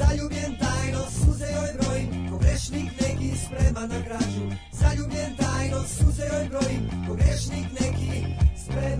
Zaljubljen tajno, suze joj brojim, pogrešnik neki sprema na krađu. Zaljubljen tajno, suze joj brojim, pogrešnik neki sprema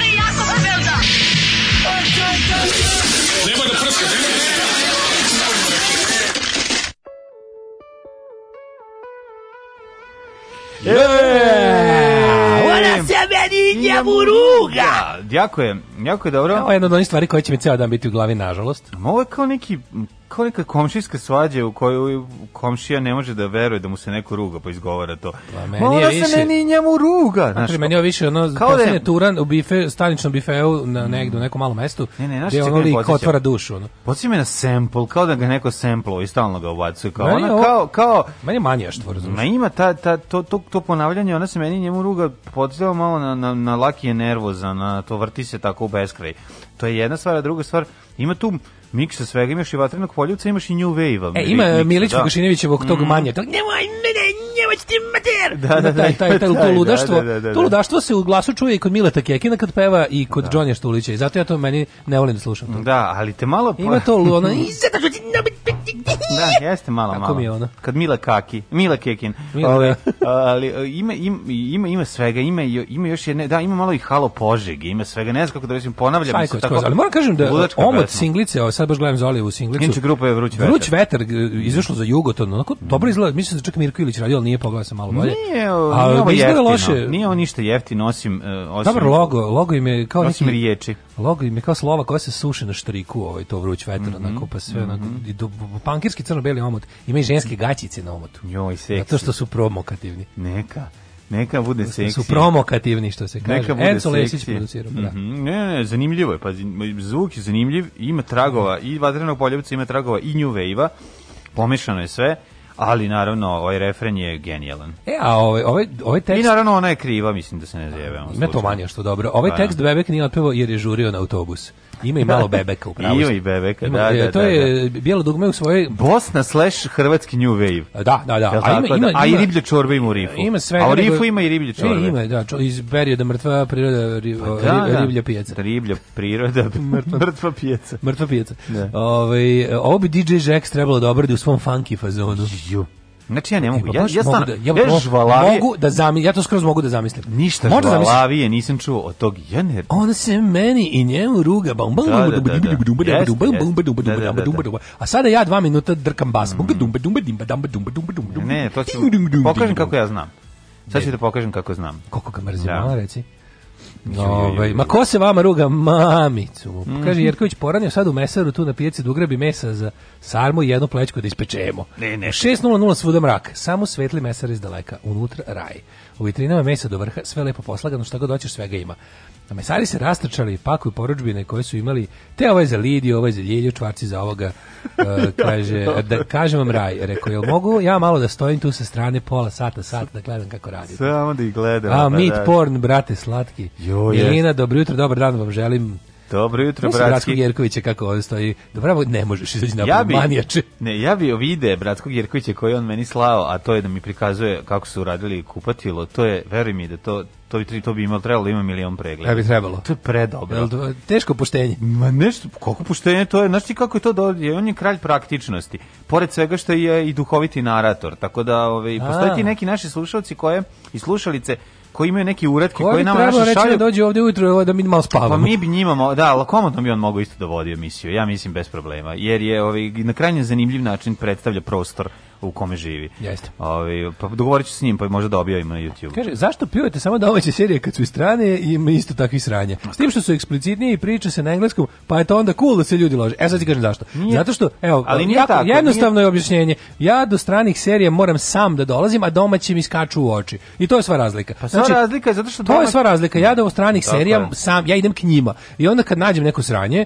buruga! Jako je, jako je dobro. Ovo je jedna od onih stvari koja će mi ceo dan biti u glavi, nažalost. Ovo je kao neki kao neka komšijska svađa u kojoj komšija ne može da veruje da mu se neko ruga pa izgovara to. Pa meni je više. se meni njemu ruga. Pa znaš, meni je više ono kao da je turan u bife, staničnom bifeu na mm. negde u nekom malom mestu. Ne, ne, znaš, ono lik otvara dušu. Ono. Podsjeća me na sample, kao da ga neko sample i stalno ga ubacuje. Kao, meni ona, ovo, kao, kao, meni je manjaštvo, razumiješ. Ma ima ta, ta, to, to, to ponavljanje, ona se meni njemu ruga podsjeća malo na, na, na laki je nervoza, na to vrti se tako u beskraj. To je jedna stvar, a druga stvar, ima tu Miks sa svega, imaš i vatrenog poljuca, imaš i New Wave-a. E, ima miksa, Milić da. Vukašinovićevog tog mm. manja, tog nemoj ne, nemoj ti mater! Da, da, da, taj, taj, taj, da, da, to ludaštvo, to ludaštvo se u glasu čuje i kod Mileta Kekina kad peva i kod da. Johnny Štulića i zato ja to meni ne volim da slušam. To. Da, ali te malo... Ima to ono... da, jeste malo, Kako malo. mi je ono? Kad Mila Kaki, Mila Kekin. Mila, Ove, ali ima, ima, ima svega, ima, ima još jedne, da, ima malo i Halo Požeg, ima svega, ne znam kako da resim, ponavljam Sajko, se tako. Ali moram kažem da omot singlice, ovo sad baš gledam Zoli u singlicu. Inče grupa je Vruć vetar. Vruć veter izašlo za Jugoton, onako mm. dobro izgleda. Mislim da čak Mirko Ilić radio, ali nije pogledao sam malo bolje. Nije, ali nije ovo Loše. Nije on ništa jeftino, nosim... Uh, osim e, Dobar logo, logo im je kao... Osim neki, riječi. Logo im je kao slova koja se suši na štriku, ovaj, to Vruć veter, mm -hmm. onako, pa sve, mm -hmm. do, pankirski crno-beli omot. Ima i ženske gaćice na omotu. Njoj, seksi. Zato što su promokativni. Neka. Neka bude seksi. Su promokativni što se kaže. Neka bude Enzo Lesić producirao. Da. Mm -hmm. Ne, ne, zanimljivo je. Pa zvuk je zanimljiv, ima tragova i Vatrenog poljevca, ima tragova i New Wave-a. Pomešano je sve. Ali naravno ovaj refren je genijalan. E a ovaj ovaj ovaj tekst I naravno ona je kriva, mislim da se ne zajebemo. Ne to manje što dobro. Ovaj pa tekst da. Bebek nije otpevao jer je žurio na autobus. Ima i malo bebeka u pravu. Ima i bebeka, ima, da, e, da, To da, je da. bijelo dugme u svojoj... Bosna slash hrvatski new wave. E, da, da, da. A, ima, ima, a i riblje čorbe ima u rifu. Ima sve. A u rifu ima i riblje e, čorbe. Ima, da, čo, iz perioda mrtva priroda, ri, pa da, ri, da. riblja pijaca. Riblja priroda, mrtva, mrtva pijaca. Mrtva pijaca. Da. Ove, ovaj, ovo bi DJ Jax trebalo da obradi u svom funky fazonu. Ju. Znači ja ne mogu. Ja ja stvarno ja, ja žvalavije. mogu da zamislim, ja to skroz mogu da zamislim. Ništa Možda žvalavije nisam čuo od tog Jenner. Ona se meni i njemu ruga bam bam A sada ja dva minuta drkam bas. Ne, to ću pokažem kako ja znam. Sad ću da pokažem kako znam. Koliko ga mrzim, reci. Ovaj, ma ko se vama ruga? Mamicu. Mm -hmm. Kaže, Jerković poranio sad u mesaru tu na pijaci da ugrabi mesa za sarmu i jednu plećku da ispečemo. Ne, ne. 6.00 svuda mrak. Samo svetli mesar iz daleka. Unutra raj. U vitrinama mesa do vrha, sve lepo poslagano, šta god hoćeš, svega ima. A mesari se rastrčali i pakuju poručbine koje su imali, te ovaj za Lidiju, ovaj za Ljilju, čvarci za ovoga, uh, kaže, da kažem vam raj, rekao, jel mogu ja malo da stojim tu sa strane pola sata, sat, da gledam kako radite. Samo da ih gledam. A, pa meat da porn, brate, slatki. Jo, Milina, dobro jutro, dobar dan vam želim. Dobro jutro, bratski. Bratskog Jerkovića kako on stoji. Dobro, ne možeš izaći na ja bi, manijače. Ne, ja bi vide Bratskog Jerkovića koji on meni slao, a to je da mi prikazuje kako su radili kupatilo. To je, veruj mi da to to bi to bi imalo trebalo da ima milion pregleda. Ja bi trebalo. To je predobro. Jel, teško poštenje. Ma nešto, kako poštenje to je, znaš ti kako je to dođe, on je kralj praktičnosti. Pored svega što je i duhoviti narator, tako da ove, ovaj, postoje ti neki naši slušalci koje i slušalice koji imaju neki uratke koji nama naše da šalju. Treba dođe ovde ujutro da mi malo spavamo. Pa mi bi njima, da, lakomotno bi on mogao isto da vodi emisiju, ja mislim bez problema, jer je ovaj, na krajnje zanimljiv način predstavlja prostor u kome živi. Jeste. Ovi, ovaj, pa dogovorit ću s njim, pa možda da objavim na YouTube. Kaže, zašto pivate samo domaće serije kad su i strane i ima isto takvi sranje? S tim što su eksplicitnije i priča se na engleskom, pa je to onda cool da se ljudi lože. E sad ti kažem zašto. Nije. Zato što, evo, ali nije jako, tako, jednostavno nije... je objašnjenje. Ja do stranih serija moram sam da dolazim, a domaći mi skaču u oči. I to je sva razlika. Pa sva znači, razlika je zato što to je sva razlika. Ja do stranih serija sam ja idem k njima. I onda kad nađem neko sranje,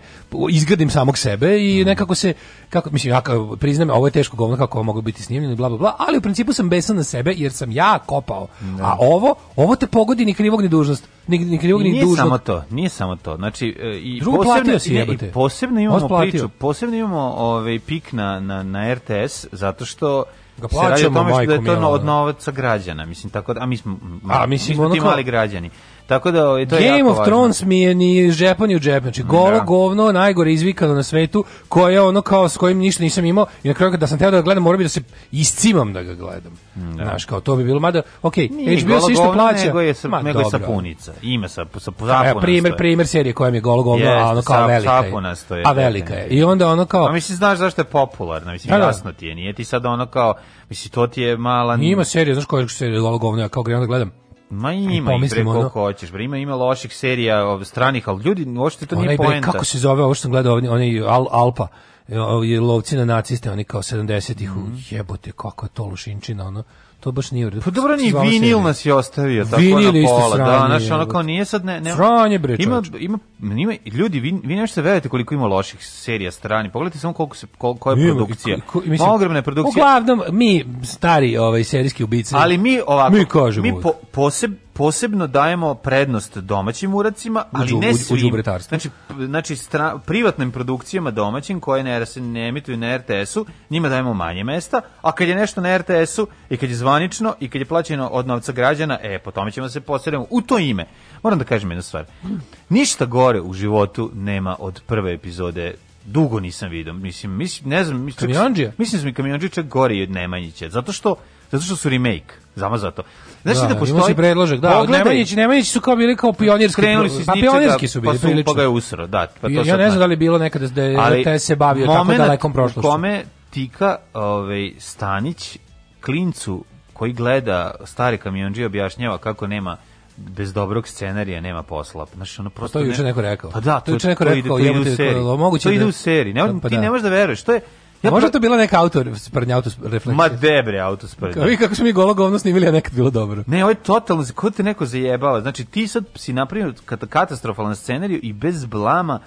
izgradim samog sebe i mm. nekako se kako mislim ja priznajem ovo je teško govno kako mogu biti snimljeno bla bla bla, ali u principu sam besan na sebe jer sam ja kopao. No. Da. A ovo, ovo te pogodi ni krivog ni dužnost, ni, ni krivog ni dužnost. samo to, nije samo to. Znači e, i Drugo posebno si, i, i posebno imamo priču, posebno imamo ovaj pik na na na RTS zato što ga plaćamo, se da je to od novca građana, mislim tako da, a mi smo, a, mislim, mi smo ti mali građani. Tako da e, to je Game jako of važno. Thrones mi je ni žepa ni u džep, znači golo da. govno, najgore izvikano na svetu, koje ono kao s kojim ništa nisam imao i na kraju da sam teo da gledam, morao bi da se iscimam da ga gledam. Mm, da. Znaš, kao to bi bilo, mada, okej, Nije, HBO se isto plaća. Nego je, sa, Ma, nego je sapunica, ima sa, sa, sa Evo, primer, primer serije koja mi je golo govno, Jest, a ono kao sa, velika je. je. A velika je. I onda ono kao... A pa mislim, znaš zašto je popularna, mislim, da, da, jasno ti je, nije ti sad ono kao, mislim, to ti je mala... Ima serija, znaš koja je serija golo govno, ja kao gledam, Ma ima i preko ono, hoćeš, bre, ima, ima loših serija stranih, ali ljudi, uopšte to nije poenta. Kako se zove, ovo što sam gledao, onaj Al, Alpa, je lovci na naciste, oni kao 70-ih, mm -hmm. jebote, kako je to lušinčina, ono to baš nije u Pa dobro, ni vinil nas je ostavio tako vinil na pola. Da, sranje, da, naš, ono kao nije sad... Ne, ne, sranje, bre, ima, ima, ima, ljudi, vi, vi nešto verujete koliko ima loših serija strani. Pogledajte samo koliko se, kol, koja je produkcija. Ko, ko, mislim, Ogromna je produkcija. Uglavnom, mi, stari ovaj, serijski ubice... Ali mi ovako... Mi kažemo... Mi po, poseb, posebno dajemo prednost domaćim uracima, ali u, ne svim. U znači, znači stra, privatnim produkcijama domaćim koje ne, ne emituju na RTS-u, njima dajemo manje mesta, a kad je nešto na RTS-u i kad je zvanično i kad je plaćeno od novca građana, e, po tome ćemo se posredimo u to ime. Moram da kažem jednu stvar. Ništa gore u životu nema od prve epizode dugo nisam vidio. Mislim, mislim, ne znam, mislim, kamionđija. Mislim, da mislim, kamionđija čak gore i od Nemanjića, zato što zato što su remake, zamazato. Znači da, da postoji predložak, da. Pogledaj, Nemanjić, su kao bili kao pionirski. Krenuli su iz pa pionirski su pa bili pa su, prilično. Pa ga je usro, da. Pa to ja, ja ne znam da li je bilo nekada da je te se bavio tako dalekom prošlošću. Kome Tika ovaj, Stanić klincu koji gleda stari kamionđi objašnjava kako nema bez dobrog scenarija nema posla. Znači ono prosto pa to je juče neko rekao. Pa da, to, to juče neko to rekao, to ide, to u seriji. to ide u seriji. Ne, pa ti da. ne možeš da veruješ. To je Ja Možda to bila neka auto sprnja auto refleksija. Ma debre auto sprnja. Vi kako smo mi golo govno snimili, a nekad bilo dobro. Ne, ovo je totalno, ko te neko zajebava. Znači ti sad si napravio katastrofalan scenariju i bez blama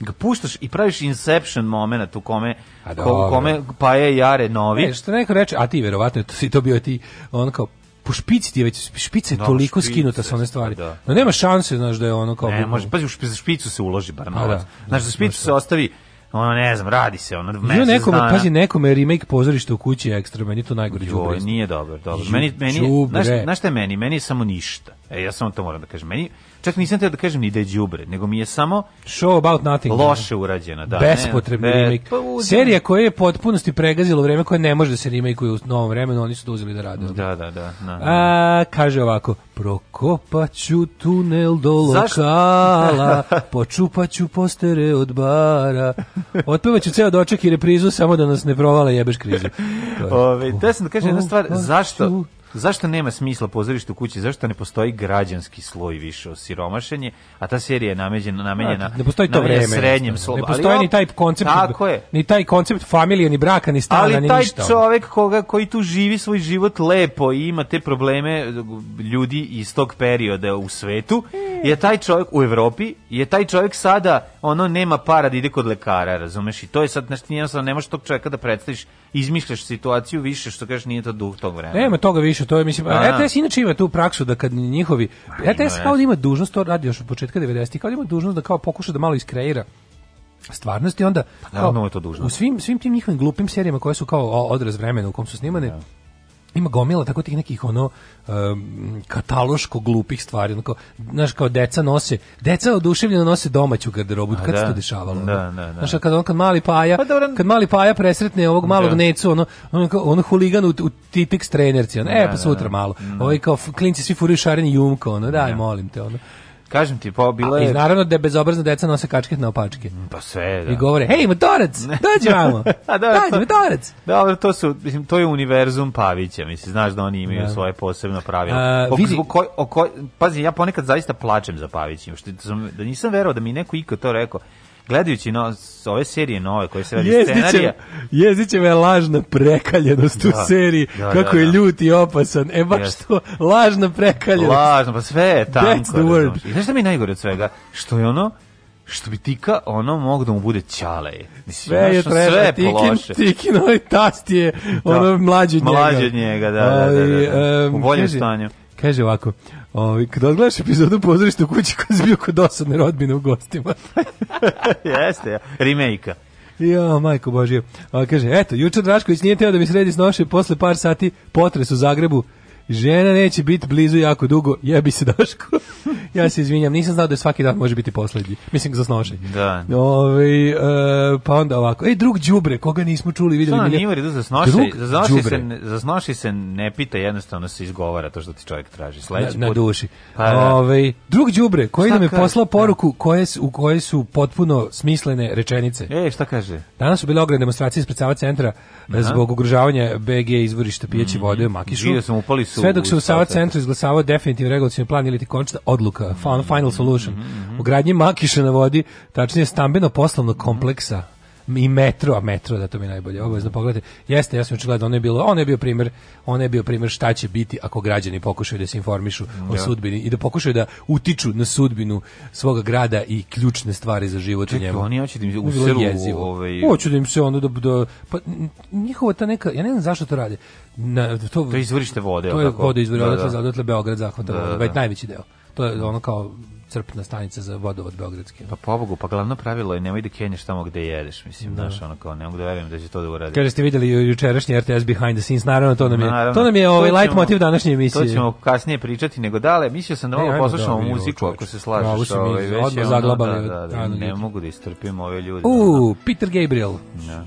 ga puštaš i praviš inception moment u kome, ko, u kome pa je jare novi. E, što neko reče, a ti verovatno to si to bio ti, on kao po špici ti je već špice je no, da, toliko špice, skinuta sa one stvari. Da. No nema šanse, znaš da je ono kao Ne, može, pa u špicu se uloži bar novac. Da, znaš, da, za špicu da. se ostavi ono ne znam, radi se ono mesec nekome, dana. Pazi, nekome remake pozorište u kući je ekstra, meni to najgore džubre. nije dobro, dobro. Meni, meni, znaš, znaš šta je meni? Meni je samo ništa. E, ja samo to moram da kažem. Meni, čak nisam teo da kažem ni da je đubre, nego mi je samo show about nothing. Da. Loše urađena, da. Bespotrebni remake. Pa Serija koja je potpunosti pregazila vreme koje ne može da se remake u novom vremenu, oni su to uzeli da rade. Da, da, da. da. A, kaže ovako, prokopaću tunel do lokala, počupaću postere od bara, otpevaću ceo doček i reprizu samo da nas ne provala jebeš krizu. Ove, da sam da kažem jedna stvar, zašto Zašto nema smisla pozorište u kući? Zašto ne postoji građanski sloj više osiromašenje, a ta serija je nameđena, da, namenjena ne postoji to vreme, srednjem slobu. Ne postoji ni taj koncept, tako je. ni taj koncept familije, ni braka, ni stana, ali ni taj ništa. taj čovek koga, koji tu živi svoj život lepo i ima te probleme e, ljudi iz tog perioda u svetu, je taj čovjek u Evropi, je taj čovjek sada, ono, nema para da ide kod lekara, razumeš? I to je sad, znači, jednostavno, ne možeš tog čovjeka da predstaviš, izmišljaš situaciju više, što kažeš, nije to duh tog vremena. Nema toga više funkcioniše, to je mislim a, da, RTS da. e inače ima tu praksu da kad njihovi a, RTS e kao da ima dužnost to radi još od početka 90-ih, kao da ima dužnost da kao pokuša da malo iskreira stvarnosti onda pa, kao, je to dužno. u svim svim tim njihovim glupim serijama koje su kao odraz vremena u kom su snimane ja. Da ima gomila tako tih nekih ono um, kataloško glupih stvari onako znaš kao deca nose deca oduševljeno nose domaću garderobu A, kad da, se to dešavalo da, da, da. znaš kad on kad mali paja pa, dobro, kad mali paja presretne ovog da. malog da. necu ono ono ono huligan u, u titex trenerci ono, e da, pa da, sutra malo ovaj kao klinci svi furaju šareni jumko ono daj molim te ono Kažem ti, pa bilo je... I naravno da bezobrazna deca nose kačket na opačke. Mm, pa sve, da. I govore, hej, motorac, dođi vamo, dođi da, motorac. Dobro, to, su, mislim, to je univerzum Pavića, mislim, znaš da oni imaju da. svoje posebno pravilo. A, o, vidi... Ko, o, ko, pazi, ja ponekad zaista plačem za Pavićem, što sam, da nisam verao da mi neko ikad to rekao gledajući no, ove serije nove koje se radi Jezdiće, scenarija... Jezdićeva je lažna prekaljenost da, u seriji, da, da kako da, je ljut i opasan. E baš to, lažna prekaljenost. Lažna, pa sve je tanko. That's the word. Znaš šta mi najgore od svega? Što je ono, što bi tika ono mog da mu bude ćale. Mislim, sve je treba, sve tikin, pološe. tikin ovaj tast je da. ono da, mlađi od njega. Mlađi od njega, da, da, da, da, da. u boljem e, kaže, stanju. Kaže ovako, Ovi, kada odgledaš epizodu pozorište u kući koji je bio kod osadne rodbine u gostima. Jeste, ja. remake-a. Jo, majko Božija. A, kaže, eto, jučer Drašković nije teo da mi sredi s noše posle par sati potres u Zagrebu. Žena neće biti blizu jako dugo, jebi se Daško. ja se izvinjam, nisam znao da svaki dan može biti poslednji. Mislim, za snošaj. Da. Ove, ovaj, e, pa onda ovako. Ej, drug Đubre, koga nismo čuli, videli. Što nije u redu za snošaj? Za snošaj, se, za snošaj se ne pita, jednostavno se izgovara to što ti čovjek traži. Sledeći na, na duši. Pa, da. Ove, ovaj, drug Đubre, koji nam je poslao da. poruku koje, su, u koje su potpuno smislene rečenice. E, šta kaže? Danas su bile ogromne demonstracije ispred Sava centra Aha. zbog ugrožavanja BG izvorišta pijeće mm. vode u Makišu. Bio sam upali su Sve dok se u Sava centru izglasavao definitivni regulacioni plan ili ti končna odluka, mm-hmm. final solution. Mm -hmm. U gradnji makiše na vodi, tačnije stambeno poslovnog kompleksa i metro, a metro da to mi najbolje obavezno pogledate. Jeste, ja sam juče da ono je bilo, ono je bio primer, ono je bio primer šta će biti ako građani pokušaju da se informišu ja. o da. sudbini i da pokušaju da utiču na sudbinu svoga grada i ključne stvari za život Čekaj, u njemu. oni hoće da im se useru ovaj Hoće da im se ono da, da pa njihova ta neka, ja ne znam zašto to rade. Na to to izvorište vode, To je vode izvorište, da, da. da. odatle Beograd zahvata, da, da, da. najveći deo. To je ono kao crpna stanica za vodovod Beogradski. Pa pobogu, pa glavno pravilo je nemoj da kenješ tamo gde jedeš, mislim, da. znaš, ono kao, ne mogu da verujem da će to da uradi. Kaže, ste videli jučerašnji RTS Behind the Scenes, naravno, to nam je, naravno, to nam je ovaj light motiv današnje emisije. To ćemo kasnije pričati, nego dale, mislio sam da ovo poslušamo da, muziku, ako se slažeš. Ovo ovaj, mi odmah zaglabali. Da, da, da ne mogu da istrpim ove ljude. Uuu, Peter Gabriel. Da.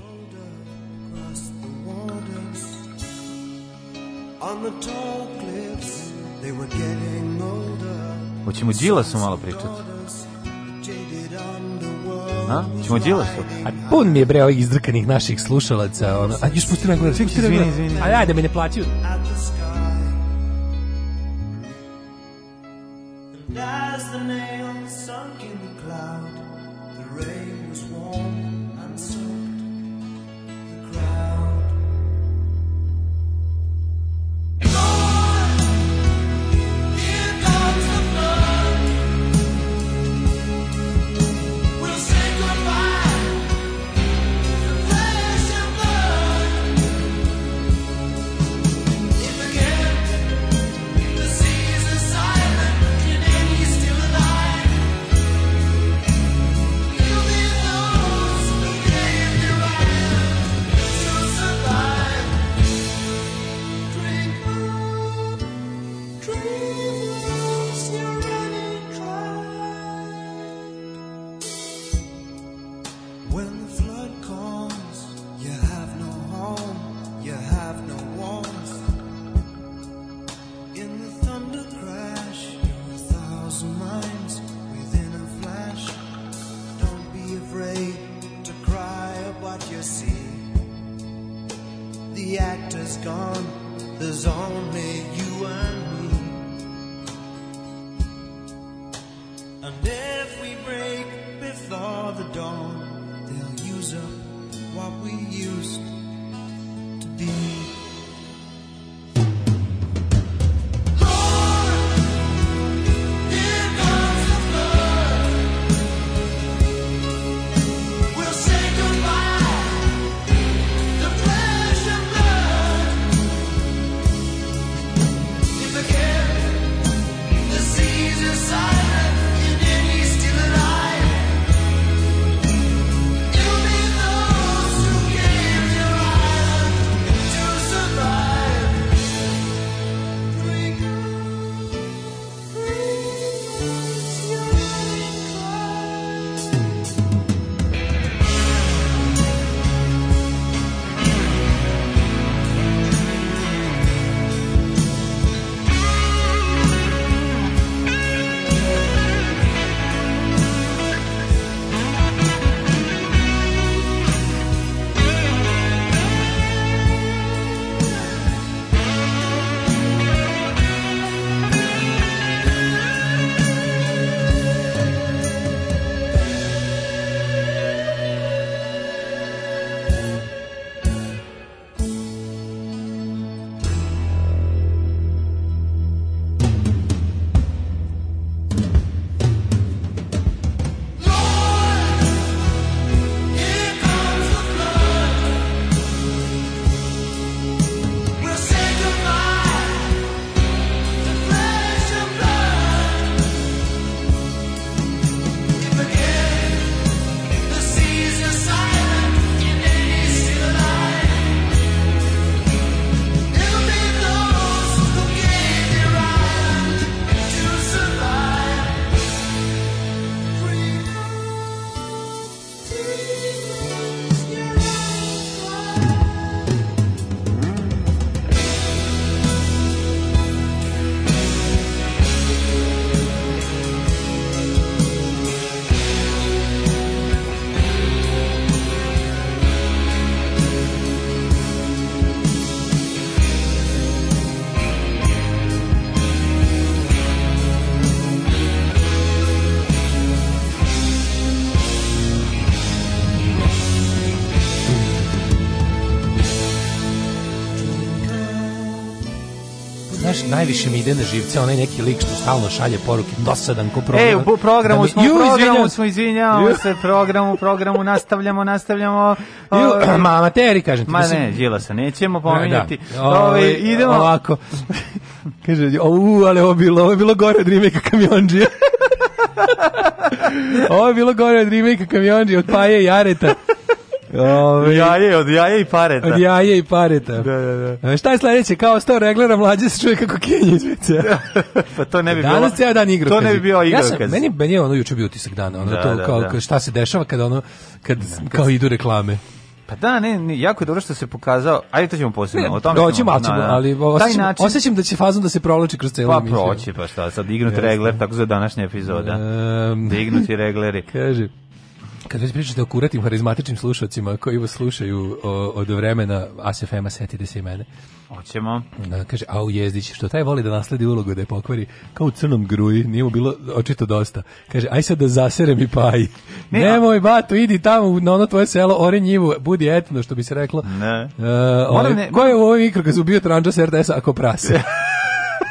On the tall cliffs they were getting Hoćemo Đilasu malo pričati. A? Ćemo Đilasu? A pun mi je bre ovih izdrkanih naših slušalaca. Ono. A još pusti na gledaj. Čekaj, izvini, izvini. A ajde, me ne plaćaju. As the nail gone. There's only you and me. And if we break before the dawn, they'll use up what we used najviše mi ide na živce onaj neki lik što stalno šalje poruke dosadan ko program. Ej, u programu da mi, smo, ju, programu smo, izvinjavamo se, programu, programu, nastavljamo, nastavljamo. Ju, o, ma, amateri, kažem ti. Ma mislim, ne, Đila se nećemo da, da. pominjati. Da. Ovaj, Ove, ovaj, idemo. Ovako. Kaže, u, ali ovo bilo, ovo bilo gore od remake kamionđija. ovo je bilo gore od remake kamionđija, od Paje i Jareta. Ove, jaje, od jaje i pareta. Od jaje i pareta. Da, da, da. E, šta je sledeće? Kao sto reglera mlađe se čuje kako Kenji iz pa to ne bi bilo. Danas ceo dan igra. To ne bi bio igra. Ja sam, meni, meni je ono juče bio utisak dana. Ono da, to, da, kao, da. Šta se dešava kada ono, kad, da, kao idu reklame. Pa da, ne, ne, jako je dobro što se pokazao. Ajde to ćemo posebno. o tome doći ćemo, ćemo, ali osjećam, način, osjećam da će fazom da se provlači kroz celu Pa proći, pa šta, sad dignuti regler, tako za današnje epizode, Um, Dignuti da regleri. Kaže, Kad već pričate da o kuratim harizmatičnim slušalcima koji vas slušaju od vremena ASFM-a, setite se i mene. Hoćemo. Da, kaže, au jezdić, što taj voli da nasledi ulogu da je pokvari, kao u crnom gruji, nije mu bilo očito dosta. Kaže, aj sad da zaserem i paji. Ne, Nemoj, bato, idi tamo na ono tvoje selo, ore njivu, budi etno, što bi se reklo. Ne. Uh, e, ove, ovaj, ne... Ko je u ovoj mikro kad su bio tranđa s RTS-a ako prase?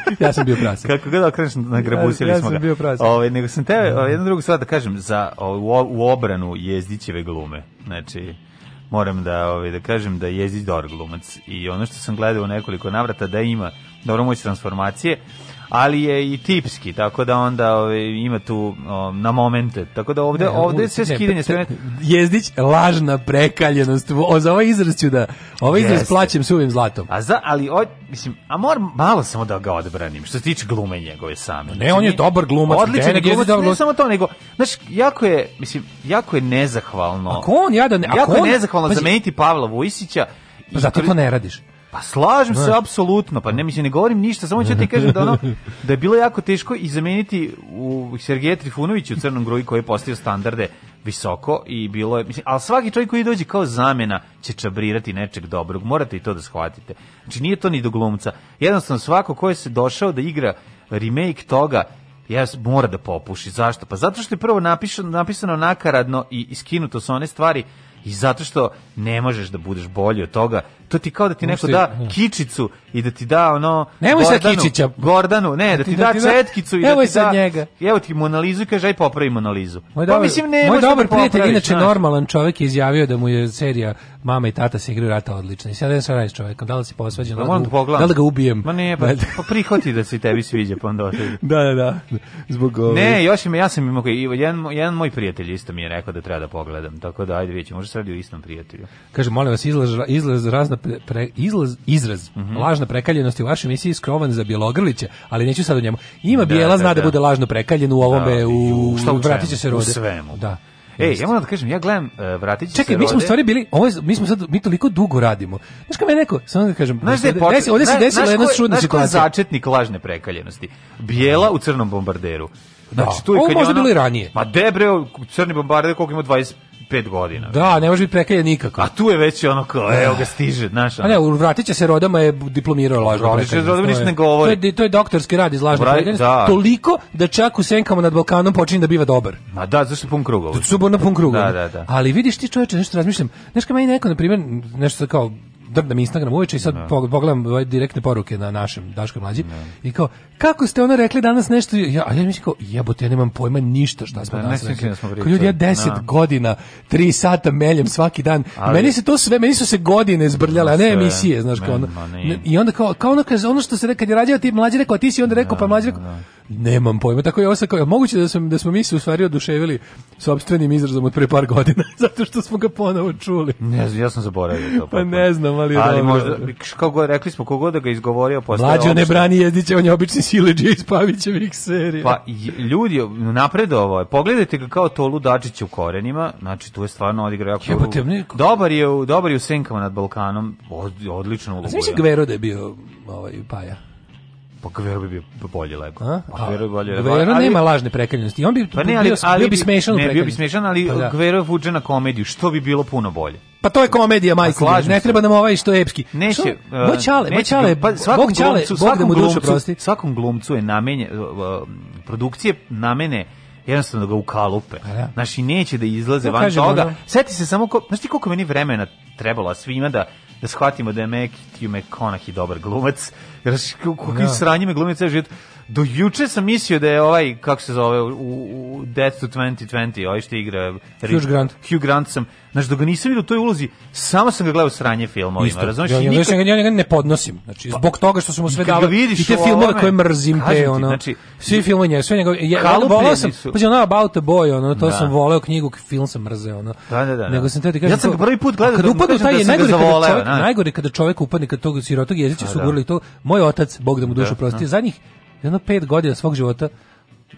ja sam bio prase. Kako god okreneš, da nagrabusili ja, ja smo ga. Ja sam bio prase. Ove, ovaj, nego sam te mhm. ovaj, jednu drugu stvar da kažem, za, ovaj, o, u obranu jezdićeve glume. Znači, moram da, ove, da kažem da je jezdić dobar glumac. I ono što sam gledao u nekoliko navrata, da ima dobro moć transformacije, ali je i tipski, tako da onda ove, ima tu o, na momente. Tako da ovde, ne, ovde se skidanje sve... Jezdić, lažna prekaljenost. O, za ovaj izraz ću da... Ovaj izraz Jeste. suvim zlatom. A za, ali, o, mislim, a moram malo samo da ga odbranim, što se tiče glume njegove same. Znači, ne, on je dobar glumac. Odličan je glumac, ne samo to, nego, znaš, jako je, mislim, jako je nezahvalno. Ako on ja jadan... Ako jako on, je nezahvalno pazi, zameniti Pavla Vujsića. Pa zato to ne radiš. Pa slažem se apsolutno, pa ne mislim ne govorim ništa, samo ću ti kažem da ono da je bilo jako teško i u Sergeja Trifunovića u Crnom groju koji je postavio standarde visoko i bilo je mislim, al svaki čovjek koji dođe kao zamena će čabrirati nečeg dobrog, morate i to da shvatite. Znači nije to ni do glumca. Jednostavno svako ko je se došao da igra remake toga ja mora da popuši. Zašto? Pa zato što je prvo napisano, napisano nakaradno i iskinuto su one stvari i zato što ne možeš da budeš bolji od toga to ti kao da ti neko da, da kičicu i da ti da ono Nemoj Gordanu, sa kičića. Gordanu, ne, da, da, da ti da, četkicu i da ti da njega. Evo ti monalizu i kaže aj popravi monalizu. Moj pa mislim ne, moj dobar prijatelj inače normalan čovjek je izjavio da mu je serija Mama i tata se igraju rata odlično. I sad ja sam radi čovjekom, da li si posvađan, pa da, da, li ga ubijem. Ma ne, pa, pa prihvati da se tebi sviđa pa onda. da, da, da. Zbog ove. Ne, još ima ja sam imao jedan jedan moj prijatelj isto mi je rekao da treba da pogledam. Tako da ajde vidimo, može se radi o istom prijatelju. Kaže, molim vas izlaz izlaz razna pre, pre, izlaz, izraz mm -hmm. lažna prekaljenost u vašoj emisiji skrovan za Bjelogrlića, ali neću sad o njemu. Ima da, Bijela, da, zna da, da, bude lažno prekaljen u da, ovome, da, u, šta u, vratit će se rode. U svemu. Da. Ej, ja moram da kažem, ja gledam uh, e, Vratić Čekaj, mi smo u stvari bili, ovo je, mi smo sad mi toliko dugo radimo. Znaš kako me neko, samo da kažem, znaš da poč... desi, ovde se desila jedna čudna situacija. Znaš ko je začetnik lažne prekaljenosti? Bijela u crnom bombarderu. Da. Znači, tu je ovo možda ono... bilo i ranije. Pa debre, crni bombarder koliko ima 20 5 godina. Da, ne može biti prekaljen nikako. A tu je već ono kao, eh. evo ga stiže, znaš. A ne, vratit će se rodama je diplomirao lažno Vratit će se rodama ništa ne govori. To je, to je doktorski rad iz lažnog prekaljenosti. Da. Toliko da čak u senkama nad Balkanom počinje da biva dobar. Ma da, zašto pun kruga? Tu da, su na pun kruga. Da, da, da. Ali vidiš ti čoveče, nešto razmišljam. Znaš kad meni neko, na primjer, nešto kao drndam Instagram uveče i sad no. Da. pogledam direktne poruke na našem Daškoj Mlađi no. i kao, kako ste ona rekli danas nešto, ja, a ja mislim kao, jebote, ja nemam pojma ništa šta smo da, danas rekli. Kao ljudi, ja deset da. godina, 3 sata meljem svaki dan. Ali, meni se to sve, meni su se godine zbrljale, a ne emisije, znaš, kao ono. I onda kao, kao ono, kaže, ono što se kad je rađao ti mlađi rekao, a ti si onda rekao, pa da, pa mlađi rekao, da, da, nemam pojma. Tako je ovo kao, moguće da, smo da smo mi se u stvari oduševili sobstvenim izrazom od pre par godina, zato što smo ga ponovo čuli. Ne znam, ja sam zaboravio to. Pa pa ne znam, ali... Ali dobro. možda, kako rekli smo, kogod da ga izgovorio... posle. Mlađi ne brani jezdiće, on je obični sileđe iz Pavićevih serija. Pa, ljudi, napred ovo je. Pogledajte ga kao to Ludačić u korenima. Znači, tu je stvarno odigrao jako... Jebote, ne... Dobar je, u, dobar je u Senkama nad Balkanom. Od, odlično ulogu. Znači, Gvero da je bio ovaj, Paja. Pa Gvero bi bio bolje lego. A? Pa Gvero bi bolje lego. Gvero nema lažne prekaljenosti. On bi pa ne, ali, ali, bio bi smešan Ne, bio bi smešan, ali pa da. Gvero vuče na komediju, što bi bilo puno bolje. Pa to je komedija, majka. Pa, ne treba nam ovaj što je epski. Neće, uh, moj čale, moj čale, pa svakom Bog čale, glumcu, Bog da mu dušu prosti. Svakom glumcu je namenje, e, produkcije namene jednostavno da ga ukalupe. Ja. Pa da. Znači, neće da izlaze no, van toga. Ono. Sjeti se samo, ko, znaš ti koliko meni vremena trebalo svima da da shvatimo da je Matthew McConaughey dobar glumac. Jer kako no. Da. sranje me glumac je život Do juče sam mislio da je ovaj, kako se zove, u, u Death to 2020, ovaj što igra... Hugh Grant. Hugh Grant sam, Znači, dok ga nisam vidio u toj ulozi, samo sam ga gledao sranje filmovima, razumiješ? Ja, ja, nikad... ja, ja, ja ne podnosim, znači, pa- zbog toga što su mu sve dali, i te filmove ovaj- koje mrzim, te, ti, ono, znači, svi filmove nje, sve njegove, ja, ja volao sam, pađe, ono, About the Boy, ono, to da. sam voleo knjigu, film sam mrzeo, ono, da, da, da, da, nego sam te da ti kažem, ja sam ga prvi put gledao, kad upadne taj, je da najgore, kada čovjek, najgore kada čovjek upadne, kad tog sirotog jezića su gurali to, moj otac, Bog da mu dušu prosti, zadnjih jedno pet godina svog života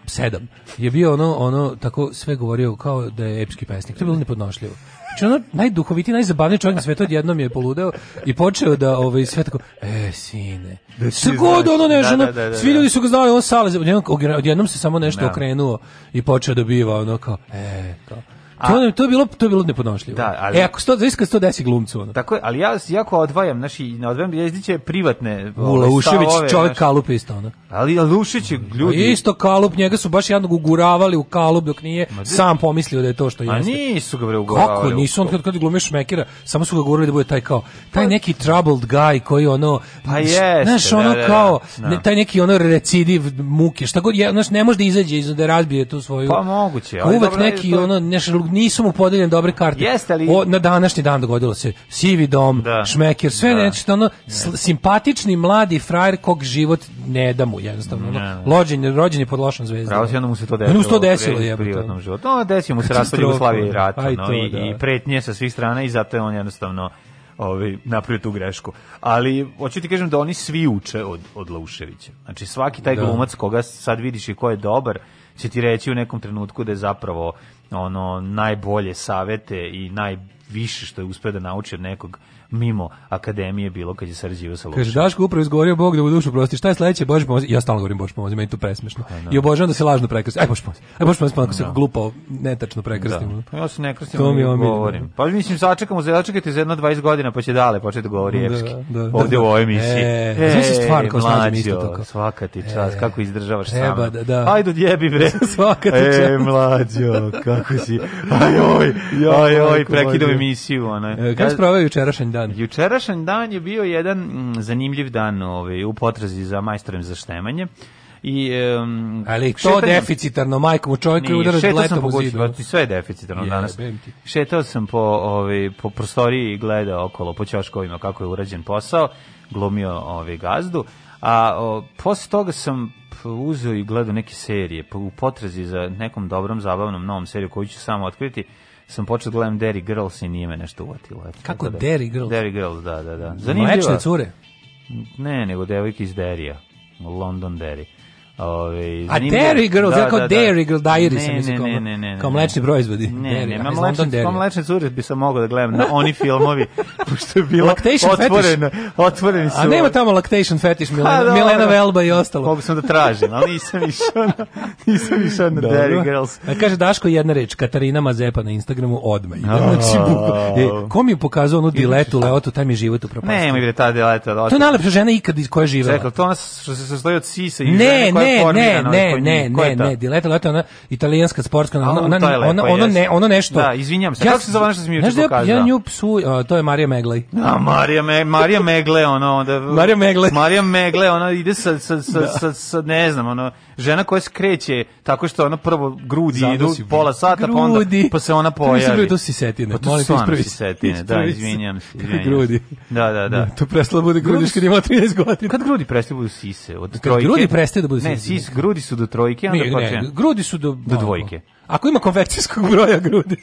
sedam, je bio ono, ono, tako sve govorio kao da je epski pesnik. To je bilo nepodnošljivo. Znači ono, najduhovitiji, najzabavniji čovjek na svetu odjednom je poludeo i počeo da ovaj, sve tako, e, sine, da sve god ono nešto, da, da, da, da, svi da. ljudi su ga znali, on sale, odjednom, odjednom se samo nešto da. okrenuo i počeo da biva ono kao, e, kao. A, to, je bilo, to je bilo nepodnošljivo. Da, ali, e, ako sto, zavisno da sto desi glumcu. Ono. Tako je, ali ja jako odvajam, znači, na odvajam, ja izdiće privatne... U čovjek čovek kalup isto, ono. Ali Laušić je ljudi... Isto kalup, njega su baš jednog uguravali u kalup dok nije Ma, sam pomislio da je to što jeste. A nisu ga bre uguravali. Kako nisu, on kad, kad glumiš Mekera, samo su ga govorili da bude taj kao, pa- taj neki troubled guy koji ono... Pa jeste, znaš, ono da, da, da kao, da. ne, taj neki ono recidiv muke, šta god, je, znaš, ne može da izađe iz da razbije tu svoju... Pa moguće. Uvek neki, ono, nešto nisu mu podeljene dobre karte. Jeste li? O, na današnji dan dogodilo se Sivi dom, da. Šmeker, sve da. nešto ono simpatični mladi frajer kog život ne da mu jednostavno. Da. lođen, rođen je pod lošom zvezdom. Pravo se jedno mu se to desilo. Ono se to desilo u privatnom životu. No, desio mu se raspad Jugoslavije i rat, no, to, i, da. i pretnje sa svih strana i zato je on jednostavno ovaj napravio tu grešku. Ali hoću ti kažem da oni svi uče od od Lauševića. Znači svaki taj da. glumac koga sad vidiš i ko je dobar, će ti reći u nekom trenutku da je zapravo ono najbolje savete i najviše što je uspeo da nauči od nekog mimo akademije bilo kad je sarađivao sa Lukšićem. Kaže Daško upravo izgovorio Bog da mu dušu prosti. Šta je sledeće? Bože pomozi. Ja stalno govorim Bože pomozi, meni to presmešno. E, no. I obožavam da se lažno prekrastim. Aj Bože pomozi. Aj Bože pomozi, pa ako se no. Da. glupo netačno prekrastim. Da. Pa ja se ne krstim, to mi govorim. Pa mislim sačekamo, začekajte za jedno 20 godina pa će dale početi da govori da, da, da, da, Ovde u ovoj e, emisiji. E, e, znači stvar kao mlađo, isto tako. Svaka ti čas, e, kako izdržavaš treba, sam. Da, da. Ajde odjebi bre. svaka ti e, čast. Ej mlađo, kako si. Aj oj, aj oj, prekidam emisiju, ona. Kako se sprava jučerašnji dan. Jučerašnji dan je bio jedan mm, zanimljiv dan ovaj, u potrazi za majstorem za štemanje. I, um, Ali to šetanje... deficitarno, majkom, čovjek je udaraš letom u zidu. Pa sve je deficitarno je, danas. Šetao sam po, ovaj, po prostoriji i gledao okolo, po ćoškovima kako je urađen posao, glumio ovaj, gazdu, a o, posle toga sam uzeo i gledao neke serije, u potrazi za nekom dobrom, zabavnom novom seriju koju ću samo otkriti, sam počeo da gledam Derry Girls i nije me nešto uvatilo. Kako da, Derry Girls? Derry Girls, da, da, da. Zanimljiva. Mlečne cure? Ne, nego devojke iz Derija. London Derry. Ove, A Dairy Girl, da, kao da, da. Dairy Girl Diary ne, sam mislim, kao, ne, ne, ne, kao mlečni proizvodi. Ne, dairy, ne, ne, mlečni, kao mlečni bi sam mogao da gledam na oni filmovi, pošto je bilo lactation otvorena, otvoreni su. A nema tamo Lactation Fetish, Milena, da, Milena Velba i ostalo. Mogu sam da tražim, ali nisam išao na, nisam išao na Dairy Girls. A kaže Daško jedna reč, Katarina Mazepa na Instagramu odmah. Znači, e, ko mi je pokazao onu diletu, leotu, taj mi je život upropastio. Ne, mi je ta dileta. To je najlepša žena ikad iz koje živela. Čekaj, to ona što se sastoji od sisa i žene koja ne, ne, ne, ne, ne, ne, Dileta ona italijanska sportska, ona, ona, ona, lepo, ona, ono, ne, ono nešto. Da, izvinjam se. Ja, kako se zove nešto smiju što da kaže? Ja nju psu, to je Marija Meglej. Da, Marija Me, Marija Megle, ona onda Marija Megle. Marija Megle, ona ide sa sa sa, da. sa, sa ne znam, ona žena koja se kreće tako što ona prvo grudi Zadu idu pola sata pa onda pa se ona da pojavi. Pa to si setine. Pa molim te ispravi setine. Da, izvinjam se, izvinjam. Grudi. Da, da, da, da. To prestalo bude grudiš kad ima 13 godina. Kad grudi prestaju budu sise od trojke. Kad grudi prestaju da budu sise ne, sis, grudi su do trojke, onda ne, počinje. Ne, grudi su do, do dvojke. Ako ima konvercijskog broja grudi.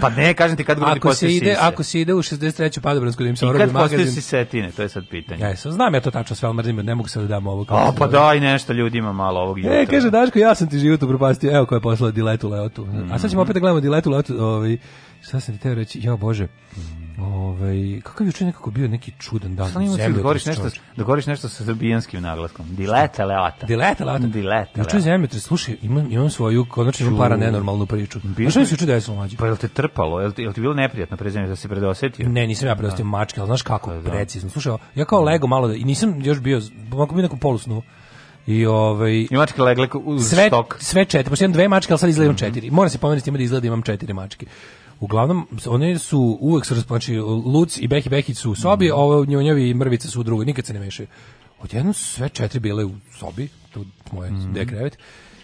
pa ne, kažem ti kad grudi ako se ide, sise. Ako se ide u 63. padobransku da im se orobi magazin. I kad postaju sisetine, to je sad pitanje. Ja, sam, znam ja to tačno sve, ali mrzim, ne mogu se da dam ovo. O, pa daj nešto ljudima malo ovog jutra. E, kaže Daško, ja sam ti život upropastio, evo ko je poslao Diletu Leotu. Mm. A sad ćemo mm. opet da gledamo Diletu Leotu, ovaj, šta sam ti teo reći, jo Bože. Mm. Ovaj kakav je juče nekako bio neki čudan dan. Samo da govoriš nešto, da govoriš nešto sa srbijanskim naglaskom. Dileta leota. Dileta leota. Dileta. Juče zemljotre, slušaj, imam imam svoju konačno imam para nenormalnu priču. Bilo... Šta se juče desilo mlađi? Pa jel te trpalo? Jel ti, jel ti bilo neprijatno prezime da se predosetio? Ne, nisam ja predosetio da. mačke, al znaš kako, da. da. precizno. Slušaj, ja kao da. Lego malo da, i nisam još bio, mogu bi neku polusnu. I ovaj I mačke legle uz sve, štok. Sve četiri, pošto imam dve mačke, al sad izgledam mm -hmm. četiri. Mora se pomeriti ima da izgledam imam četiri mačke. Uglavnom, one su uvek se znači Luc i Behi Behić su u sobi, mm. ovo Njonjovi i Mrvica su u drugoj, nikad se ne mešaju. Odjednom su sve četiri bile u sobi, to moje mm. gde krevet,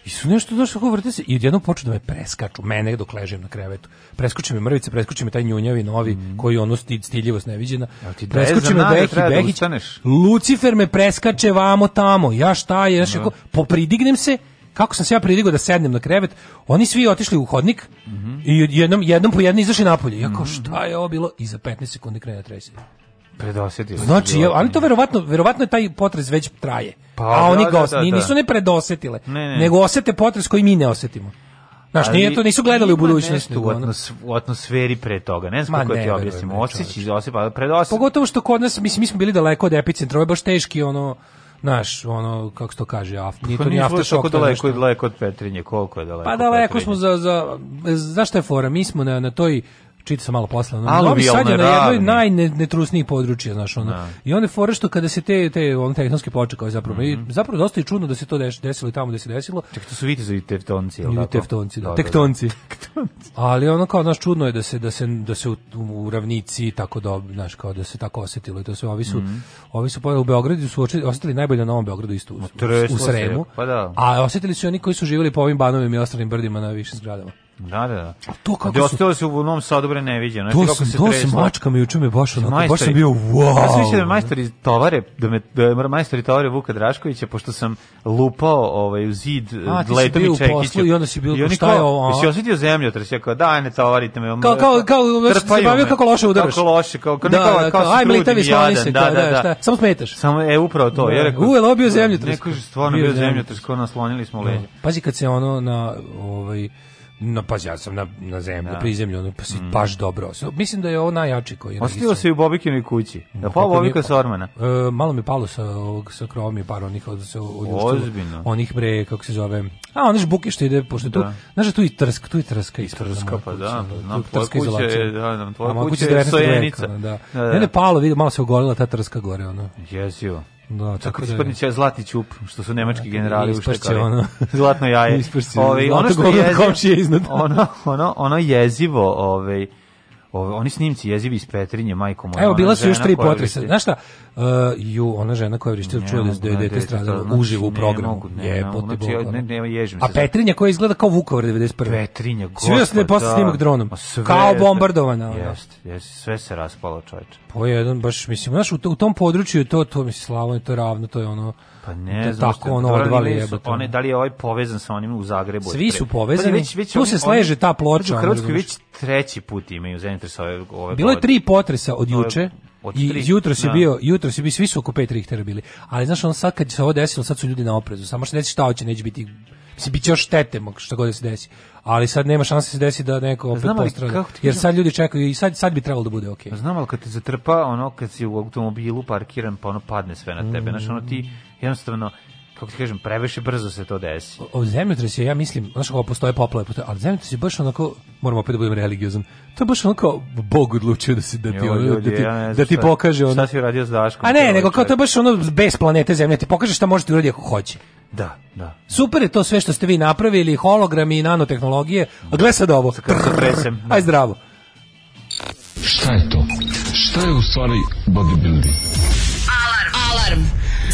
i su nešto došli kako vrte se i odjednom počnu da me preskaču, mene dok ležem na krevetu. Preskoči me mrvice, preskoči me taj njunjavi novi, mm. koji ono sti, stiljivost neviđena. Ja, preskoči me Behi, da Behić, da Lucifer me preskače vamo tamo, ja šta je, znaš, no. Da. popridignem se kako sam se ja pridigao da sednem na krevet, oni svi otišli u hodnik mm -hmm. i jednom, jednom po jednom izašli napolje. Ja kao, mhm. šta je ovo bilo? I za 15 sekundi krene da tresi. Predosetili. Znači, je, ali to verovatno, verovatno je taj potres već traje. Pa, a oni da, ga da, da, da, nisu ne predosetile, ne, ne. nego osete potres koji mi ne osetimo. Znaš, nije to, nisu gledali u budućnost. Nešto u, atmos, u atmosferi pre toga, ne znam kako ne, ti objasnim, osjeći, osjeći, Pogotovo što kod nas, mislim, mi smo bili daleko od epicentra, ovo je baš teški, ono, naš ono kako to kaže af ni to ni aftershock daleko daleko od Petrinje koliko je daleko Pa daleko smo za za zašto je fora mi smo na na toj čitao sam malo posle. Ono, Novi Sad je na jednoj najnetrusnijih područja, znaš, ono. Da. I onda je fora što kada se te, te on, tehnološke ploče kao zapravo, mm -hmm. i mhm. zapravo dosta je čudno da se to deš, desilo i tamo gde se desilo. Čak to su vitezovi teftonci, al tako? Teftonci, da. da, da tektonci. Ali ono kao, baš čudno je da se, da se, da se u, u ravnici tako da, znaš, kao da se tako osetilo i to sve, ovi su, mm -hmm. ovi su, pa, u Beogradu su ostali najbolje na Novom Beogradu isto, u, u, u Sremu, pa da. a osetili su oni koji su živeli po ovim banovima i ostalim brdima na višim zgradama. Da, da, da. To kako da ostalo se u Novom Sadu bre neviđeno. To, kako se to se mačkama mi juče me baš onako, baš sam bio wow. Ja sam više da majstori tovare, da me da majstori tovare Vuka Draškovića pošto sam lupao ovaj u zid letom i čekićem. I onda si bio onda šta je ovo? Jesi osetio zemljotres? Ja kao daj ne tovarite me. Kao kao kao se bavio kako loše udaraš. Kako loše, kao kao da, da, kao kao aj mlitavi sloni se, da, da, da, da. Samo smetaš. Samo e upravo to, ja rekao. Ujelo bio zemljotres. Neko je stvarno bio zemljotres, kao naslonili smo leđa. Pazi kad se ono na ovaj No, pa ja sam na, na zemlju, da. prizemlju, pa si mm. baš dobro. Mislim da je ovo najjači koji je Ostilo se i u Bobikinoj kući. Da pa Bobika sa Ormana. E, malo mi palo sa, ovog, sa krovom i par onih od, se Ozbiljno. Onih bre, kako se zove. A, ono buke što ide, pošto tu, da. da. tu i trsk, tu i trska ispred. Trska, pa da. Pa na tvoja kuća je, da, na tvoja kuća je sojenica. Da. da, da. Ne, ne, palo, vidio, malo se ogorila ta trska gore, ono. Jezio. Da, tako da isprniće zlatni ćup, što su nemački da, generali uštekali. Ono. Zlatno jaje. Isprsi, ovaj, ono što je jezivo, iznad. ono, ono, ono jezivo, ovaj Ove, oni snimci jezivi iz Petrinje, majko moja. Evo, bila su još tri potresa. Znaš šta? Uh, ju, ona žena koja vrišti čuli da je dete stradalo znači, uživo u znači, programu. Ne mogu, ne, je, ne, znači, ja, ne, ne, ježim se. A Petrinja koja izgleda kao Vukovar 91. Petrinja, gospod. Sve se ne posle snimak da. dronom. Sve, kao bombardovana. Jeste, jeste, sve se raspalo, čovječe. Po pa jedan, baš, mislim, znaš, u, u tom području to, to, mislim, Slavonje, to je ravno, to je ono Pa ne, da znam, tako ono odvali jebote. One da li je ovaj povezan sa onim u Zagrebu? Svi su pa povezani. Pa već, već tu oni, se sleže ta ploča. U Hrvatskoj već treći put imaju zemljotres ove ove. Bilo je tri potresa od da, juče. Od I jutro si da. bio, jutro si bio, svi su oko 5 Richtera bili. Ali znaš, on sad kad se ovo desilo, sad su ljudi na oprezu. Samo što neće šta hoće, neće biti Mislim, bit će još štete, što god da se desi. Ali sad nema šanse da se desi da neko opet postrada. Jer sad ljudi čekaju i sad, sad bi trebalo da bude okej. Okay. Pa znam, ali kad te zatrpa, ono, kad si u automobilu parkiran, pa ono padne sve na tebe. Mm. Znaš, ono ti jednostavno kako ti kažem, previše brzo se to desi. O, o zemljotres je, ja mislim, znaš kako postoje poplave, postoje, ali zemljotres je baš onako, moramo opet da budem religiozan, to je baš onako, Bog odlučio da, si, da, ti, ono, da, ti, da ti pokaže ono. Šta si radio s Daškom? A ne, nego kao to je baš ono, bez planete zemlje, ti pokaže šta možete uraditi ako hoće. Da, da. Super je to sve što ste vi napravili, hologrami i nanotehnologije, a gle sad ovo. Sa presem. Da. Aj zdravo. Šta je to? Šta je u stvari bodybuilding?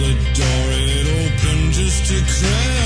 The door it opened just a crack.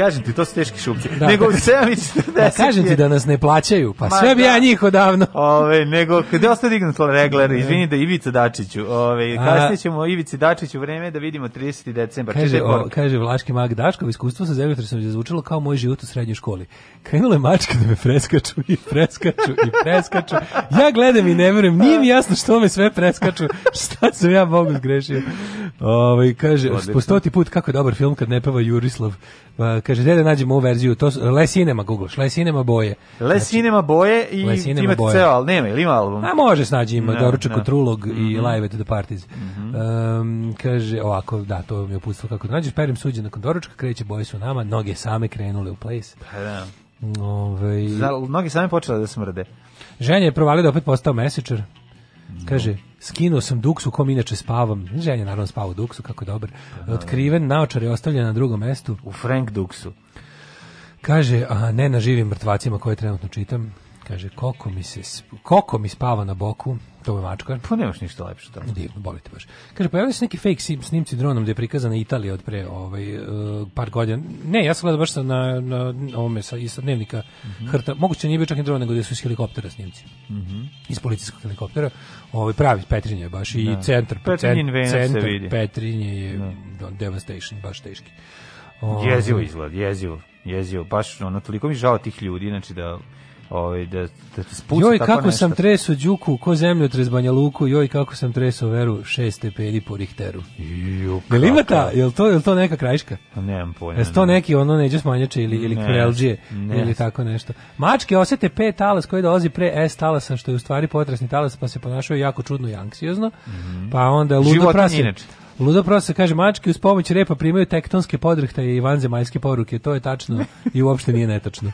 Kažem ti, to su teški šupci. Da. Nego u 7.40... Da, da kažem ti da nas ne plaćaju, pa Ma, sve bi da. ja njih odavno. Ove, nego, kada ostaje dignut regler, izvini da Ivica Dačiću. Ove, kasnije ćemo Ivici Dačiću vreme da vidimo 30. decembar. Kaže, o, kaže Vlaški mag Daškov, iskustvo sa zemljotresom je zvučalo kao moj život u srednjoj školi. Krenule mačke da me preskaču i preskaču i preskaču. Ja gledam i ne verujem, nije mi jasno što me sve preskaču. Šta sam ja mogu zgrešio? Ove, kaže, po stoti put kako je dobar film kad ne peva Jurislav. Pa Kaže, gde da nađemo ovu verziju? To, Le Cinema Google Le Cinema boje. Le znači, Cinema boje i ima ceo, al nema, ili ima album? A može snađi, ima no, Doručak no. Trulog mm -hmm. i mhm. Live at the Parties. Mm -hmm. um, kaže, ovako, da, to mi je upustilo kako da nađeš, perim suđe nakon Doručka, kreće boje su nama, noge same krenule u place. Pa da. Ove... Ovaj Za, noge same počele da smrde. Ženja je provalio da opet postao mesečer. Kaže, Skinuo sam duks u kom inače spavam. Ženja naravno spava u duksu, kako je dobar. Otkriven, naočar je ostavljen na drugom mestu. U Frank duksu. Kaže, a ne na živim mrtvacima koje trenutno čitam. Kaže, koliko mi, se, koliko mi spava na boku, to je mačka. Pa nemaš ništa lepše tamo. Divno, bolite baš. Kaže, pojavili pa se neki fake sim, snimci dronom gde je prikazana Italija od pre ovaj, uh, par godina. Ne, ja sam gledao baš sa, na, na ovome, sa, sa dnevnika mm -hmm. hrta. Moguće nije bio čak i dron, nego gde da su iz helikoptera snimci. Mm -hmm. Iz policijskog helikoptera. Ovaj, pravi Petrinje baš i da. centar. Petrinjen cent, centar, se vidi. Petrinje je da. devastation, baš teški. Um, jezivo ovaj. izgled, jezivo. Jezivo, baš ono, toliko mi žao tih ljudi, znači da ovaj da da te spusti joj, kako nešto. sam treso đuku ko zemlju tres Banja Luku, joj kako sam treso veru 6 stepeni po Richteru. Ju. Jel ima ta, jel to jel to neka krajiška? Pa nemam pojma. Jel to neki ono neđe smanjače ili ili ne, krelđije ili tako nešto. Mačke osete P talas koji dolazi pre S talasa što je u stvari potresni talas pa se ponašaju jako čudno i anksiozno. Mm -hmm. Pa onda ludo prasi Ludo prosa kaže, mačke uz pomoć repa primaju tektonske podrhtaje i vanzemaljske poruke. To je tačno i uopšte nije netačno.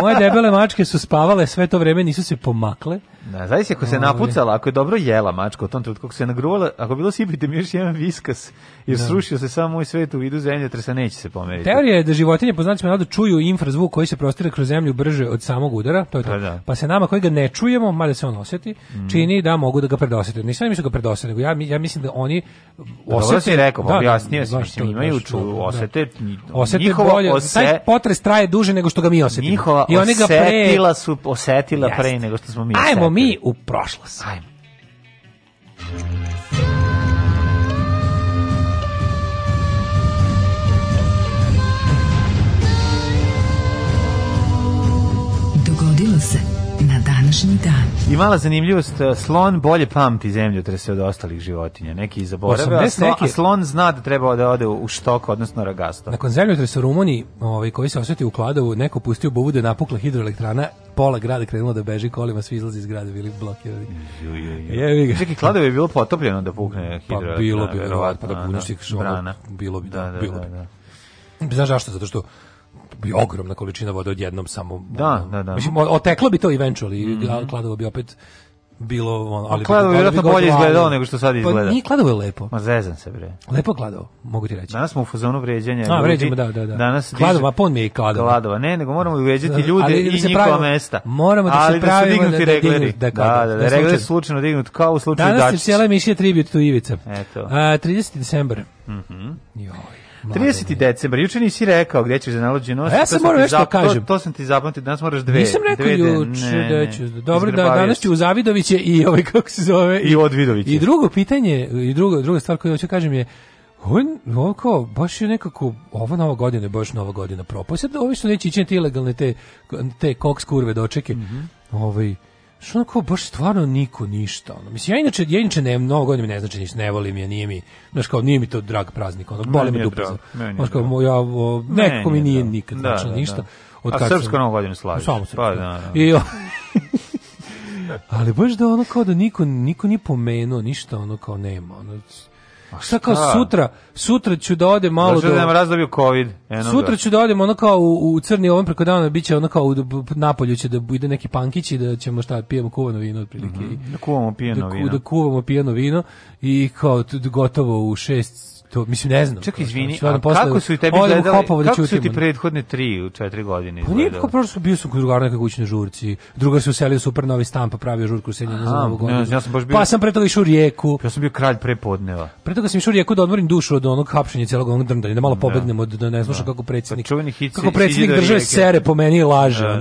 Moje debele mačke su spavale sve to vreme, nisu se pomakle. Da, zavisi ako se napucala, ako je dobro jela mačka u tom trenutku, ako se nagruvala, ako bilo sipite mi još jedan viskas, jer da. srušio se samo moj svet u vidu zemlje, tresa neće se pomeriti. Teorija je da životinje po znacima navoda čuju infrazvuk koji se prostire kroz zemlju brže od samog udara, to je to. Pa, da. pa se nama koji ga ne čujemo, mada se on oseti, mm. čini da mogu da ga predosete. Nisam mislim da ga predosete, nego ja, ja mislim da oni pa osete... Dobro si rekao, pa da, da, objasnio da, si, imaju ču, da. osete, osete bolje, ose... taj potres traje duže nego što ga mi osjetimo. Njihova I oni ga pre... osetila su, osetila pre nego što smo mi Ajmo, mi u prošlost. Ajmo. današnji dan. I mala zanimljivost, e, slon bolje pamti zemljotrese od ostalih životinja. Neki zaborave, a, slon, a slon zna da treba da ode u štok, odnosno ragasto. Nakon zemljotresa u Rumuniji, ovaj, koji se osjeti u Kladovu, neko pustio bubu da napukla hidroelektrana, pola grada krenulo da beži kolima, svi izlazi iz grada, bili blokirani. Jevi ga. Čekaj, Kladovo je bilo potopljeno da pukne pa hidroelektrana. Pa bilo bi, verovatno, pa da puniš da, da, brana. Bilo bi, da, da, da bilo bi. Znaš zašto? Zato što bi ogromna količina vode odjednom samo da, da, da. Mislim, oteklo bi to eventually mm -hmm. kladovo bi opet bilo on ali kladovo je vjerojatno bolje izgledalo nego što sad pa izgleda. Pa nije kladovo je lepo. Ma zezam se bre. Lepo kladovo, mogu ti reći. Danas smo u fazonu vređanja. A vređamo da da da. Danas kladova pon pa mi je kladova. Kladova, ne, nego moramo vređati ljude ali, da i da njihova mesta. Moramo da se da pravimo da, da, regleri. Da, da, da, da, da, regleri slučajno dignut kao u slučaju Dačić. Danas je cijela emisija tribut to Ivica. Eto. A, 30. decembar. Mhm. Joj. 30. decembar, juče nisi rekao gdje ćeš za da nalođe nos. A ja sam morao nešto da kažem. To, to sam ti zapamtio, danas moraš dve. Nisam rekao juče da ću. Da- dobro, da, danas ću u Zavidoviće i ovaj, kako se zove. I, i od Vidovića. I drugo pitanje, i drugo, druga stvar koju hoću kažem je, on, on kao, baš je nekako, ova nova godina je baš nova godina propao. ovi su neće ići te ilegalne te, te koks kurve dočeke. Mm -hmm. Ovaj, što ono baš stvarno niko ništa. Ono. Mislim, ja inače, ja inače ne, mnogo godina mi ne znači ništa, ne volim ja, nije mi, znaš kao, nije mi to drag praznik, ono, boli me dupa. Znaš kao, ja, o, nekako mi nije nikad da, znači da, ništa. Od A srpsko sam, novo godinu slaviš? Pa, samo srpsko. Pa, da, da. I, o, ali baš da ono kao da niko, niko nije pomenuo ništa, ono kao nema, ono, Pa šta kao sutra, sutra ću da odem malo Zašto da do... Zašto da razdobio COVID? Eno sutra ću da odem ono kao u, u crni ovom preko dana, bit će ono kao u napolju će da bude neki pankić i da ćemo šta, pijemo kuvano vino otprilike. Mm -hmm. Da kuvamo pijeno da, vino. Da kuvamo pijeno vino i kao gotovo u šest to mislim ne znam. Čekaj, izvini, a kako su i tebi gledali? Da kako su ti prethodne 3 u 4 godine izgledali? Pa nije kako prošlo bio sam kod drugara na kućnoj žurci. Drugar se uselio super novi stan pa pravio žurku sa njim za novu godinu. Ja sam baš bio. Pa sam pre toga išao u Rijeku. Ja sam bio kralj prepodneva. Pre toga sam išao u Rijeku da odmorim dušu od onog hapšenja celog onog drndanja, da malo da. pobegnem od da ne sluša da. kako predsednik. Pa kako predsednik drže sere po meni laže.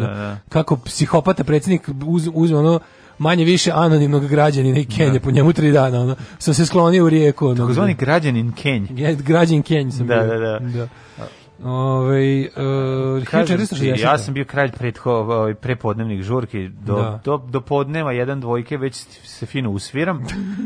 Kako psihopata predsjednik uzme ono manje više anonimnog građanina i Kenja, da. po njemu tri dana, ono, sam se sklonio u rijeku. Ono, Takozvani građanin Kenj. Građan Kenj sam da, bio. Da, da, da. Ove, ovaj, uh, Kažem, ja sam bio kralj pretho, ovaj, prepodnevnih žurki do, da. do, do podneva jedan dvojke već se fino usviram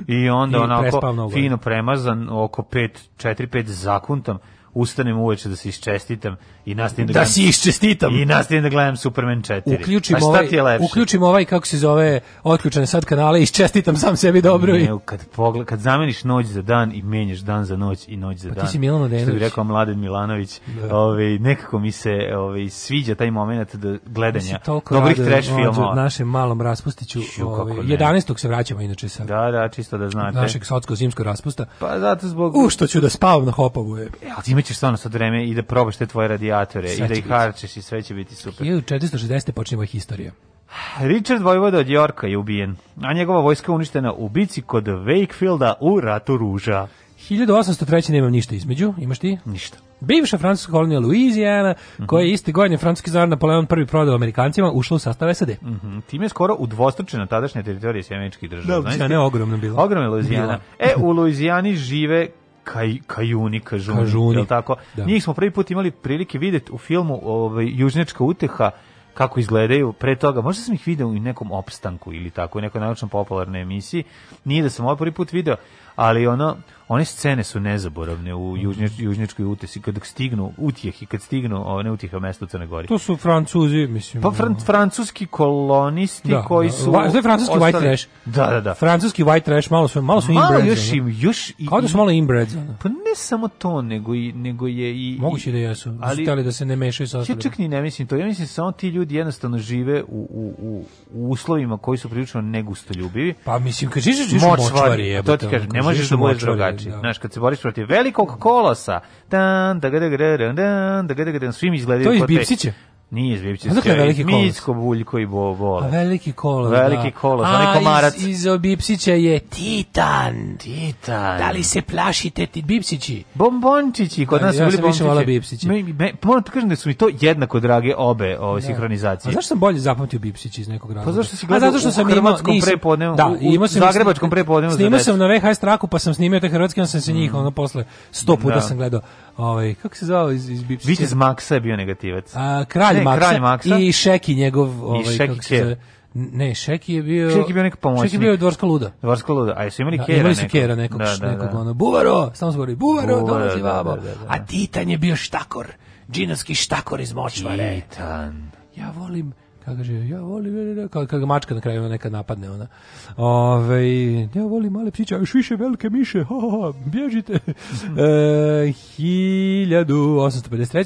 i onda I onako fino premazan oko 5, 4, 5 zakuntam ustanem uveče da se isčestitam i nastavim da, da gledam, si isčestitam i nastavim da gledam Superman 4. Uključimo pa ovaj uključimo ovaj kako se zove otključane sad kanale i isčestitam sam sebi dobro ne, i kad pogled kad zameniš noć za dan i menjaš dan za noć i noć za pa dan. Ti si Milan Odenović. Što bi rekao Mladen Milanović, da. ovaj nekako mi se ovaj sviđa taj momenat da gledanja dobrih trash filmova. našem malom raspustiću, ovaj 11. se vraćamo inače sa. Da, da, čisto da znate. Našeg sotsko zimskog raspusta. Pa zato zbog U što ću da spavam na hopovu je. E, imaćeš stvarno sad vreme i da probaš te tvoje radijatore i da ih harčeš i sve će biti super. 1460. počinje moja historija. Richard Vojvoda od Jorka je ubijen, a njegova vojska uništena u bici kod Wakefielda u ratu ruža. 1803. nemam ništa između, imaš ti? Ništa. Bivša francuska kolonija Louisiana, mhm. koja je iste godine francuski zar Napoleon prvi prodao Amerikancima, ušla u sastav SAD. Mm -hmm. Time je skoro udvostručena tadašnja teritorija Sjemeničkih država. Da, da ne, ogromno bilo. Ogromno je Louisiana. E, u Louisiani žive kaj, kajuni, kažuni, kažuni. tako? Da. Njih smo prvi put imali prilike videti u filmu ovaj, Južnjačka uteha, kako izgledaju pre toga. Možda sam ih video u nekom opstanku ili tako, u nekoj naučno popularnoj emisiji. Nije da sam ovaj prvi put video, ali ono, one scene su nezaboravne u južnje, južnjačkoj utesi kad stignu utjeh i kad stignu one utjeha mesta u Crnoj Gori. To su Francuzi, mislim. Pa fran, francuski kolonisti da, koji da, su da, da francuski ostali... white trash. Da, da, da. Francuski white trash malo su malo su malo Još im, još i, Kao da su malo inbreds. Pa ne samo to, nego i nego je i moguće da jesu. Da ali da, da se ne mešaju sa ostalim. Ja čak ni ne mislim to. Ja mislim da samo ti ljudi jednostavno žive u, u, u, u uslovima koji su prilično negustoljubivi. Pa mislim kad živiš u močvari, to ti kažem, ne možeš da budeš drugačiji zvuči. Znaš, kad se boriš protiv velikog kolosa, dan, da ga da ga da ga da ga da ga da ga da ga da Nije Zvijevčić. Dakle, veliki kolos. Micko, Buljko i bo, Bobo. A veliki kolos, da. Veliki kolos, da. komarac. Iz, iz Bipsića je Titan. Titan. Da li se plašite ti Bipsići? Bombončići, kod da, nas ja bili bombončići. Ja sam Bipsići. Me, me, moram ti kažem da su mi to jednako drage obe ove da. sinhronizacije. A zašto sam bolje zapamtio Bipsići iz nekog pa razloga? Pa zašto si gledao A zato što sam u hrvatskom nisam, prepodnevu, da, u, u sam, zagrebačkom prepodnevu. Snimao sam na VHS traku, pa sam snimio te hrvatske, onda sam se njih, mm. ono posle sto puta da. sam gledao. Ovaj, kako se zvao iz, iz Bipsića? Vitez Maksa je bio negativac. A, kralj kralj, Maksa, kralj Maksa i Šeki njegov ovaj, Šeki kako se ne, Šeki je bio... Šeki je bio neka pomoćnik. Šeki je bio dvorska luda. Dvorska luda, a jesu imali da, Kera imali su Kera nekog, da, da, nekog da. ono, Buvaro, samo zbori, Buvaro, Buvaro dolazi da, vamo. Da, da, da. A Titan je bio štakor, džinovski štakor iz Močvare. Titan. Ja volim kako kaže, ja volim, kada ka mačka na kraju neka napadne ona. Ovaj ja volim male ptiće, a još više velike miše, ho, ho, ho bježite. e, 1853.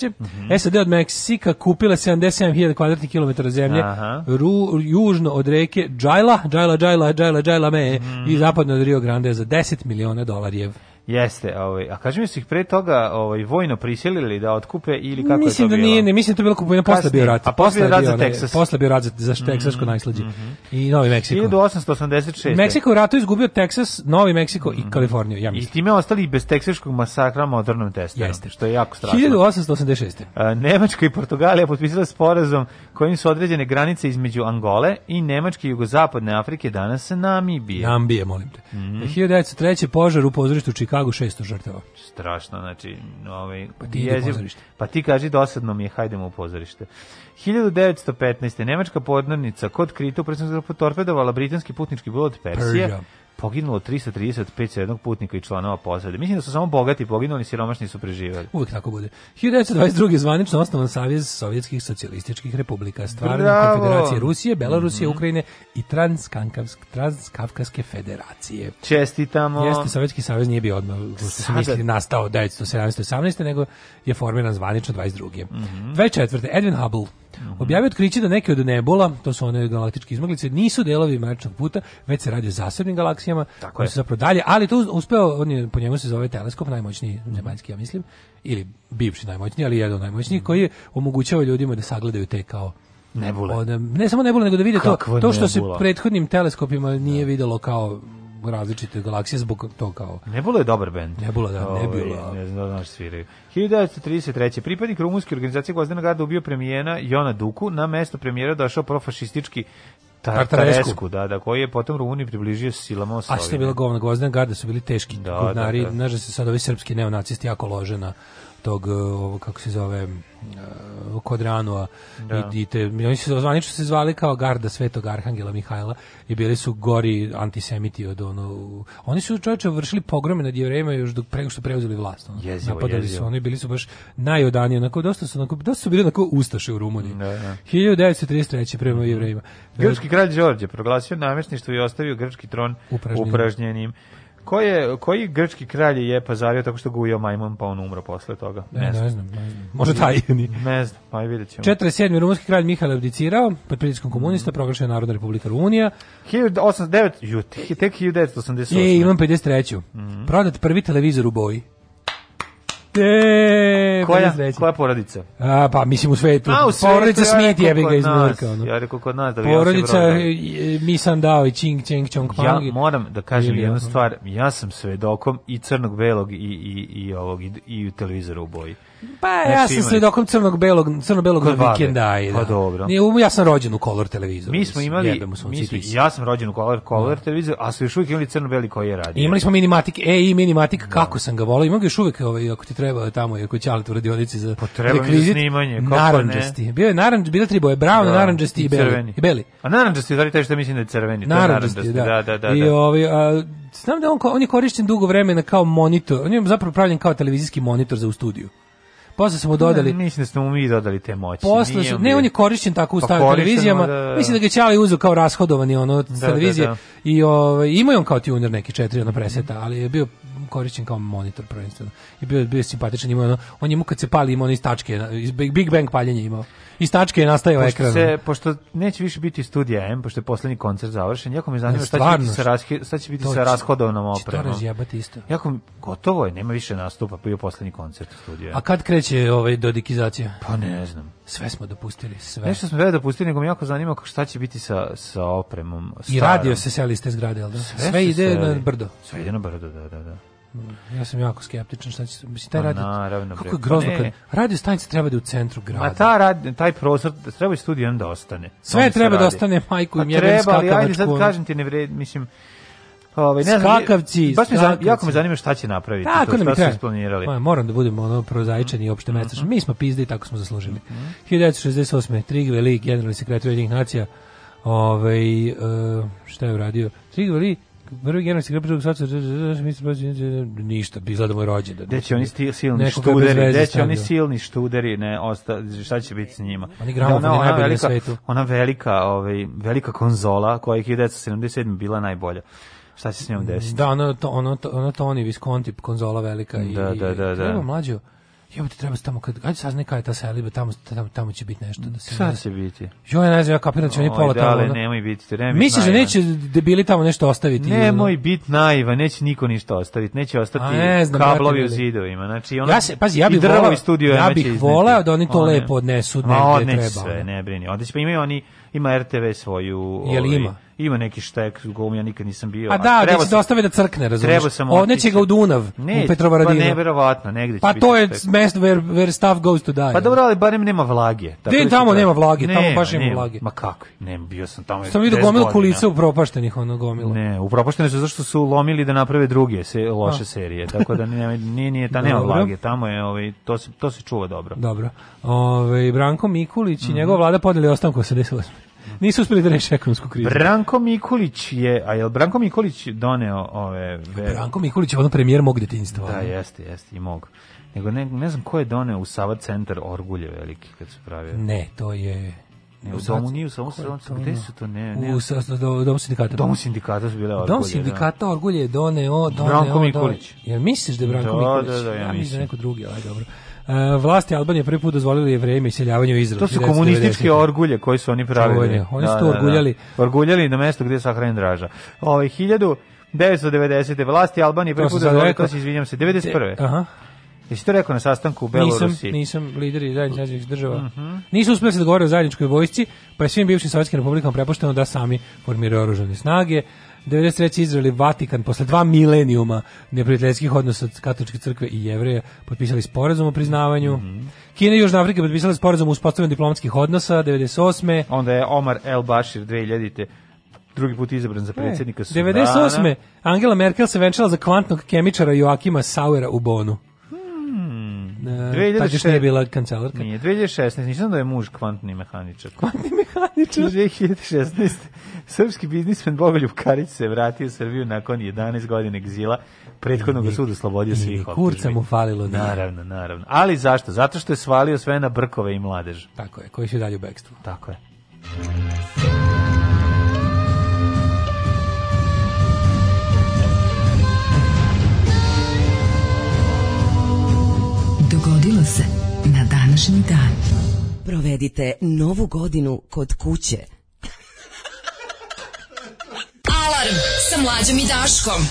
Mm -hmm. SAD od Meksika kupila 77.000 kvadratnih kilometara zemlje ru, južno od reke Džajla, Džajla, Džajla, Džajla, Džajla, Džajla Me mm -hmm. i zapadno od Rio Grande za 10 miliona dolarijev. Jeste, ovaj, a kažem mi su ih pre toga ovaj, vojno prisilili da otkupe ili kako mislim je to da bilo? Nije, mislim da to bilo kupovina, posle bio rat. A posle bio rat za Teksas. Posle bio rat za, za Teksasko mm -hmm. najslađe. Mm I Novi Meksiko. 1886. Meksiko u ratu izgubio Teksas, Novi Meksiko mm -hmm. i mhm. Kaliforniju, ja mislim. I time ostali bez teksaškog masakra modernom testerom, Jeste. što je jako strašno. 1886. A, Nemačka i Portugalija potpisala sporazum kojim su određene granice između Angole i Nemačke i Jugozapadne Afrike, danas Namibije. Namibije, molim te. Mm -hmm. 1903. požar u pozorištu Čika Čikagu 600 žrtava. Strašno, znači, ovaj, pa ti jeziv, Pa ti kaži dosadno mi je, hajdemo u pozorište. 1915. Nemačka podmornica kod Krita u torpedovala britanski putnički brod Persije. Perja poginulo 335 sednog putnika i članova posade. Mislim da su samo bogati poginuli, siromašni su preživjeli. Uvek tako bude. 1922. zvanično osnovan Savjez Sovjetskih socijalističkih republika, stvarana konfederacije Rusije, Belorusije, mm -hmm. Ukrajine i Transkavkaske federacije. Čestitamo. Jeste, Sovjetski savez nije bio odmah, što se misli, nastao 1917. 18. nego je formiran zvanično 22. Mm -hmm. 24. Edwin Hubble Mhm. Objavio otkriće da neke od nebula, to su one galaktičke izmaglice, nisu delovi mračnog puta, već se radi o zasebnim galaksijama Tako koje su zapravo dalje, ali to uspeo, on je, po njemu se zove teleskop, najmoćniji zemaljski, ja mislim, ili bivši najmoćniji, ali jedan najmoćniji, mm. koji je omogućava ljudima da sagledaju te kao nebule. Od, ne samo nebule, nego da vide Kakva to, to što nebula? se prethodnim teleskopima nije da. videlo kao različite galaksije zbog toga kao. Nebula je dobar bend. Nebula, da, Ove, ovaj, Nebula. Ne znam da znaš sviraju. 1933. pripadnik rumunske organizacije Gvozdena garda ubio premijena Jona Duku, na mesto premijera došao profašistički Tartaresku, da, da, koji je potom Rumuniji približio silama Osovine. A što je bila govna Gvozdena garda, su bili teški da, gudnari, da, da. da. se sad ovi srpski neonacisti jako lože na tog e, ovo kako se zove uh, Kodranua da. i, i te, oni se zvanično se zvali kao garda Svetog Arhangela Mihajla i bili su gori antisemiti od ono oni su čoveče vršili pogrome nad jevrejima još dok prego što preuzeli vlast ono. Jezivo, napadali jezivo. su oni bili su baš najodaniji onako dosta su onako dosta su bili onako ustaše u Rumuniji da, da. 1933 prema mm jevrejima Grčki kralj Đorđe proglasio namestništvo i ostavio grčki tron upražnjenim. upražnjenim. Ko je, koji grčki kralj je pazario tako što ga ujeo majmun pa on umro posle toga? Ne, ne, znam. ne znam, ne Možda taj Ne znam, pa i vidjet ćemo. 47. rumunski kralj Mihajl abdicirao, pod pritiskom komunista, mm. proglašena Narodna republika Rumunija. 1809, tek 1988. Je, imam 53. Mm Prodat prvi televizor u boji. E, koja, koja porodica? A, pa mislim u svetu. A, u svetu porodica Smith je ga iz Njurka. Ja rekao kod nas da bi Porodica Misan Dao i Ching Cheng Chong Pang. Ja moram da kažem jednu stvar. Ja sam svedokom i crnog, belog i, i, i, ovog, i, i u televizoru u boji. Pa ja znači, sam svedokom crnog-belog crno-belog vikenda. Babe. Pa da. dobro. Nije, ja sam rođen u color televizoru. Mi smo imali, mi ja sam rođen u color kolor da. televizoru, a sve još uvijek imali crno-beli koji je radio. Imali smo minimatik, e i minimatik, da. kako sam ga volao. Imam ga još uvijek, ovaj, ako ti treba tamo, ako ćalit u radionici pa za rekvizit. snimanje, kako naranđasti. Bio je naranđ, bilo tri boje, brown, da, naranđasti i, beli. I beli. A naranđasti, da li taj što mislim da je crveni? Naranđasti, da. da, da, da. I ovaj, a, znam da on, on je korišten dugo vremena kao monitor, on je zapravo pravljen kao televizijski monitor za u studiju. Posle smo dodali. Ne, mislim da smo mi dodali te moći. Posle su, ne, on je korišćen tako u pa starim televizijama. Da, mislim da ga Ćali uzeo kao rashodovani ono da, da, televizije da, i ovaj imao on kao tuner neki četiri na preseta, ali je bio korišćen kao monitor prvenstveno. I bio je bio simpatičan, imao ono, on je mu kad se pali imao one istačke, iz Big Bang paljenje imao iz tačke je nastajao ekran. Se, pošto neće više biti studija M, pošto je poslednji koncert završen, jako me zanima ne, šta će biti sa, rashi, šta će biti sa rashodovnom opremom. Će To isto. Jako, gotovo je, nema više nastupa, bio poslednji koncert studija M. A kad kreće ovaj dodikizacija? Pa ne znam. Sve smo dopustili, sve. Nešto smo sve dopustili, nego me jako zanima šta će biti sa, sa opremom. Starom. I radio se seli iz te zgrade, jel da? Sve, sve ide na brdo. Sve ide na brdo, da, da, da. Mm, ja sam jako skeptičan šta će mislim taj pa radi. kako je grozno pa kad radio stanica treba da je u centru grada. Ma ta rad, taj prostor treba i studijem da ostane. Sve treba da ostane pa majku i mjere skakavačku. Treba, ali ajde sad kažem ti ne vred, mislim Ovaj ne znam, skakavci, baš me skakavci. jako me zanima šta će napraviti, tako to, šta su isplanirali. Ma, moram da budemo ono prozaičani i opšte mm -hmm. Mi smo pizde i tako smo zaslužili. Mm -hmm. 1968. Trigve Lee, generalni sekretar Ujedinjenih nacija, ovaj, uh, šta je uradio? Trigve Lee prvi generalski grup drugog da ništa, izgleda moj rođendan. Gde će da, oni sti, silni študeri, gde će oni silni študeri, ne, osta, šta će biti s njima? Oni gramofon da, ona, ona, najbolji velika, na svetu. Ona velika, ovaj, velika konzola koja je 1977 bila najbolja šta će s njom desiti? Da, ona, to, ona, to, ona Tony Visconti konzola velika da, i, da, da, da, da. mlađo, Jebote, treba tamo kad ajde sad neka je ta seliba, tamo, tamo tamo će biti nešto da se. Šta će biti? Jo, ja ne znam, ja kapiram da će oni pola tamo. Ali nemoj biti, nemoj. Misliš da neće debili tamo nešto ostaviti? Nemoj biti naiva, neće niko ništa ostaviti, neće ostati ne znam, kablovi ja u zidovima. Znači ono. Ja se, pazi, ja bih voleo studio Ja bih voleo da oni to one, lepo odnesu negde treba. odnesu sve, ne brini. Onda će pa imaju oni ima RTV svoju. Jel ovaj, ima? ima neki štek, gom ja nikad nisam bio. A da, a treba da se dostave da crkne, razumiješ? Treba sam Ovdje će ga u Dunav, ne, u Petrovaradinu. Pa nevjerovatno, negdje će Pa to je mesto where, where stuff goes to die. Pa dobro, ali barem nema vlage. Tako De, da da- tamo nema vlage, ne, tamo baš nema vlage. Ma kako, ne, bio sam tamo. Sam vidio gomilu kulica propaštenih, ono gomilo. Ne, u upropaštene su zašto su lomili da naprave druge se, loše a. serije, tako da ne, nije, nije, ta nema vlage, tamo je, ovaj, to, se, to se čuva dobro. Dobro. Ove, ovaj, Branko Mikulić i mhm. njegova vlada podeli ostanku 88. Nisu uspeli da reše ekonomsku krizu. Branko Mikulić je, a je Branko Mikulić doneo ove... Ve... Branko Mikulić je ono premijer mog detinjstva. Da, jeste, jeste, i mog. Nego ne, ne znam ko je doneo u Sava centar Orgulje veliki kad se pravio. Ne, to je... Ne, u domu nije, u samo gde su to, ne, ne. U do, domu sindikata. Domu sindikata su bile Orgulje. Domu da. sindikata Orgulje je doneo, doneo... Branko Mikulić. Jel misliš da je Branko da, Mikulić? Da, da, da, ja, ja mislim. Da neko drugi, aj dobro. E, vlasti Albanije prvi put dozvolili je vreme iseljavanju Izraela. To su komunističke orgulje koje su oni pravili. Čuvanje. Oni su da, to da, da. orguljali. Orguljali na mesto gdje je sahranjen Draža. Ove, ovaj, 1990. vlasti Albanije prvi put dozvolili, to se izvinjam se, 91. E, aha. Jesi to rekao na sastanku u Belorusiji? Nisam, nisam lideri zajedničkih država. Uh mhm. -huh. Nisu uspeli se dogovoriti o zajedničkoj vojsci, pa je svim bivšim sovjetskim republikama prepušteno da sami formiraju oružane snage. 93. Izrael i Vatikan posle dva milenijuma neprijateljskih odnosa katoličke crkve i jevreja potpisali sporazum o priznavanju. Mm -hmm. Kina i Južna Afrika potpisali sporazum o uspostavljanju diplomatskih odnosa 98. Onda je Omar El Bashir 2000 drugi put izabran za predsjednika e, Sudana. 98. Angela Merkel se venčala za kvantnog kemičara Joakima Sauera u Bonu. 2016 e, pa nije bila kancelarka. Nije, 2016. Nisam da je muž kvantni mehaničar. Kvantni mehaničar? 2016. Srpski biznismen Bogoljub Karić se vratio u Srbiju nakon 11 godina egzila. Prethodnog sud oslobodio svih optužbi. Kurca mu falilo. Da. Naravno, naravno. Ali zašto? Zato što je svalio sve na brkove i mladež. Tako je, koji su dalje u bekstvu. Tako je. Dogodilo se na današnji dan. Provedite novu godinu kod kuće. Alarm sa mlađom i Daškom.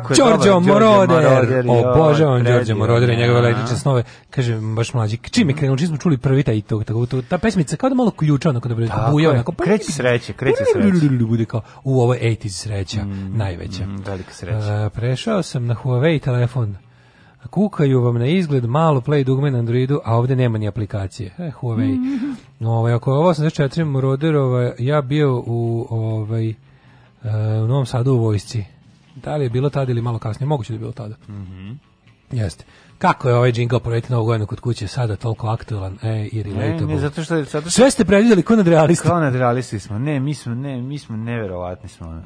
kako je Giorgio Moroder. Obožavam Giorgio Moroder i njegove električne snove. Kaže, baš mlađi, čim je krenuo, čim smo čuli prvi taj to, tako, to, ta pesmica, kao da malo ključa, onako da bude buja, onako. Pa, kreće sreće, kreće sreće. Bude kao, u, ovo 80 sreća, mm, najveća. Mm, velika sreća. prešao sam na Huawei telefon. Kukaju vam na izgled malo play dugme na Androidu, a ovde nema ni aplikacije. E, Huawei. No, Ovaj, ako je ovo 84 Moroderova, ja bio u, ovaj, e, u Novom Sadu u vojsci. Da li je bilo tada ili malo kasnije? Moguće da je bilo tada. Mm -hmm. Jeste. Kako je ovaj džingl projekta Novog godina kod kuće sada toliko aktualan e, i relatable? Ne, ne, zato što, zato što... Sve ste predvidjeli ko nadrealisti. Kao nadrealisti smo. Ne, mi smo, ne, mi smo neverovatni smo.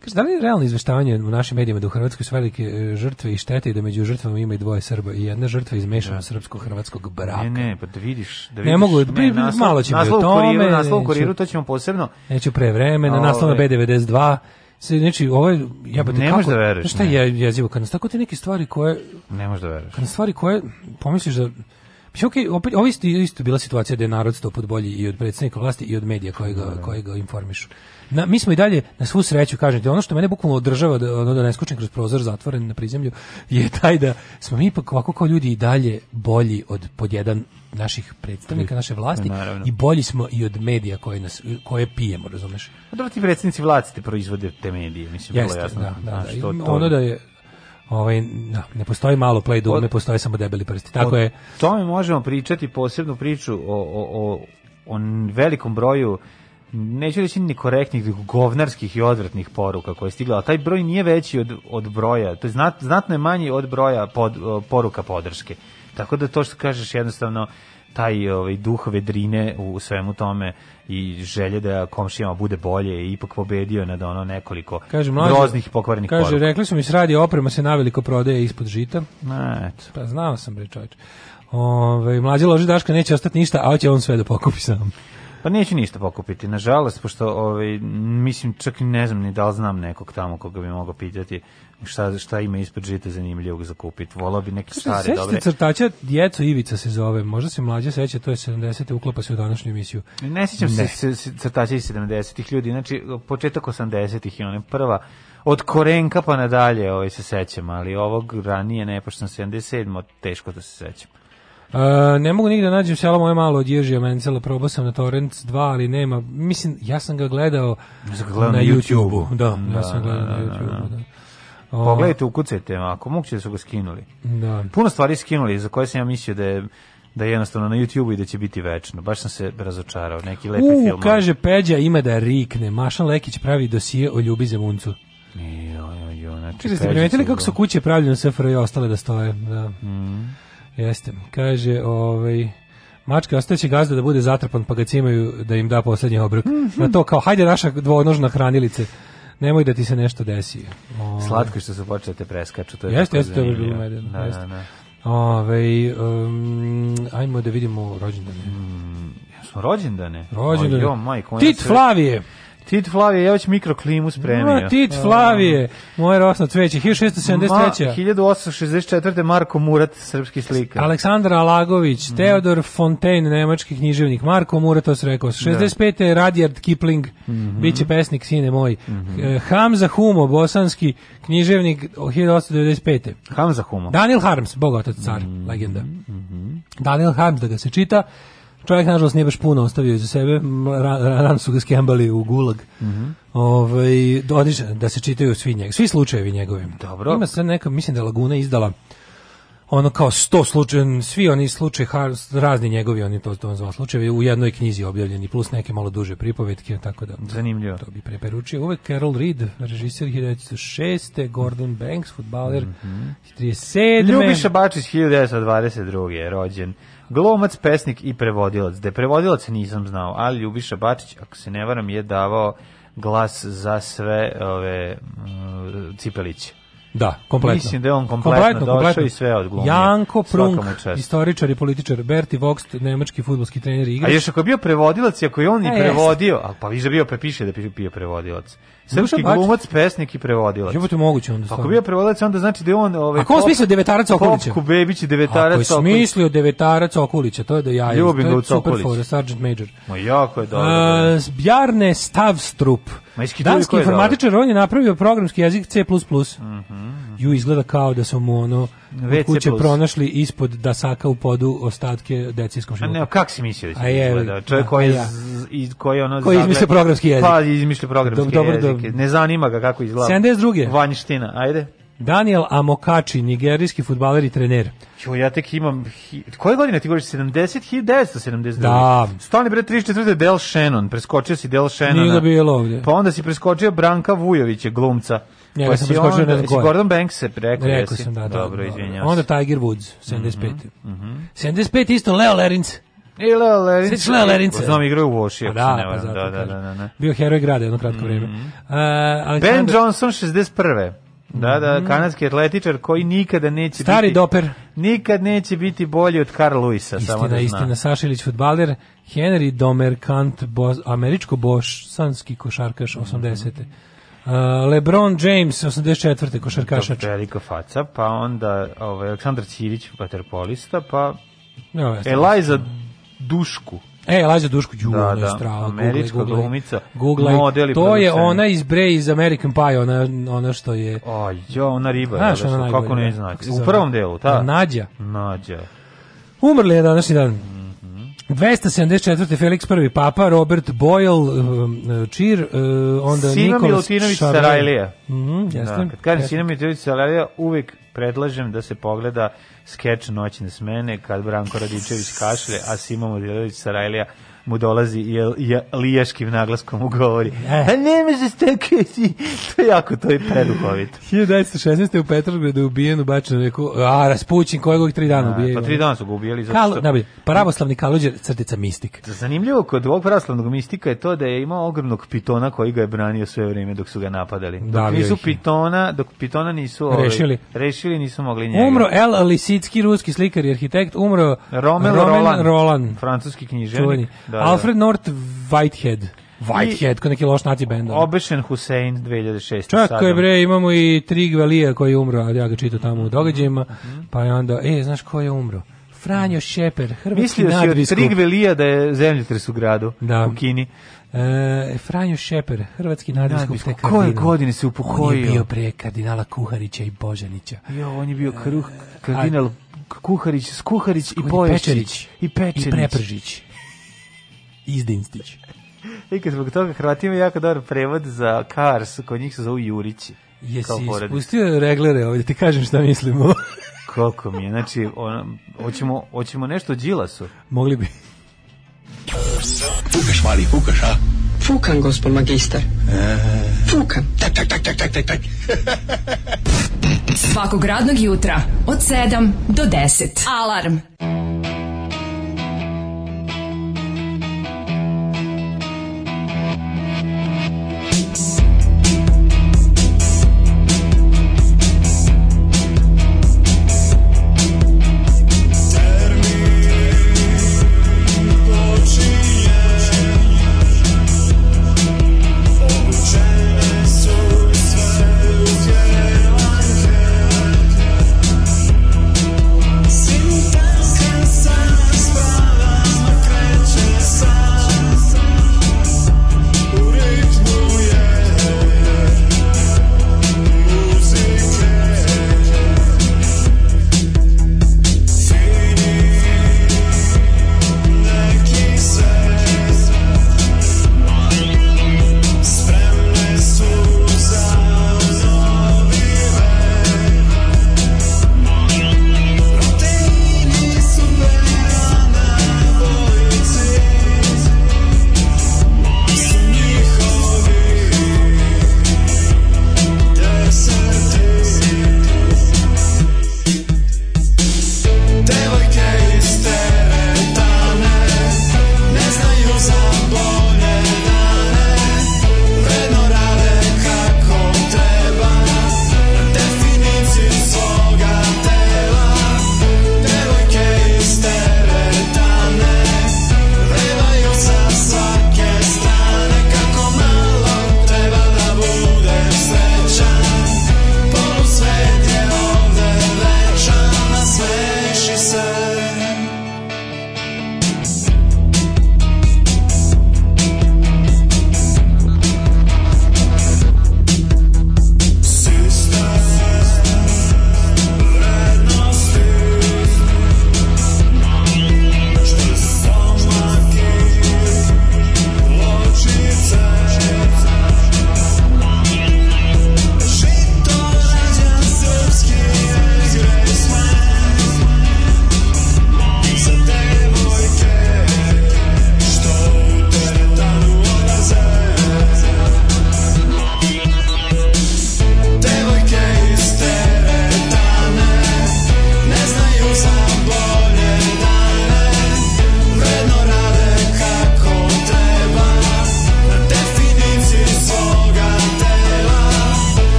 Kaže, da li je realno izveštavanje u našim medijima da u Hrvatskoj su velike e, žrtve i štete i da među žrtvama ima i dvoje Srba i jedna žrtva izmešana da. srpsko-hrvatskog braka? Ne, ne, pa da vidiš. Da vidiš ne mogu, ne, naslov, malo ćemo o tome. Naslov u kuriru, to ćemo posebno. Neću pre vremena, naslov na B92 se znači ovo ovaj, je jebote ne možeš da veruješ. Šta je jezivo kad nas tako te neke stvari koje ne možeš da veruješ. Kad stvari koje pomisliš da Okay, opet, ovo isto, isto bila situacija da je narod sto pod bolji i od predsjednika vlasti i od medija koji ga, da, da. koji ga informišu. Na, mi smo i dalje, na svu sreću, kažem ti, ono što mene bukvalno održava da, ono, da ne skočim kroz prozor zatvoren na prizemlju, je taj da smo mi ipak ovako kao ljudi i dalje bolji od pod jedan naših predstavnika, naše vlasti Naravno. i bolji smo i od medija koje, nas, koje pijemo, razumeš? A pa dobro ti predstavnici vlasti proizvode te medije, mislim, Jeste, jasno. Da, da, da. Što to... Ono da je, Ovaj, da, ne postoji malo play dugme, postoje samo debeli prsti. Tako je. To mi možemo pričati posebnu priču o, o, o, o velikom broju neću reći nekorektnih, govnarskih i odvratnih poruka koje je stigla, taj broj nije veći od, od broja, to je znat, znatno je manji od broja pod, poruka podrške. Tako da to što kažeš jednostavno taj ovaj duh vedrine u svemu tome i želje da komšijama bude bolje i ipak pobedio nad ono nekoliko kaže, mlađe, groznih pokvarenih kaže, poruka. rekli su mi sradi oprema se naveliko prodaje ispod žita. Na, eto. Pa znao sam bre čovječ. Ove, mlađi loži Daška neće ostati ništa, a hoće on sve da pokupi sam. Pa neću ništa pokupiti, nažalost, pošto ovaj, mislim, čak ne znam ni da li znam nekog tamo koga bi mogao pitati šta, šta ima ispred žita zanimljivog za kupiti. Volao bi neke stare, Sećate crtača, djeco Ivica se zove, možda se mlađe seća, to je 70. uklapa se u današnju emisiju. Ne sećam se, se crtača iz 70-ih ljudi, znači početak 80-ih i one prva od Korenka pa nadalje ovaj se sećam, ali ovog ranije ne, pošto sam 77, teško da se sećam. E, ne mogu nigde da nađem selo moje malo od Ježija Mencela, probao sam na Torrents 2, ali nema. Mislim, ja sam ga gledao, sam ga gledao na, na YouTube-u. Da, da, ja da, sam ga gledao da, na da, YouTube-u, da. Pa o... Pogledajte, ukucajte, ako moguće da su ga skinuli. Da. Puno stvari skinuli, za koje sam ja mislio da je da je jednostavno na YouTube-u i da će biti večno. Baš sam se razočarao, neki lepi film. U, kaže Peđa ima da rikne. Mašan Lekić pravi dosije o ljubi za muncu. Jo, jo, jo, znači. Jeste primetili kako su kuće pravljene sve i ostale da stoje, da. Mm. Jeste. Kaže, ovaj, Mačka ostaje gazda da bude zatrpan pa ga cimaju da im da poslednji obrok. Mm -hmm. Na to kao, hajde naša dvonožna hranilice nemoj da ti se nešto desi. O... Ovaj. Slatko što se počete da te preskaču. To je jeste, jeste, to je bilo medeno. Da, da jeste. Da, da. Ove, ovaj, um, ajmo da vidimo rođendane. Mm, jesmo rođendane? Rođendane. O, jo, majko, Tit sve... Tit Flavije Jević mikroklimu spremio. No, Tit Flavije, moje rosno cveće, 1673. 1864. Marko Murat, srpski slikar. Aleksandar Alagović, mm Teodor Fontaine, nemački književnik. Marko Murat, to se rekao. 65. Da. Radijard Kipling, mm -hmm. bit će pesnik, sine moj. Mm -hmm. Hamza Humo, bosanski književnik, 1895. Hamza Humo. Daniel Harms, bogotac car, mm -hmm. legenda. Mm -hmm. Daniel Harms, da ga se čita, Čovjek, nažalost, nije baš puno ostavio iza sebe, rano ran su ga skembali u gulag. Mm -hmm. Ove, ovaj, odiša, da se čitaju svi njeg, svi slučajevi njegovim. Dobro. Ima se neka, mislim da je Laguna izdala ono kao sto slučaje, svi oni slučaje, razni njegovi, oni to, to on zvao slučajevi, u jednoj knjizi objavljeni, plus neke malo duže pripovetke, tako da Zanimljivo. to bi preperučio. Uvek Carol Reed, režisir 1906. Gordon Banks, futbaler mm -hmm. 37. Ljubiša Bačić 1922. je rođen. Glomac, pesnik i prevodilac. Da je prevodilac nisam znao, ali Ljubiša Bačić, ako se ne varam, je davao glas za sve ove mm, Cipeliće. Da, kompletno. Mislim da je on kompletno, kompletno došao kompletno. i sve odglumio. Janko Prunk, istoričar i političar, Berti Vogst, nemački futbolski trener i igrač. A još ako je bio prevodilac, ako je on i e, prevodio, a pa više bio prepiše da bio prevodilac. Srpski glumac, pesnik i prevodilac. Jebote moguće onda. Stvarno. Ako bio prevodilac, onda znači da je on ovaj Ako on smislio devetarac Okulića. Popku Bebić i devetarac Okulića. Ako je smislio devetarac Okulića, to je da ja Ljubim ga u Okulić. Super for Sergeant Major. Ma jako je dobro. Uh, Bjarne Stavstrup. Danski informatičar, on je napravio programski jezik C++. Uh mhm. -huh. Ju izgleda kao da su mu ono od kuće pronašli ispod dasaka u podu ostatke decijskog života. A ne, kako si mislio da će izgleda? Čovjek koji je, koji ono koji izmislio programski jezik. Pa, izmišlja programski jezik. Ne zanima ga kako izgleda. 72. Vanjština, ajde. Daniel Amokači, nigerijski futbaler i trener. Jo, ja tek imam... Hi... Koje godine ti govoriš? 70? 1972. Da. Stani bre 34. Del Shannon. Preskočio si Del Shannona. Nije ga bilo ovdje. Pa onda si preskočio Branka Vujovića, glumca. Njega pa sam preskočio ne znam Gordon Banks se preko. Rekao sam, da, da. Dobro, da, da. izvinjavam Onda Tiger Woods, 75. Mm -hmm. 75 isto, Leo Lerinc. I Leo Lerinc. Sveći Leo Lerinc. Znam igrao u Voši, pa da, ako da, se ne varam. Pa da, da, da, da, da. Bio heroj grada jedno kratko mm -hmm. vreme. Uh, mhm. e, Alexander... Ben Johnson, 61. Da, da, mhm. kanadski atletičar koji nikada neće Stari biti... doper. Nikad neće biti bolji od Karl Luisa, istina, samo da Istina, istina, Sašilić futbaler, Henry Domerkant, boz, američko sanski košarkaš, 80. Mm -hmm. uh, Lebron James, 84. košarkašač. To velika faca, pa onda ovaj, Aleksandar Cirić, vaterpolista, pa no, Eliza Dušku, E, Laza Duško, ju, da, da. strava, američka Google, glumica, Google, modeli, to je ona iz Bre iz American Pie, ona, ona što je... O, jo, ona riba, znaš, ja, da, ona kako ne znači, u prvom delu, ta? Nađa. Nađa. Umrli je današnji dan. Mm. 274. Felix I. papa, Robert Boyle, um, Čir, uh, onda Sina Nikolas Milutinović Sarajlija. Mm, -hmm, jeste. Da, kad kaže Sina Milutinović Sarajlija, uvek predlažem da se pogleda skeč Noćne smene kad Branko Radičević kašlje, a Simo Modilović Sarajlija mu dolazi i je, je, lijaškim naglaskom mu govori. E. A pa ne možeš tako To je jako, to je preduhovito. 1916. u Petrogradu je ubijen u Bačinu reku, a Raspućin kojeg tri dana ubijaju. Pa tri dana su ga ubijali. Zato što... Kalo, pravoslavni Kalođer, crtica mistik. Zanimljivo kod ovog pravoslavnog mistika je to da je imao ogromnog pitona koji ga je branio sve vrijeme dok su ga napadali. Dok da, nisu pitona, dok pitona nisu ovaj, rešili. rešili, nisu mogli njega. Umro El Lisicki, ruski slikar i arhitekt, umro Roman Roland, Roland, francuski književnik. Da, da. Alfred North Whitehead. Whitehead, kao neki loš naci bend. Da. Obešen Hussein 2006. Čak e, bre, imamo i tri gvalija koji je umro, ali ja ga čitao tamo u događajima, mhm. pa je onda, e, znaš ko je umro? Franjo mhm. Šeper, hrvatski Mislio nadbiskup. Mislio si od tri gvelija da je zemljotres u gradu, da. u Kini. E, Franjo Šeper, hrvatski nadbiskup te Koje godine se upokojio? On je bio pre kardinala Kuharića i Božanića. Jo, on je bio kruh, e, kardinal Kuharić, Skuharić i Pečerić. I Pečerić. I Prepržić. Izdinstić. I kad zbog toga Hrvati imaju jako dobar prevod za Cars, kod njih se zovu Jurići. Jesi ispustio reglere ovdje, ti kažem šta mislimo. Koliko mi je, znači, on, hoćemo, hoćemo nešto o Đilasu. Mogli bi. Fukaš, mali, fukaš, a? Fukan, gospod magister. E... Fukan. Tak, tak, tak, tak, tak, tak, tak. Svakog radnog jutra od 7 do 10. Alarm. Alarm.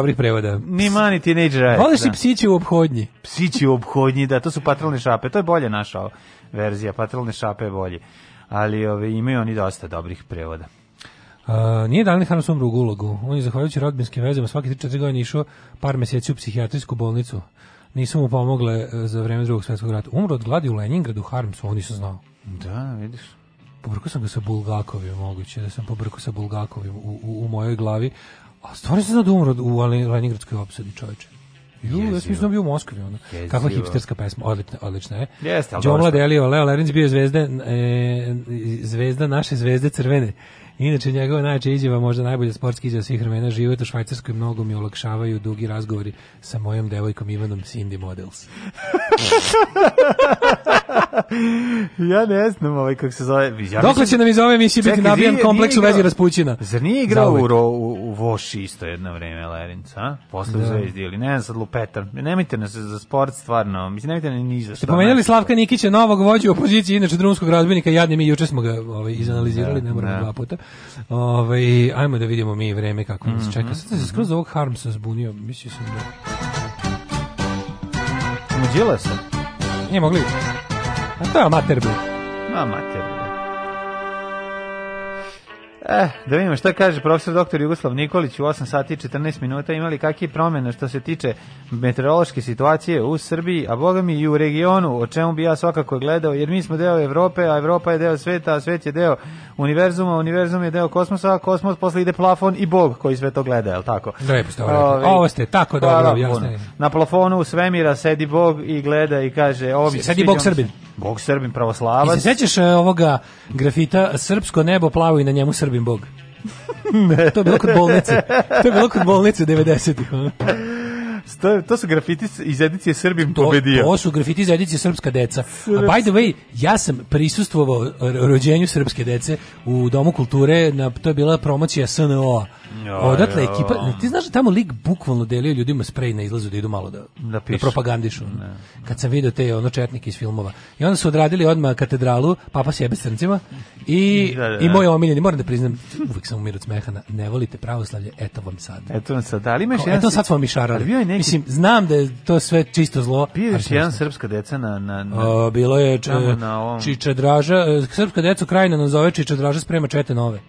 dobrih prevoda. Ni mani teenager. Voliš i da. psići u obhodnji. Psići u obhodnji, da, to su patrolne šape. To je bolje naša verzija, patrolne šape je bolje. Ali ove, imaju oni dosta dobrih prevoda. Uh, nije Dalin Hanas umro u Gulagu. On je zahvaljujući rodbinskim vezama svaki 3-4 godine išao par meseci u psihijatrijsku bolnicu. Nisu mu pomogle e, za vreme drugog svetskog rata. Umro od gladi u Leningradu, Harmsu, on nisam znao. Da, vidiš. Pobrko sam ga sa Bulgakovim, moguće da sam pobrkao sa Bulgakovim u, u, u mojoj glavi, A stvarno se zna da umro u Leningradskoj opsadi, čoveče. Ju, ja sam mislim da bio u Moskvi, ono. Yes, Kakva hipsterska pesma, odlična, odlična je. Jeste, ali Đomla Delio, Leo Lerenc bio zvezda, e, zvezda naše zvezde crvene. Inače, njegova najjača izjava, možda najbolja sportska izjava svih vremena, život u Švajcarskoj mnogo mi olakšavaju dugi razgovori sa mojom devojkom Ivanom Cindy Models. ja ne znam ovaj kako se zove. Ja Dokle će nam iz ove emisije biti nabijan kompleks u vezi Raspućina? Zar nije igrao u, u, u Voši isto jedno vreme Lerinc, a? Posle da. Zvezdi ili ne znam sad lupetam. Nemojte nas za sport stvarno, mislim nemojte ni ni za šta. Pomenuli Slavka Nikića, novog vođu opozicije, inače drumskog razbojnika, jadni mi juče smo ga ovaj, izanalizirali, da, ne moramo da. dva puta. Ovaj ajmo da vidimo mi vreme kako nas mm -hmm. čeka. Sad se mhm. skroz ovog Harmsa zbunio, mislio sam da. Muđila se. Nije mogli. A to je amater bre. Ma amater. Eh, da vidimo šta kaže profesor doktor Jugoslav Nikolić u 8 sati 14 minuta imali kakve promene što se tiče meteorološke situacije u Srbiji, a boga mi i u regionu, o čemu bi ja svakako gledao, jer mi smo deo Evrope, a Evropa je deo sveta, a svet je deo univerzuma, univerzum je deo kosmosa, a kosmos posle ide plafon i Bog koji sve to gleda, jel tako? Lepo ste ovo Ovo ste tako dobro objasnili. Na plafonu svemira sedi Bog i gleda i kaže... Ovo sedi Bog Srbin. Bog Srbin, pravoslavac. I se sećaš eh, ovoga grafita Srpsko nebo plavo i na njemu Srbin molim Bog. to je bilo kod bolnice. To je bilo kod bolnice 90-ih. To, to su grafiti iz edicije Srbim to, pobedio. To su grafiti iz edicije Srpska deca. Srpska. A by the way, ja sam prisustvovao rođenju srpske dece u Domu kulture, na, to je bila promocija SNO-a Odatle ekipa, ti znaš da tamo lik bukvalno delio ljudima sprej na izlazu da idu malo da, da, da propagandišu. Ne. Kad sam video te ono četnike iz filmova. I onda su odradili odmah katedralu, papa sjebe srncima i, da, da, i da. moj omiljeni, moram da priznam, uvijek sam umir od smehana, ne volite pravoslavlje, eto vam sad. Eto vam sad, ali imaš Ko, jedan... Eto sad smo mi šarali. Neki... Mislim, znam da je to sve čisto zlo. Bio je jedan srpska deca na... na, na... O, bilo je č, na ovom... Čiče Draža, e, srpska deca Krajina nazove Čiče Draža sprema čete nove.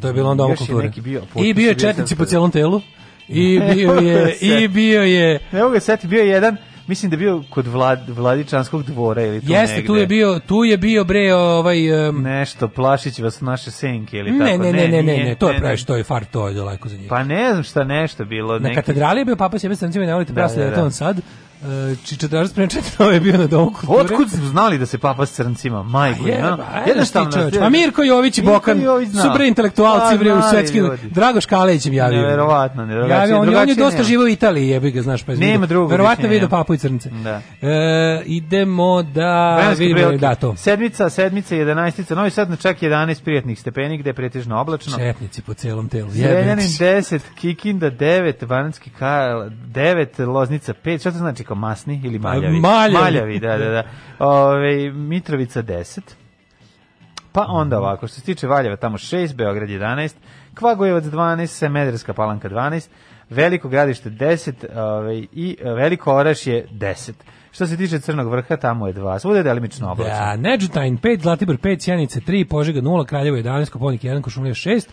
To je bilo onda Još kulture. Bio, I bio je četnici po celom telu. I bio je, i bio je... Ne mogu seti, bio je jedan, mislim da bio kod vlad, Vladičanskog dvora ili tu Jeste, negde. tu je bio, tu je bio bre ovaj... Um... Nešto, plašić vas naše senke ili ne, tako. Ne, ne, ne, ne, ne, to je praviš, to je far, to je daleko za njih. Pa ne znam šta nešto bilo. Na neki... katedrali je bio papa s jebe ne volite navolite da, da, da. sad, E, Čičadaras Prenčetrao je bio na domu kulture. Otkud su znali da se papa s crncima? Majko, ja. Pa, Jednostavno. Čovječ, pa Mirko Jović i Bokan su bre intelektualci, pa, bre u svetskim. Dragoš Kalejić im javio. Neverovatno. ne, javio, on, znači, on je dosta živo u Italiji, jebi ga, znaš, pa je Nema drugog. Verovatno vidio papu i crnce. Da. E, idemo da Vremenske vidimo prilike. da to. Sedmica, sedmica, jedanaestica, novi sad na čak 11 prijatnih stepeni, gde je pretežno oblačno. Četnici po celom telu. Jeljanin 10, Kikinda 9, Bananski Karl 9, Loznica 5, šta to znači? rekao masni ili maljavi? Maljavi. maljavi da, da, da. Ove, Mitrovica 10. Pa onda mhm. ovako, što se tiče Valjeva tamo 6, Beograd 11, Kvagojevac 12, Semederska palanka 12, Veliko gradište 10 ove, i Veliko Oraš je 10. Što se tiče Crnog vrha, tamo je 2. Svude je delimično oblačno. Da, Neđutajn 5, Zlatibor 5, Sjenica 3, Požega 0, Kraljevo 11, Koponik 1, Košumlje 6,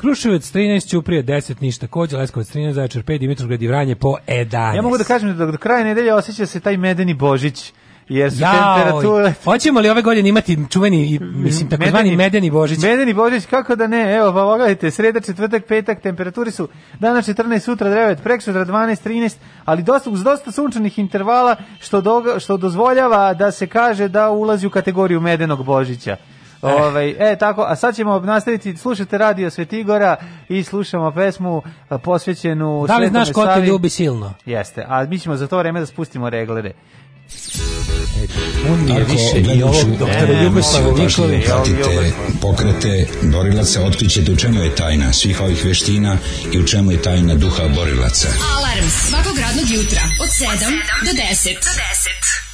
Kruševac 13, Ćuprije 10, Ništa Kođe, Leskovac 13, Zaječar 5, Dimitrovgrad i Vranje po 11. Ja mogu da kažem da do kraja nedelje osjeća se taj medeni Božić jer su Jao, temperature... Hoćemo li ove godine imati čuveni, mislim, takozvani medeni, Božić? Medeni Božić, kako da ne, evo, pa pogledajte, sreda, četvrtak, petak, temperaturi su danas 14, sutra 9, prek sutra 12, 13, ali dosta, uz dosta sunčanih intervala, što, do, što dozvoljava da se kaže da ulazi u kategoriju medenog Božića. Eh. Ovaj e tako, a sad ćemo nastaviti slušate radio Svetigora i slušamo pesmu eh, posvećenu Da li znaš ko te ljubi silno? Jeste, a mi ćemo za to vreme da spustimo reglere. On je više i ovog doktora Ljuboslava Nikolića. Pratite pokrete borilaca, otkrićete u čemu je tajna svih ovih veština i u čemu je tajna duha borilaca. Alarm svakog radnog jutra od 7 do 10. Do 10.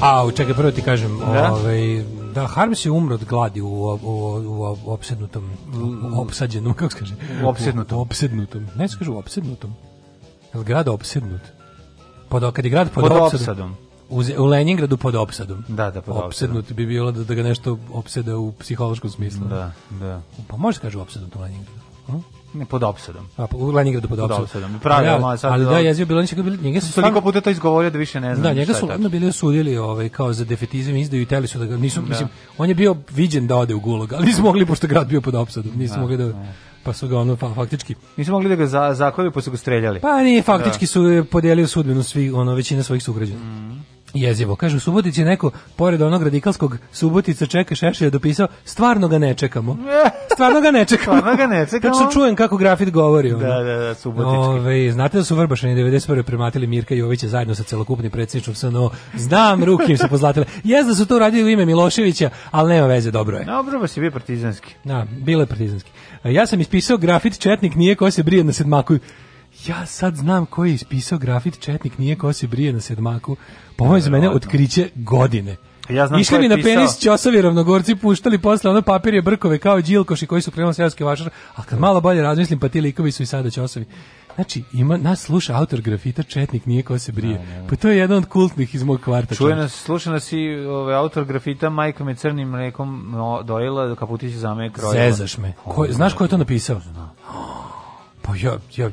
A, čekaj, prvo ti kažem, da? ovaj, da, Harms je umro od gladi u, u, u, u opsednutom, mm. opsađenom, kako se kaže? Opsednutom. Opsednutom. Ne se kaže u opsednutom. Je li grad opsednut? Pod, kad je grad pod, pod opsadom, opsadom. U, u Leningradu pod opsadom. Da, da, pod opsadom. Opsednut bi bilo da, da ga nešto opseda u psihološkom smislu. Da, da. Pa može se kaže u opsednutom Leningradu. Hm? Ne pod opsadom. A po u Leningradu pod opsadom. Pod opsadom. Pravi, ali, ali, sad, ali da jezio bilo njega bilo njega su toliko puta to izgovorio da više ne znam. Da, njega su ono bili osudili ovaj kao za defetizam izdaju i teli su da ga nisu da. mislim on je bio viđen da ode u gulag, ali nisu mogli pošto grad bio pod opsadom. nismo da, mogli da, da pa su ga ono pa, faktički nisu mogli da ga za, zakovi posle pa ga streljali. Pa ni da. faktički da. su eh, podelili sudbinu svi ono većina svojih sugrađana. Mm. Jezivo. Kaže, u Subotici neko, pored onog radikalskog Subotica čeka Šešira dopisao, stvarno ga ne čekamo. Stvarno ga ne čekamo. stvarno ga ne čekamo. Tačno čujem kako grafit govori. Ono. Da, da, da, Subotički. Ove, znate da su Vrbašani 91. prematili Mirka Jovića zajedno sa celokupnim predsjedničnom SNO. Znam, rukim se pozlatile. Jez da su to radili u ime Miloševića, ali nema veze, dobro je. Dobro baš je bio partizanski. Da, bilo je partizanski. Ja sam ispisao grafit Četnik nije ko se brije na sedmaku ja sad znam ko je ispisao grafit Četnik nije ko se brije na sedmaku. Pa ovo je za mene otkriće godine. Ja znam Išli mi na penis Ćosovi ravnogorci puštali posle ono papirje brkove kao džilkoši koji su krenuli seoski vašar, a kad malo bolje razmislim pa ti likovi su i sada Ćosovi. Znači, ima, nas sluša autor grafita Četnik nije ko se brije. Ne, ne, ne. Pa to je jedan od kultnih iz mog kvarta. Čuje nas, sluša nas i ove, autor grafita Majka me crnim mlekom dojela, da kaputići za me krojila. Zezaš me. Ko, znaš ko je to napisao? Pa ja, ja,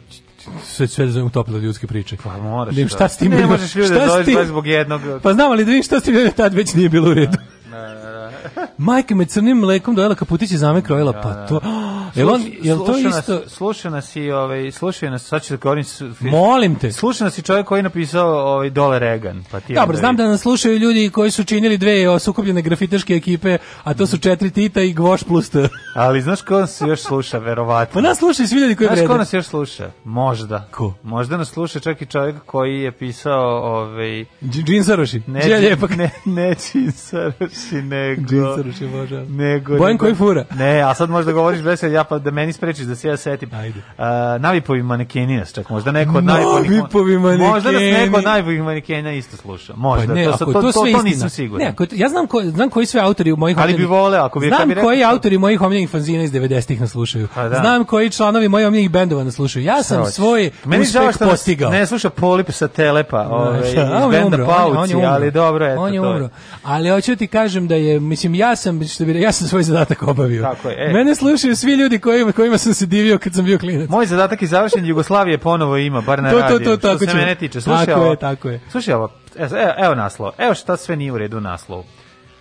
sve sve zovem tople ljudske priče. Pa moraš. Lim da da. šta s tim? Ne možeš ljude doći zbog jednog. Pa znam ali da vidim šta s tim tad već nije bilo u redu. Da, da, da. Majka me crnim mlekom dojela kaputić i zamek rojela, pa to... Jel on, jel to isto... Sluša nas i, ovaj, slušaj nas, sad ću da govorim... Molim te. Sluša nas i čovjek koji je napisao ovaj, Dole Regan. Pa ti Dobro, znam da nas slušaju ljudi koji su činili dve osukobljene grafitaške ekipe, a to su četiri Tita i Gvoš plus Ali znaš ko nas još sluša, verovatno? Pa nas sluša i svi ljudi koji vrede. Znaš ko nas još sluša? Možda. Ko? Možda nas sluša čak i čovjek koji je pisao... Ovaj... Džin Saroši. Ne, ne, ne, ne Džin Saroši si, nego... Džinsaruš je Nego, Bojan koji fura. Ne, a sad možda govoriš vesel, ja pa da meni sprečiš da se ja setim. Ajde. Uh, navipovi manekeni nas čak, možda neko od navipovih... Navipovi manekeni. Možda nas neko od navipovih manekena isto sluša. Možda, pa ne, to, ako, to, to, to, to nisam siguran. Ne, ako, ja znam, ko, znam koji sve autori u mojih... Ali bi voleo, ako bi... Znam bi koji rekao, autori mojih omiljenih fanzina iz 90-ih nas slušaju. Pa da. Znam koji članovi mojih omiljenih bendova nas slušaju. Ja sam svoj meni uspeh postigao. Ne sluša Polip sa Telepa, da, ovaj, iz benda Pauci, ali dobro, eto. On je umro, ali hoću ti kažem kažem da je, mislim, ja sam, što bi, ja sam svoj zadatak obavio. Tako je, e. Mene slušaju svi ljudi kojima, kojima sam se divio kad sam bio klinac. Moj zadatak je završen, Jugoslavije ponovo ima, bar na to, radiju, to, to, to, tako se mene tiče. Slušaj tako ovo, je, tako je. Slušaj ovo, evo, e, evo naslov, evo šta sve nije u redu naslov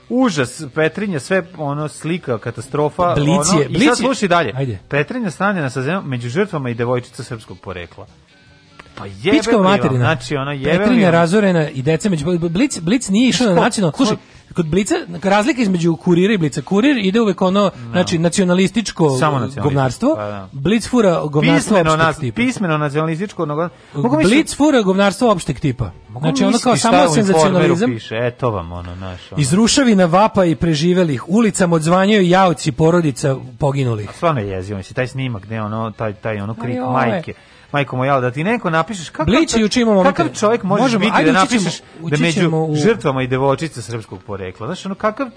užas Petrinja sve ono slika katastrofa blicije, ono blicije. i sad sluši dalje Ajde. Petrinja stanjena sa zemljom među žrtvama i devojčica srpskog porekla Pa jebe Pička materina. Znači, ona jebe Petrinja razorena i deca među... Blic, Blic nije išao na nacionalno... Slušaj, kod Blica, razlika između kurira i Blica. Kurir ide uvek ono, no. Da. znači, nacionalističko Samo govnarstvo. Pa, da. Blic fura govnarstvo pismeno opšteg nas, tipa. Pismeno nacionalističko... No, Blic fura govnarstvo opšteg tipa. Mogu znači, ono kao samo senzacionalizam. Piše, eto vam ono, naš, ono. Iz rušavina vapa i preživelih, ulicam odzvanjaju jauci porodica poginulih. A stvarno je jezio, misli, taj snimak gde ono, taj, taj ono krik majke. Ove majko moja, da ti neko napišeš kako Blić juče imamo kakav čovjek može možemo, biti da napišeš ćemo, da među u... žrtvama i devojčica srpskog porekla. Znaš, ono kakav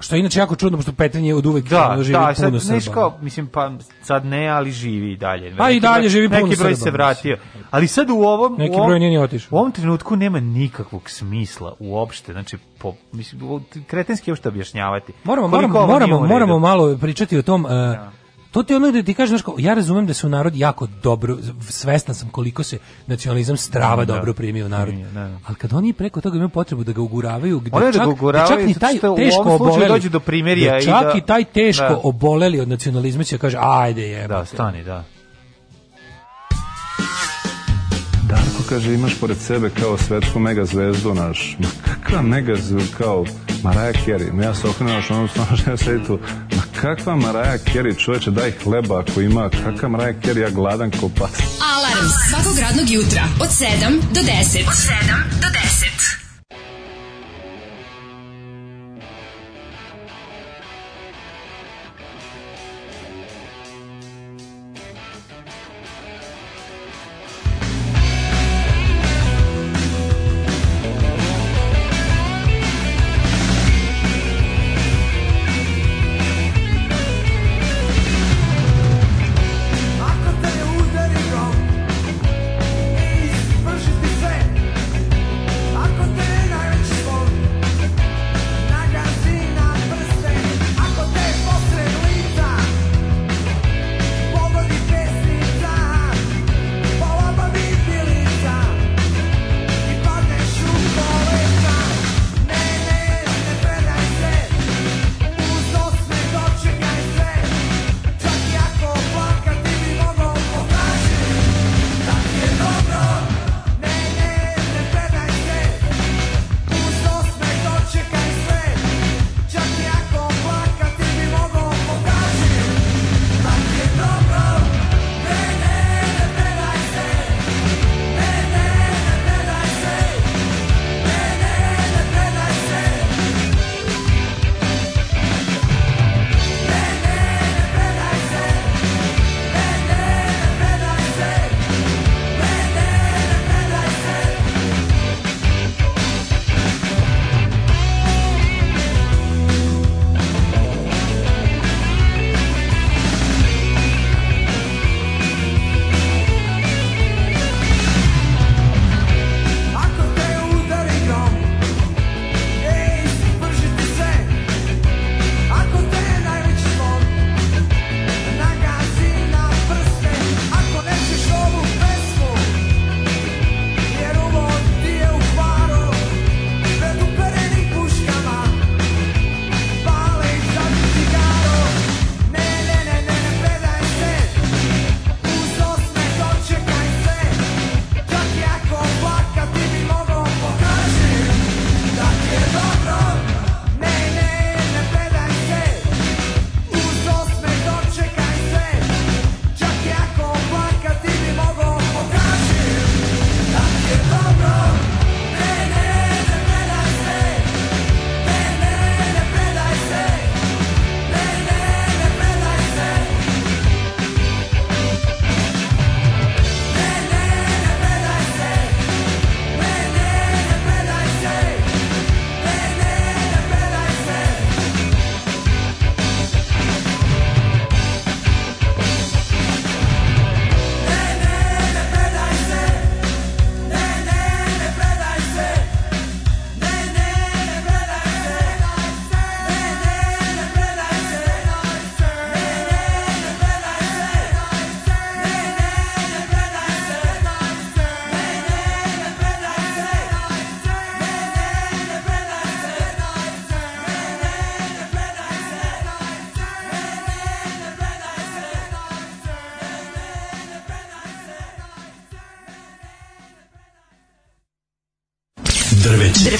što je inače jako čudno pošto Petrinje je od uvek da, živi da, puno sad, Srba. mislim pa sad ne, ali živi i dalje. Pa i dalje broj, živi puno Srba. Neki broj se vratio. Ali sad u ovom neki broj nije ni otišao. U ovom trenutku nema nikakvog smisla uopšte, znači po mislim kretenski je što objašnjavati. Moramo Koliko moramo moramo, moramo malo pričati o tom uh, e, ja da. To ti ono da ti znači ja razumem da se u narod jako dobro, svestan sam koliko se nacionalizam strava da, da. dobro primio u narod. Da. Ali kad oni preko toga imaju potrebu da ga uguravaju, gde da čak, da uguravaju, čak ni taj teško oboleli, dođe do primirja i čak i taj teško da. oboleli od nacionalizma će kaže, ajde jebate. Da, stani, da. Darko kaže, imaš pored sebe kao svetsku megazvezdu naš. Ma kakva megazvezdu kao Maraja Kerry. Ja se okrenuo što ono stvarno žena sedi tu. Ma kakva Maraja Kerry, čoveče, daj hleba ako ima. Kakva Maraja Kerry, ja gladan ko pas. Alarm svakog radnog jutra od 7 do 10. Od 7 do 10.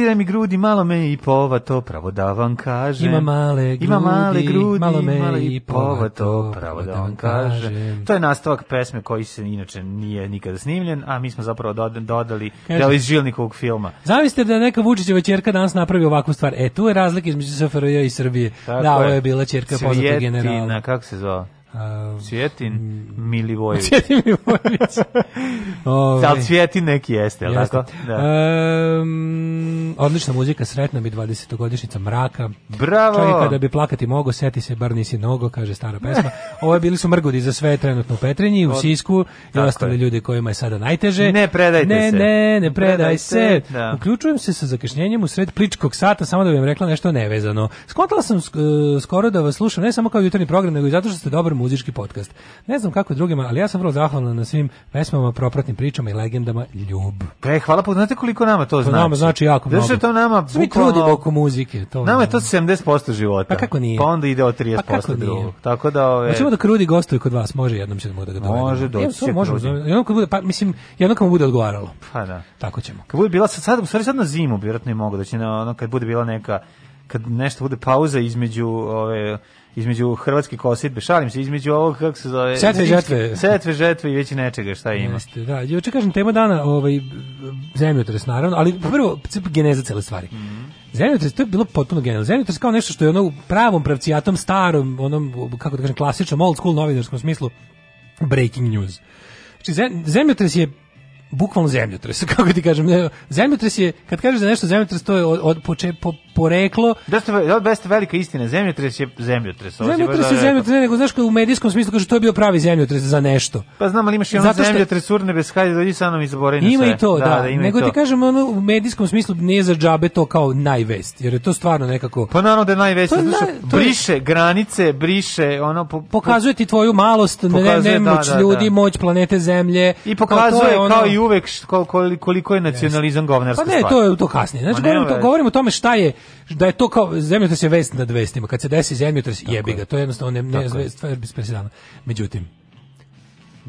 diraj mi grudi, malo me i pova to, pravo da vam kažem. Ima male grudi, Ima male grudi malo me malo i pova to, pravo da, da vam kažem. To je nastavak pesme koji se inače nije nikada snimljen, a mi smo zapravo dodali deo iz Žilnikovog filma. Zamislite da neka Vučićeva ćerka danas napravi ovakvu stvar. E, tu je razlika između SFRJ i Srbije. Tako da, ovo je bila ćerka poznatog generala. Cvjetina, kako se zove? Uh, Cvjetin Milivojević. Cvjetin Milivojević. Ove. Da li Cvjetin neki jeste, jel tako? Da. Um, odlična muzika, sretna bi 20-godišnica mraka. Bravo! Čovjek kada bi plakati mogo, seti se, bar nisi nogo, kaže stara pesma. Ovo bili su mrgudi za sve trenutno u Petrinji, u Sisku i ostali ljudi kojima je sada najteže. Ne predajte ne, se. Ne, ne, ne, predaj se. se. Da. Uključujem se sa zakašnjenjem u sred pličkog sata, samo da bih vam rekla nešto nevezano. Skontala sam e, skoro da vas slušam, ne samo kao jutarnji program, nego i zato što ste dobar muzički podcast. Ne znam kako drugima, ali ja sam vrlo zahvalan na svim pesmama, propratnim pričama i legendama ljub. E, hvala pa, znate koliko nama to, to pa znači? Nama znači, znači jako mnogo. Zašto da to nama Svi trudimo oko muzike, to. Nama je to 70% života. Pa kako nije? Pa onda ide od 30% pa kako drugog. Tako da ove Hoćemo da Krudi gostuje kod vas, može jednom ćemo da ga dovedemo. Može doći. Evo, možemo. Da jednom kad bude, pa mislim, jednom kad mu bude odgovaralo. Pa da. Tako ćemo. Kad bude bila sad, sad, sad, sad na zimu, vjerojatno i mogu da će na ono kad bude bila neka kad nešto bude pauza između ove između hrvatske kosidbe, šalim se, između ovog, kako se zove... Setve žetve. Setve žetve i već nečega, šta ima. Jeste, da, juče kažem, tema dana, ovaj, zemljotres, naravno, ali prvo, geneza cele stvari. Mm -hmm. Zemljotres, to je bilo potpuno genijalno. Zemljotres kao nešto što je ono u pravom pravcijatom, starom, onom, kako da kažem, klasičnom, old school novinarskom smislu, breaking news. Znači, zemljotres je bukvalno zemljotres, kako ti kažem. Zemljotres je, kad kažeš da nešto zemljotres, to je od, od poče, po, poreklo. Da ste da, da ste velika istina, zemljotres je zemljotres. Zemljotres je zemljotres, ne, nego znaš kao u medijskom smislu kaže to je bio pravi zemljotres za nešto. Pa znam, ali imaš i ono što... zemljotres urne bez hajde dođi sa nama i zaboravi Ima i to, da, da, da ima nego i to. ti kažem ono u medijskom smislu nije za džabe to kao najvest, jer je to stvarno nekako Pa naravno da je najvest, to, na, to briše granice, briše ono po, po... pokazuje ti tvoju malost, pokazuje, ne, nemoć da, da, ljudi, da. moć planete zemlje. I pa pokazuje kao, ono... kao i uvek koliko je nacionalizam pa govnarska stvar. Pa ne, to je to kasnije. Znači govorimo o tome šta je da je to kao zemljotres je vest nad vestima, kad se desi zemljotres jebi ga, to je jednostavno ne, ne je. stvar bez presedana. Međutim,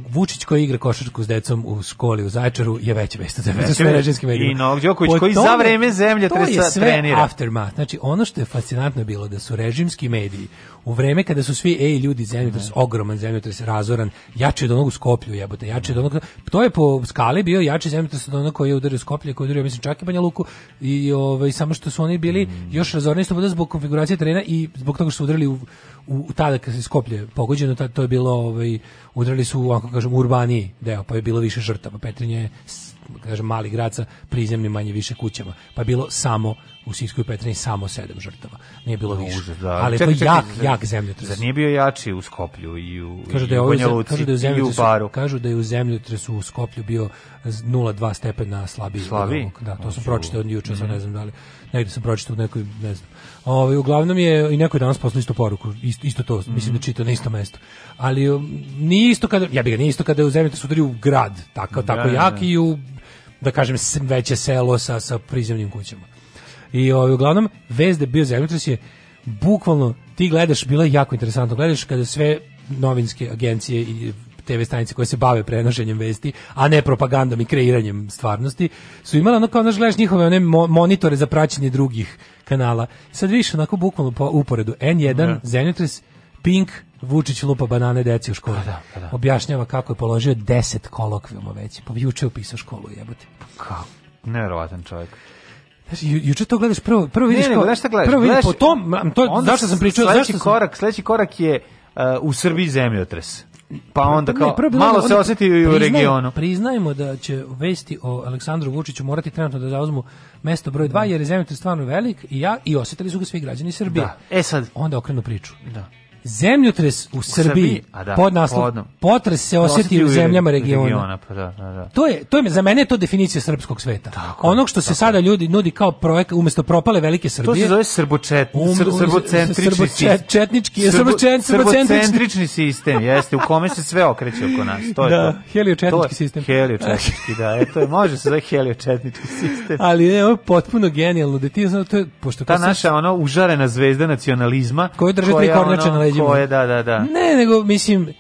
Vučić koji igra košarku s decom u školi u Zaječaru je već vest za sve režimski mediji. I Novak Đoković koji tome, za vreme zemlje to je sve trenira. aftermath. Znači ono što je fascinantno bilo da su režimski mediji u vreme kada su svi ej ljudi zemljotres ne. Da. ogroman zemljotres razoran, jači od onog u Skoplju jebote, jači od onog to je po skali bio jači zemljotres od onog koji je udario Skoplje, koji je udario mislim čak i Banja Luku i ovaj samo što su oni bili mm. još razorniji sloboda zbog konfiguracije terena i zbog toga što su udarili u, u, u tada kad se Skoplje pogođeno, to je bilo ovaj udarili su, ovako kažem, urbani deo, pa je bilo više žrtava. Petrinje je, da kažem, mali grad sa prizemnim manje više kućama, pa je bilo samo u Sisku Petrini samo sedam žrtava. Nije bilo više. Užas, da. Ali čekaj, to je jak, čekaj, jak zemljotres. Zar nije bio jači u Skoplju i u kažu da je Banja Luci kažu da je u i u Baru? Kažu da je u zemljotresu u Skoplju bio 0,2 stepena slabiji. Slabiji? Da, to sam pročitao od juče, mm -hmm. ne mhm. znam da li. Negde sam pročitao u nekoj, ne znam. Ovaj uglavnom je i neko je danas poslao isto poruku, isto, isto to, mm -hmm. mislim da čita na isto mesto. Ali um, nije isto kada, ja bih ga, nije isto kada je u zemlji sudario u grad, tako, da, tako da, jak da. i u, da kažem, veće selo sa, sa prizemnim kućama. I ovaj, uglavnom, vez da je bio zemljotres je bukvalno, ti gledaš, bilo je jako interesantno, gledaš kada sve novinske agencije i TV stanice koje se bave prenošenjem vesti, a ne propagandom i kreiranjem stvarnosti, su imale ono kao, znaš, gledaš njihove one monitore za praćenje drugih kanala. Sad više onako bukvalno po uporedu. N1, ja. Da. Pink, Vučić lupa banane deci u školi. Pa da, pa da, Objašnjava kako je položio 10 kolokvijuma već. Pa juče upisao školu, jebote. Kako? Neverovatan čovjek ju, juče to gledaš prvo, prvo vidiš ne, ne, ko, šta gledaš? Prvo vidiš po tom, to, zašto sam pričao, zašto sam... korak, sledeći korak je uh, u Srbiji zemljotres. Pa onda kao, ne, malo onda, se osjeti i u regionu. Priznajemo da će vesti o Aleksandru Vučiću morati trenutno da zauzmu mesto broj 2, da. jer je zemljotres stvarno velik i ja, i osetili su ga svi građani Srbije. Da. E sad. Onda okrenu priču. Da. Zemljotres u, u Srbiji, Srbiji a da, pod naslov podno. potres se osjeti u zemljama regiona. regiona pa da, da, da. to je to je za mene je to definicija srpskog sveta. Tako, Onog što tako. se sada ljudi nudi kao projekat umesto propale velike Srbije. To se zove srbočet, um, sr, um, srbocentrični srbočetnički, srbo, srbocentrični sistem, jeste u kome se sve okreće oko nas. To je da, to. heliočetnički sistem. Heliočetnički, da, eto je može se zove heliočetnički sistem. Ali ne, ovo je potpuno genijalno, da ti znaš, to je pošto ta naša ono užarena zvezda nacionalizma koju drže tri kornjače na pređemo. Ko je, da, da, da. Ne, nego, mislim,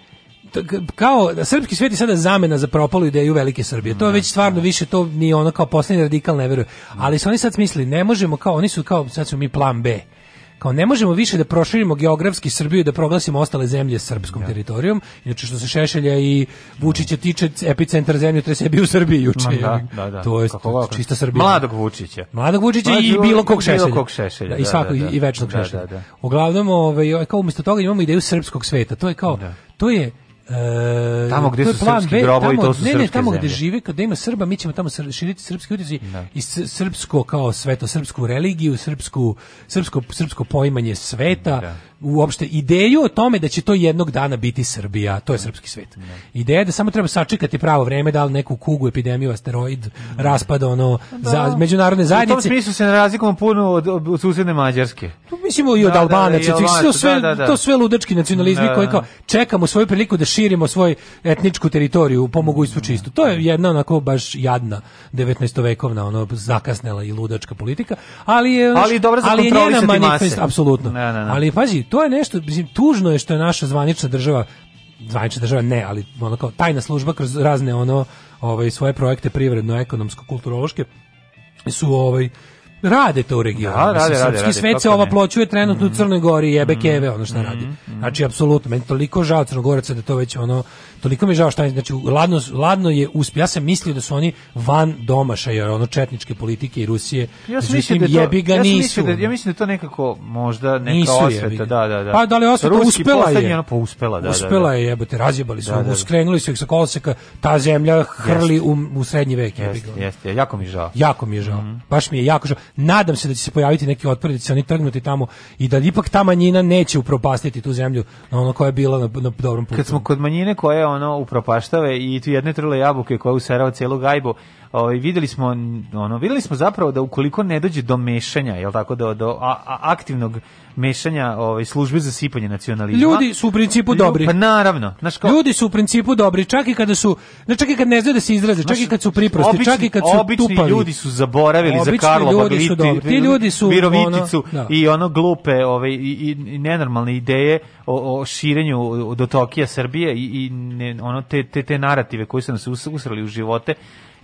kao da srpski svet je sada zamena za propalu ideju velike Srbije. To je mm, već stvarno da. više to ni ono kao poslednji radikal ne veruje. Ali su oni sad smislili, ne možemo kao oni su kao sad su mi plan B kao ne možemo više da proširimo geografski Srbiju da proglasimo ostale zemlje srpskom ja. Da. teritorijom, inače što se Šešelja i Vučića tiče epicentar zemlje trese bio u Srbiji juče. Da, da, da. To je čista Srbija. Mladog Vučića. Mladog Vučića i bilo kog Šešelja. Bilo kog Šešelja. Da, I da, svakog i večnog Šešelja. Uglavnom, ovaj kao umjesto toga imamo ideju srpskog sveta. To je kao to je E, tamo gde su srpski B, grobovi, to su ne, ne, tamo gde žive, kada ima Srba, mi ćemo tamo širiti srpski utjeci da. i srpsko kao sveto, srpsku religiju, srpsku, srpsko, srpsko poimanje sveta, da uopšte ideju o tome da će to jednog dana biti Srbija, to je da. srpski svet. Ne. Da. Ideja da samo treba sačekati pravo vreme da li neku kugu, epidemiju, asteroid, ne. Da. raspad ono pa da. za međunarodne zajednice. U tom smislu se razlikujemo puno od, od susedne Mađarske. Tu mislimo i od da, Albanaca, to sve to sve ludački nacionalizmi koji kao čekamo svoju priliku da širimo svoju etničku teritoriju po mogućstvu čistu. To je jedna onako baš jadna 19. vekovna ono zakasnela i ludačka politika, ali je ali dobro za ali njena manifest, apsolutno. Ali pazi, to je nešto, mislim, tužno je što je naša zvanična država zvanična država ne, ali ono kao tajna služba kroz razne ono ovaj svoje projekte privredno ekonomsko kulturološke su ovaj Rade to u regionu. Da, rade, rade, rade, svet se ova pločuje trenutno mm. u mhm. Crnoj Gori, jebe mm. keve, ono što mm. radi. Znači, apsolutno, meni toliko žao Crnogoraca da to već ono, toliko mi žao šta je, znači, ladno, ladno je uspio. Ja sam mislio da su oni van domaša, jer ono, četničke politike i Rusije. Ja sam mislio da jebi ga ja nisu. Da, ja mislim da to nekako, možda, neka nisu osveta, jebi. da, da, da. Pa da li osveta, Ruski uspela je. Ono, pa uspela, da, uspela da, da. je, jebote, razjebali su, da, da, uskrenuli da. su ih sa koloseka, ta zemlja hrli u, u srednji vek, jebi ga. Jeste, jako mi žao. Jako mi je žao. Mhm. Baš mi je jako žao nadam se da će se pojaviti neki otpor, da će se oni trgnuti tamo i da ipak ta manjina neće upropastiti tu zemlju na ono koja je bila na, na dobrom putu. Kad smo kod manjine koja ono upropaštave i tu jedne trle jabuke koja usarava celu gajbu, ovaj videli smo ono videli smo zapravo da ukoliko ne dođe do mešanja, je tako do, do a, a, aktivnog mešanja ovaj službe za sipanje nacionalizma. Ljudi su u principu dobri. Pa naravno, znači kao... Ljudi su u principu dobri, čak i kada su, ne čak i kad ne znaju da se izraze, čak i kad su priprosti, obični, čak i kad su obični tupavi. ljudi su zaboravili obični za Karlo ljudi Bagliti, Ti ljudi su Viroviticu ono, da. i ono glupe, ovaj i, i nenormalne ideje o, o širenju do Tokija Srbije i, i ne, ono te, te te narative koji su nas usrali u živote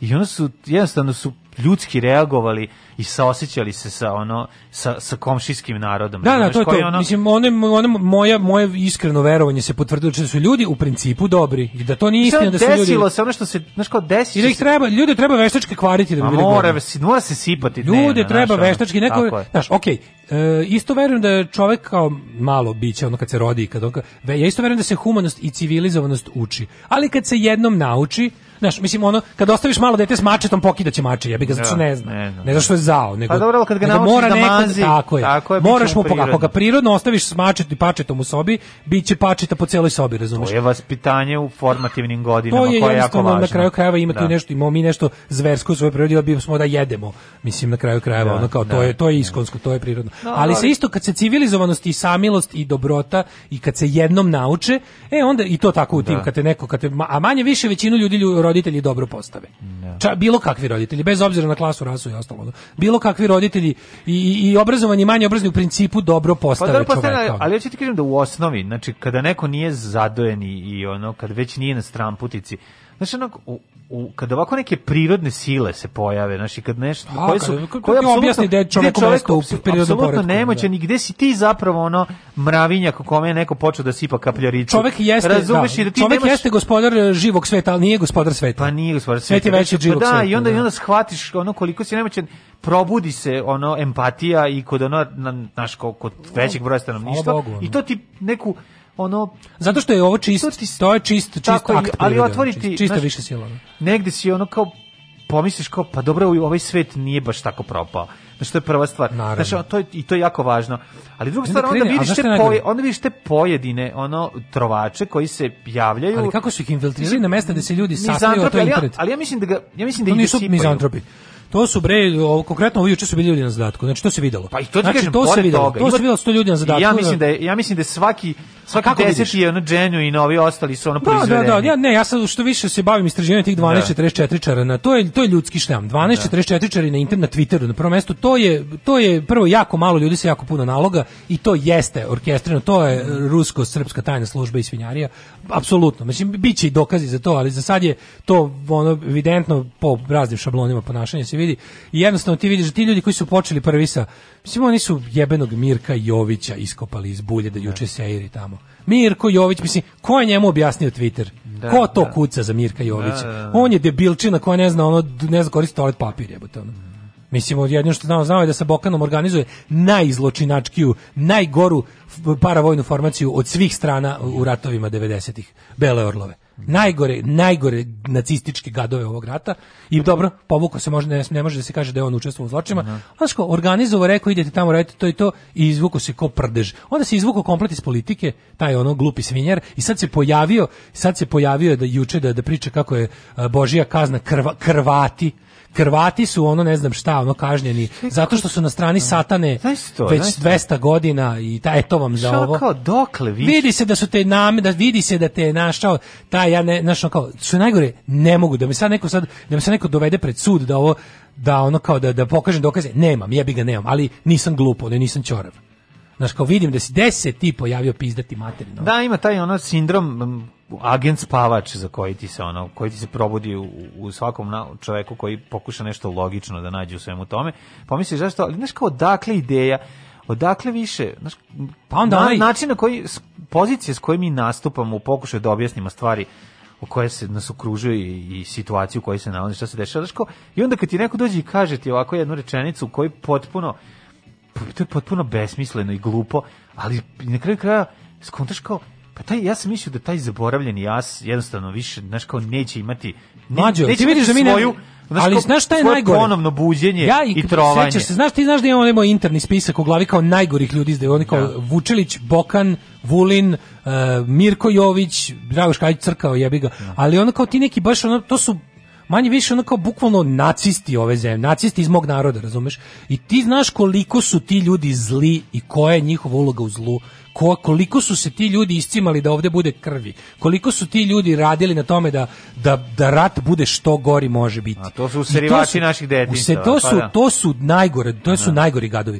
i onda su jednostavno su ljudski reagovali i saosećali se sa ono sa sa komšijskim narodom. Da, da, to je to. Ono... Mislim one, one moja moje iskreno verovanje se potvrdilo da su ljudi u principu dobri i da to nije istina da su ljudi. Desilo se ono što se znači kao desi. Ili da ih treba ljude treba veštački kvariti da bi bili. Mora se mora se sipati. Ljude dnevno, treba znaš, veštački neko, znaš, okej. Okay, e, isto verujem da je čovek kao malo biće ono kad se rodi i kad on, ja isto verujem da se humanost i civilizovanost uči. Ali kad se jednom nauči, Znaš, mislim ono kad ostaviš malo dete s mačetom pokidaće mače, jebi ga zato da, ne zna. Ne, ne, što je zao, nego Pa dobro, kad ga nego mora da neko, mazi, tako je. Tako je moraš mu poga, ga prirodno ostaviš s mačetom i pačetom u sobi, biće pačeta po celoj sobi, razumeš? To je vaspitanje u formativnim godinama koje je jako važno. na kraju krajeva ima da. tu nešto, imamo mi nešto zversko u svojoj prirodi, ali da bi smo da jedemo. Mislim na kraju krajeva, da, ono kao da, to je to je iskonsko, to je prirodno. Da, ali se isto kad se civilizovanost i samilost i dobrota i kad se jednom nauče, e onda i to tako u tim da. kad te neko kad te, a manje više većinu ljudi roditelji dobro postave. No. Da. Ča, bilo kakvi roditelji, bez obzira na klasu, rasu i ostalo. Bilo kakvi roditelji i, i obrazovanje manje obrazovanje u principu dobro postave pa, dobro postane, čoveka. Ali ja ću ti kažem da u osnovi, znači kada neko nije zadojen i ono, kad već nije na putici, Znaš, onako, u, u, kada ovako neke prirodne sile se pojave, znači kad nešto... Pa, koje su, kako, koje kako objasni da je čovjek u prirodnom poredku? nemoćan i gde si ti zapravo ono mravinjak u kome neko počeo da sipa kapljaricu? Čovjek jeste, Razumeš, da, da ti čovjek nemaš... jeste gospodar živog sveta, ali nije gospodar sveta. Pa nije gospodar sveta. sveti je veći pa živog sveta. Da, i onda, da. i onda shvatiš ono koliko si nemoćan, probudi se ono empatija i kod ono, naš, kod većeg broja stanovništva. I to ti neku ono zato što je ovo čisto to je čisto čisto tako, akt ali priroda, otvoriti čist, čista znaš, više sila da. negde si ono kao pomisliš kao pa dobro ovaj svet nije baš tako propao znači to je prva stvar Naravno. znači to je, i to je jako važno ali druga stvar onda vidiš te poje, onda vidiš te pojedine ono trovače koji se javljaju ali kako su ih infiltrirali na mesta da se ljudi sastaju to ali ja, ali ja mislim da ga ja mislim da to nisu mizantropi to su bre, ovo, konkretno ovo juče su bili ljudi na zadatku. Znači to se videlo. Pa i to znači, kažem, to se videlo. Toga. To se videlo sto ljudi na zadatku. Ja mislim da. da je, ja mislim da je svaki Svakako deseti je ono i novi ostali su ono proizvedeni. Da, da, da, ja, ne, ja sad što više se bavim istraživanjem tih 1244 da. čarana, to je, to je ljudski šljam. 1244 da. čari na internet, na Twitteru, na prvom mestu, to je, to je prvo jako malo ljudi sa jako puno naloga i to jeste orkestrino, to je rusko-srpska tajna služba i svinjarija, apsolutno. Mislim, bit će i dokazi za to, ali za sad je to ono evidentno po raznim šablonima ponašanja se vidi. I jednostavno ti vidiš da ti ljudi koji su počeli prvi sa, mislim, oni su jebenog Mirka Jovića iskopali iz bulje da, da. juče seiri tamo Mirko Jović, mislim, ko je njemu objasnio Twitter? Da, ko to da. kuca za Mirka Jovića? Da, da, da. On je debilčina koja ne zna, ono, ne zna koristiti toalet papir, jebote, ono. Mislim, jedino što znamo, znamo je da se Bokanom organizuje najzločinačkiju, najgoru paravojnu formaciju od svih strana u ratovima 90-ih, Bele Orlove najgore, najgore nacističke gadove ovog rata i dobro, povuko se može, ne, ne može da se kaže da je on učestvovao u zločinima. Mm -hmm. Znaš ko, organizovo rekao idete tamo radite to i to i izvuko se ko prdež. Onda se izvuko komplet iz politike, taj ono glupi svinjer i sad se pojavio, sad se pojavio da juče da, da priča kako je Božija kazna krva, krvati Hrvati su ono ne znam šta, ono kažnjeni zato što su na strani da. satane to, već 200 godina i ta eto vam za ovo. Kao, dokle vi? Vidi se da su te nam, da vidi se da te je našao taj ja ne našao kao su najgore ne mogu da mi sad neko sad da mi sad neko dovede pred sud da ovo da ono kao da da pokažem dokaze. Nemam, jebi ga nemam, ali nisam glupo, ne nisam ćorav. Znaš, kao vidim da si deset ti pojavio pizdati materinu. Da, ima taj ono sindrom agent spavač za koji ti se ono, koji ti se probudi u, u svakom na, čoveku koji pokuša nešto logično da nađe u svemu tome. Pomisliš zašto, ali znaš kao odakle ideja, odakle više, znaš, pa onda na, onaj... način na koji, pozicije s kojim mi nastupamo u pokušaju da objasnimo stvari u koje se nas okružuje i, i situaciju u kojoj se nalazi, šta se dešava, znaš i onda kad ti neko dođe i kaže ti ovako jednu rečenicu u kojoj potpuno, to je potpuno besmisleno i glupo, ali na kraju kraja skontaš kao, Pa taj, ja sam mislio da taj zaboravljeni jas jednostavno više, znaš, kao neće imati... Ne, Mađo, ti vidiš da mi ne... Svoju, Znaš, ali ko, znaš šta je najgore? Ponovno buđenje ja i, i trovanje. Sećaš se, znaš ti znaš da imamo onaj interni spisak u glavi kao najgorih ljudi izde, oni kao ja. Da. Vučelić, Bokan, Vulin, uh, Mirko Jović, Dragoš Kajić crkao jebi ga. Ja. Da. Ali ono kao ti neki baš ono to su manje više ono kao bukvalno nacisti ove zemlje, nacisti iz mog naroda, razumeš? I ti znaš koliko su ti ljudi zli i koja je njihova uloga u zlu, ko, koliko su se ti ljudi iscimali da ovde bude krvi. Koliko su ti ljudi radili na tome da, da, da rat bude što gori može biti. A to su userivači naših detinjstva. To, pa su, da. to su najgore, to su da. najgori gadovi.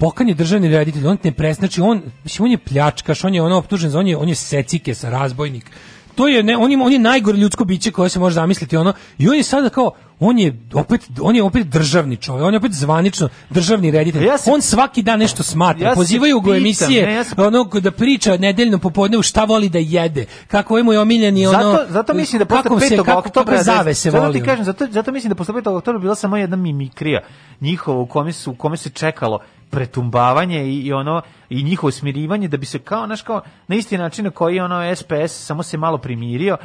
Bokan je državni reditelj, on ne presnači, on, mislim, on je pljačkaš, on je ono optužen za, on je, on je secike sa razbojnik. To je, ne, on, je, on je najgore ljudsko biće koje se može zamisliti, ono, i on je sada kao, on je opet on je opet državni čovjek, on je opet zvanično državni reditelj. Ja on svaki dan nešto smatra. Ja Pozivaju ga emisije, ne, ja se... onog da priča nedeljno popodne šta voli da jede, kako mu je omiljeni ono. Zato zato mislim da posle 5. oktobra zavese voli. ti kažem, zato zato mislim da posle 5. oktobra bila samo jedna mimikrija njihova u kome su u kome se čekalo pretumbavanje i, i, ono i njihovo smirivanje da bi se kao naš kao na isti način na koji ono SPS samo se malo primirio,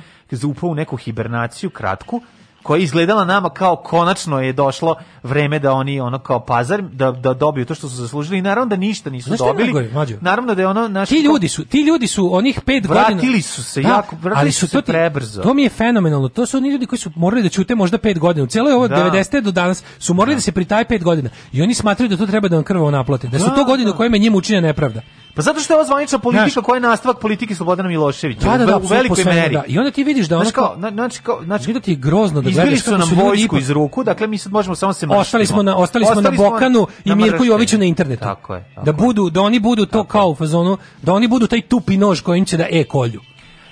upao u neku hibernaciju kratku koja je izgledala nama kao konačno je došlo vreme da oni ono kao pazar da da dobiju to što su zaslužili i naravno da ništa nisu Znaš dobili. Najgore, naravno da je ono naš Ti ljudi su, ti ljudi su onih 5 godina vratili su se da, jako, vratili ali su, su to ti, prebrzo. To mi je fenomenalno. To su oni ljudi koji su morali da ćute možda 5 godina. Cijelo je ovo da. 90 do danas su morali da, da se pritaje 5 godina i oni smatraju da to treba da vam krvavo naplate. Da su to da, godine u da. kojima njima učinjena nepravda. Pa zato što je ova zvanična politika znaš, koja je nastavak politike Slobodana Miloševića. Da, da, da, u velikoj da, meri. Da. I onda ti vidiš da ona kao, znači kao, znači ti grozno da gledaš su nam vojsku iz ruku, dakle mi sad možemo samo se maštimo. Ostali smo na ostali, ostali smo na Bokanu na, i Mirku Joviću na internetu. Tako je. Tako da budu, da oni budu to kao u fazonu, da oni budu taj tupi nož kojim će da e kolju.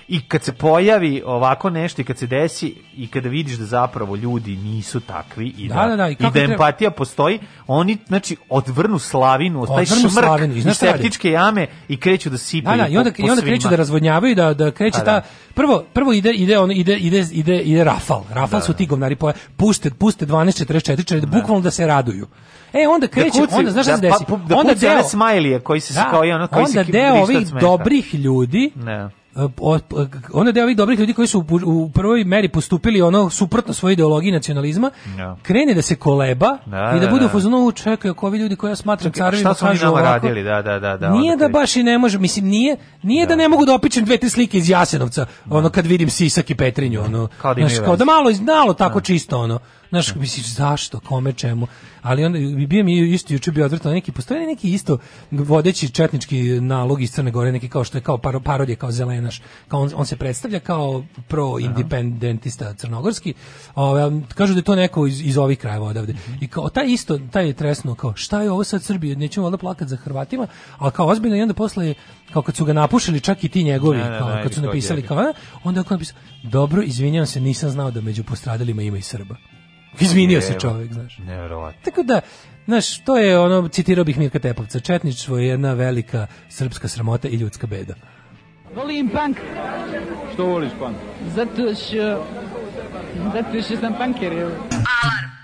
I kad se pojavi ovako nešto i kad se desi i kada vidiš da zapravo ljudi nisu takvi i da, da, da, da i, i da empatija treba... postoji, oni znači odvrnu slavinu, ostaje šmrk slavinu, i septičke jame i kreću da sipaju. Da, da, i onda, po, i onda kreću da razvodnjavaju, da, da kreće da, ta... Da. Prvo, prvo ide, ide, on, ide, ide, ide, ide rafal. Rafal da, su da. ti govnari poja... Puste, puste 12, 12.44, da. bukvalno da se raduju. E onda kreće, da kuci, onda znaš šta se desi? Da, pa, da onda deo smajlije koji se da, kao i ono koji onda se deo ovih dobrih ljudi ne on je deo ovih dobrih ljudi koji su u prvoj meri postupili ono suprotno svojoj ideologiji nacionalizma, no. krene da se koleba da, i da, da bude u da. fazonu, čekaj, ako ljudi koje ja smatram carevima kažu ovako, radili, da, da, da, da, nije da baš i ne može, mislim, nije, nije da, da ne mogu da opičem dve, tri slike iz Jasenovca, da. ono kad vidim Sisak i Petrinju, ono, kao da, znaš, kao da malo, malo tako da. čisto, ono, Znaš, da. misliš, zašto, kome, čemu? Ali onda, bio mi isto juče bio odvrtno neki, postoje neki isto vodeći četnički nalog iz Crne Gore, neki kao što je kao paro, parodija, kao zelenaš. Kao on, on se predstavlja kao pro-independentista da. crnogorski. Ove, kažu da je to neko iz, iz ovih krajeva odavde. Mm -hmm. I kao, taj isto, taj je tresno, kao, šta je ovo sad Srbije, nećemo onda plakat za Hrvatima, ali kao ozbiljno i onda posle kao kad su ga napušili čak i ti njegovi, ne, da, kao, ne, kad su napisali kao, onda je napisao, dobro, izvinjam se, nisam znao da među postradalima ima i Srba. Izvinio se čovjek, znaš. Neverovatno. Tako da, znaš, to je ono, citirao bih Mirka Tepovca, Četničstvo je jedna velika srpska sramota i ljudska beda. Volim punk. Što voliš punk? Zato što... Zato što sam punker, evo. Alarm.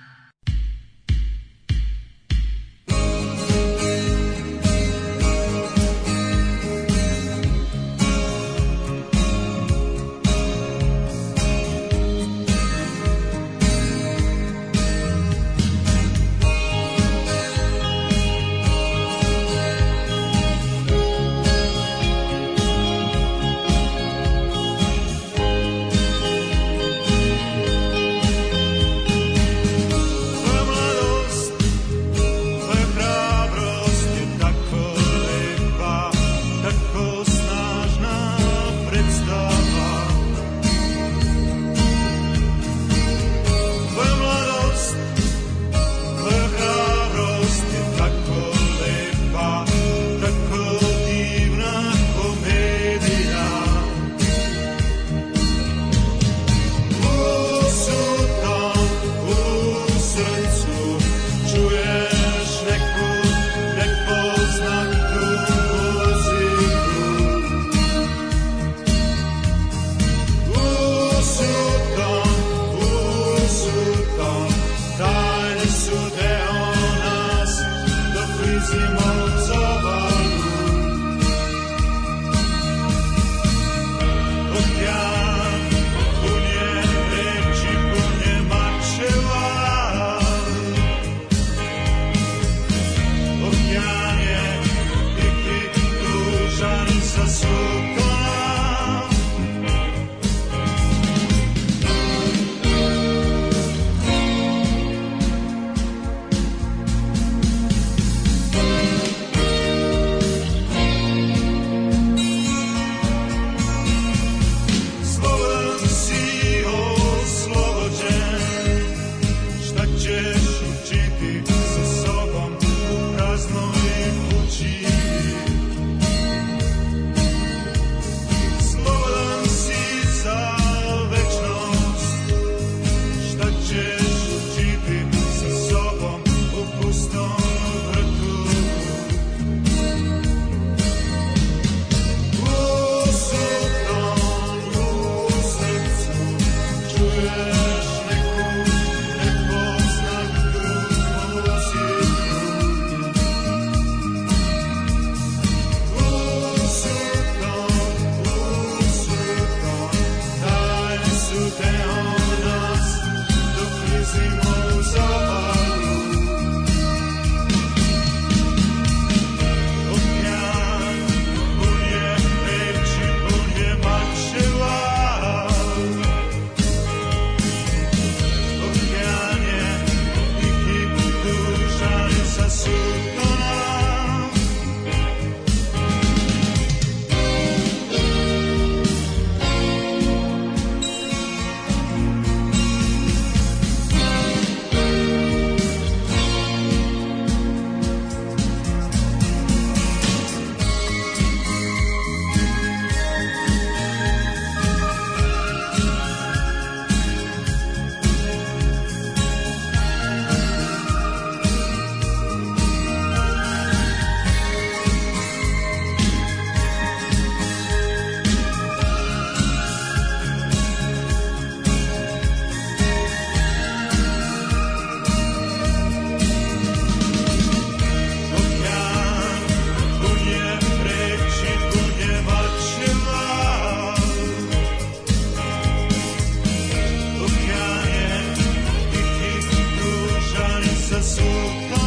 I'll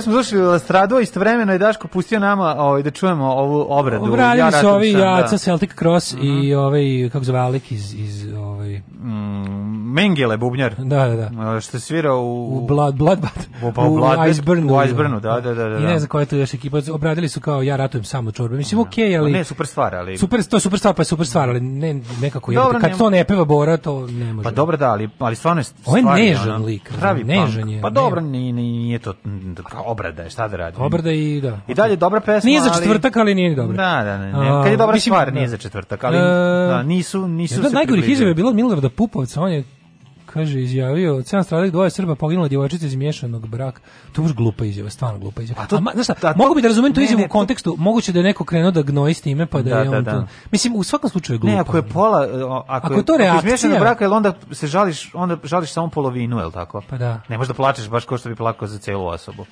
Ovdje smo slušali Lastrado, istovremeno je Daško pustio nama ovaj, da čujemo ovu obradu. Obradili ja su ovi Jaca, da. Celtic Cross mm -hmm. i mhm. ovaj, kako zove, Alik iz, iz Mengele bubnjar. Da, da, da. Što je svirao u u Blood Bloodbath. U, pa, u, Blood, u Iceburnu. U Iceburnu, da, da, da, da. I ne da. znam koja je tu još ekipa. Obradili su kao ja ratujem samo čorbe. Mislim da. okej, okay, ali ne super stvar, ali Super, to je super stvar, pa je super stvar, ali ne nekako je kad to ne peva Bora, to ne može. Pa dobro da, ali ali stvarno je stvar. On je nežan lik, pravi nežan je. Pa dobro, nije, nije to obrada, šta da radi. Obrada i da. I dalje dobra pesma, ali... Nije za četvrtak, ali nije dobro. Da, da, ne. Kad je dobra stvar, nije za četvrtak, ali da, nisu nisu se. Da najgorih izjava je bilo Milorada Pupovca, on je Kaže, izjavio, od 7 stradalih dvoje Srba poginula djevojčica iz miješanog braka. To je baš glupa izjava, stvarno glupa izjava. A, to, a znaš šta, ta, mogu bi da razumem tu izjavu u kontekstu, moguće da je neko krenuo da gnoji s time, pa da, da je da, on da, da. Mislim, u svakom slučaju je glupa. Ne, ako je pola, e, ako, ako je to reakcija... Ako je braka, jel onda se žališ, onda žališ samo polovinu, je tako? Pa da. Ne možeš da plačeš baš kao što bi plakao za celu osobu.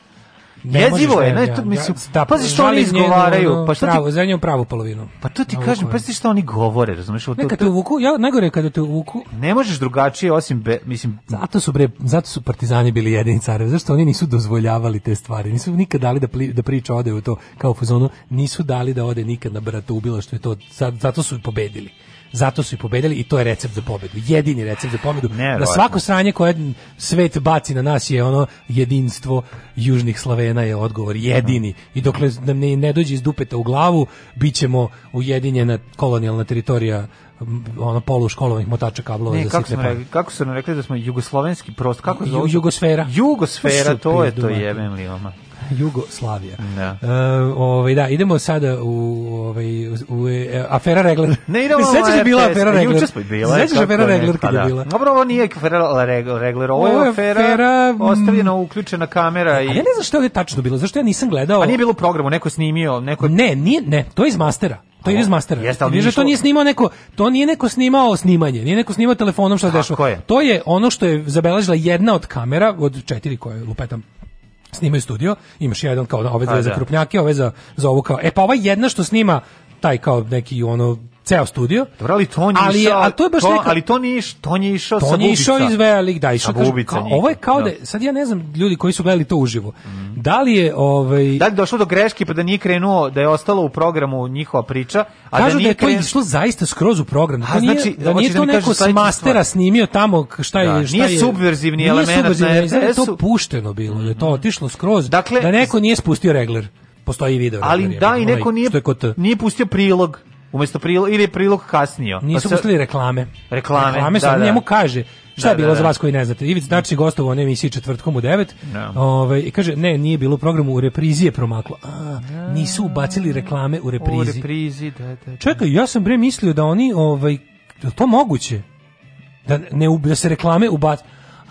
Ne Jezivo je, da- ne, to mislim, da, pazi što oni izgovaraju, pa što pravo, ti za njenu pravu polovinu. Pa to ti kažem, pazi što oni govore, razumeš, o to. te uvuku, ja najgore kada te uvuku. Ne možeš drugačije osim be, mislim, zato su bre, zato su partizani bili jedini carevi, zašto oni nisu dozvoljavali te stvari, nisu nikad dali da, pli, da priča ode u to kao fuzonu, nisu dali da ode nikad na bratu bilo što je to, zato su pobedili zato su i pobedili i to je recept za pobedu. Jedini recept za pobedu. Na svako sranje koje svet baci na nas je ono jedinstvo južnih Slavena je odgovor jedini. I dokle nam ne, ne dođe iz dupeta u glavu, bit ćemo ujedinjena kolonijalna teritorija ono polu školovih motača kablova ne, za kako smo, rekli, kako su nam rekli da smo jugoslovenski prost, kako Ju, Jugosfera. Jugosfera, to je to jebem li Jugoslavija. Da. Uh, ovaj, da, idemo sada u, ovaj, u, u e, afera Regler. Ne idemo Sećaš da bila afera e, Regler? Juče smo bila. Sećaš e, afera Regler kad je pa da. bila? Dobro, ovo nije afera Regler, ovo je afera, afera mm. ostavljena uključena kamera. I... ja ne znam šta je tačno bilo, zašto ja nisam gledao. A nije bilo u programu, neko snimio. Neko Ne, nije, ne, to je iz mastera. To je iz mastera. Jeste, ali Viže, da to nije snimao neko, to nije neko snimao snimanje, nije neko snimao telefonom što dešava. To je ono što je zabeležila jedna od kamera od četiri koje lupetam snimaju studio, imaš jedan kao ove dve za da. krupnjake, ove za, za ovu kao, e pa ova jedna što snima taj kao neki ono ceo studio. Dobro, ali to nije ali, išao, a to je baš to, neka, ali to nije, to nije išao to sa nije išao iz velik, da, išao kažu, kao, ovo je kao da. da, sad ja ne znam, ljudi koji su gledali to uživo, mm. da li je, ovaj... Da li došlo do greške pa da nije krenuo, da je ostalo u programu njihova priča, a da, da nije da je krenu... to išlo zaista skroz u program, da, a, nije, znači, da nije da to da neko s mastera snimio tamo, šta je, da, šta je... Nije subverzivni element na RTS-u. to pušteno bilo, da je to mhm. otišlo skroz, dakle, da neko nije spustio regler postoji video. Ali da i neko nije, nije pustio prilog. Umesto prilog ili prilog kasnio. Pa nisu pustili reklame. Reklame, reklame da, da. njemu kaže Šta da, je da, bilo da, da, za vas koji ne znate? Ivic znači gostovo u onoj emisiji četvrtkom u 9. No. Ove, I kaže, ne, nije bilo u programu, u reprizi je promaklo. A, nisu ubacili reklame u reprizi. U reprizi, da, da. da. Čekaj, ja sam bre mislio da oni, ovaj, je to moguće? Da, ne, da se reklame ubac...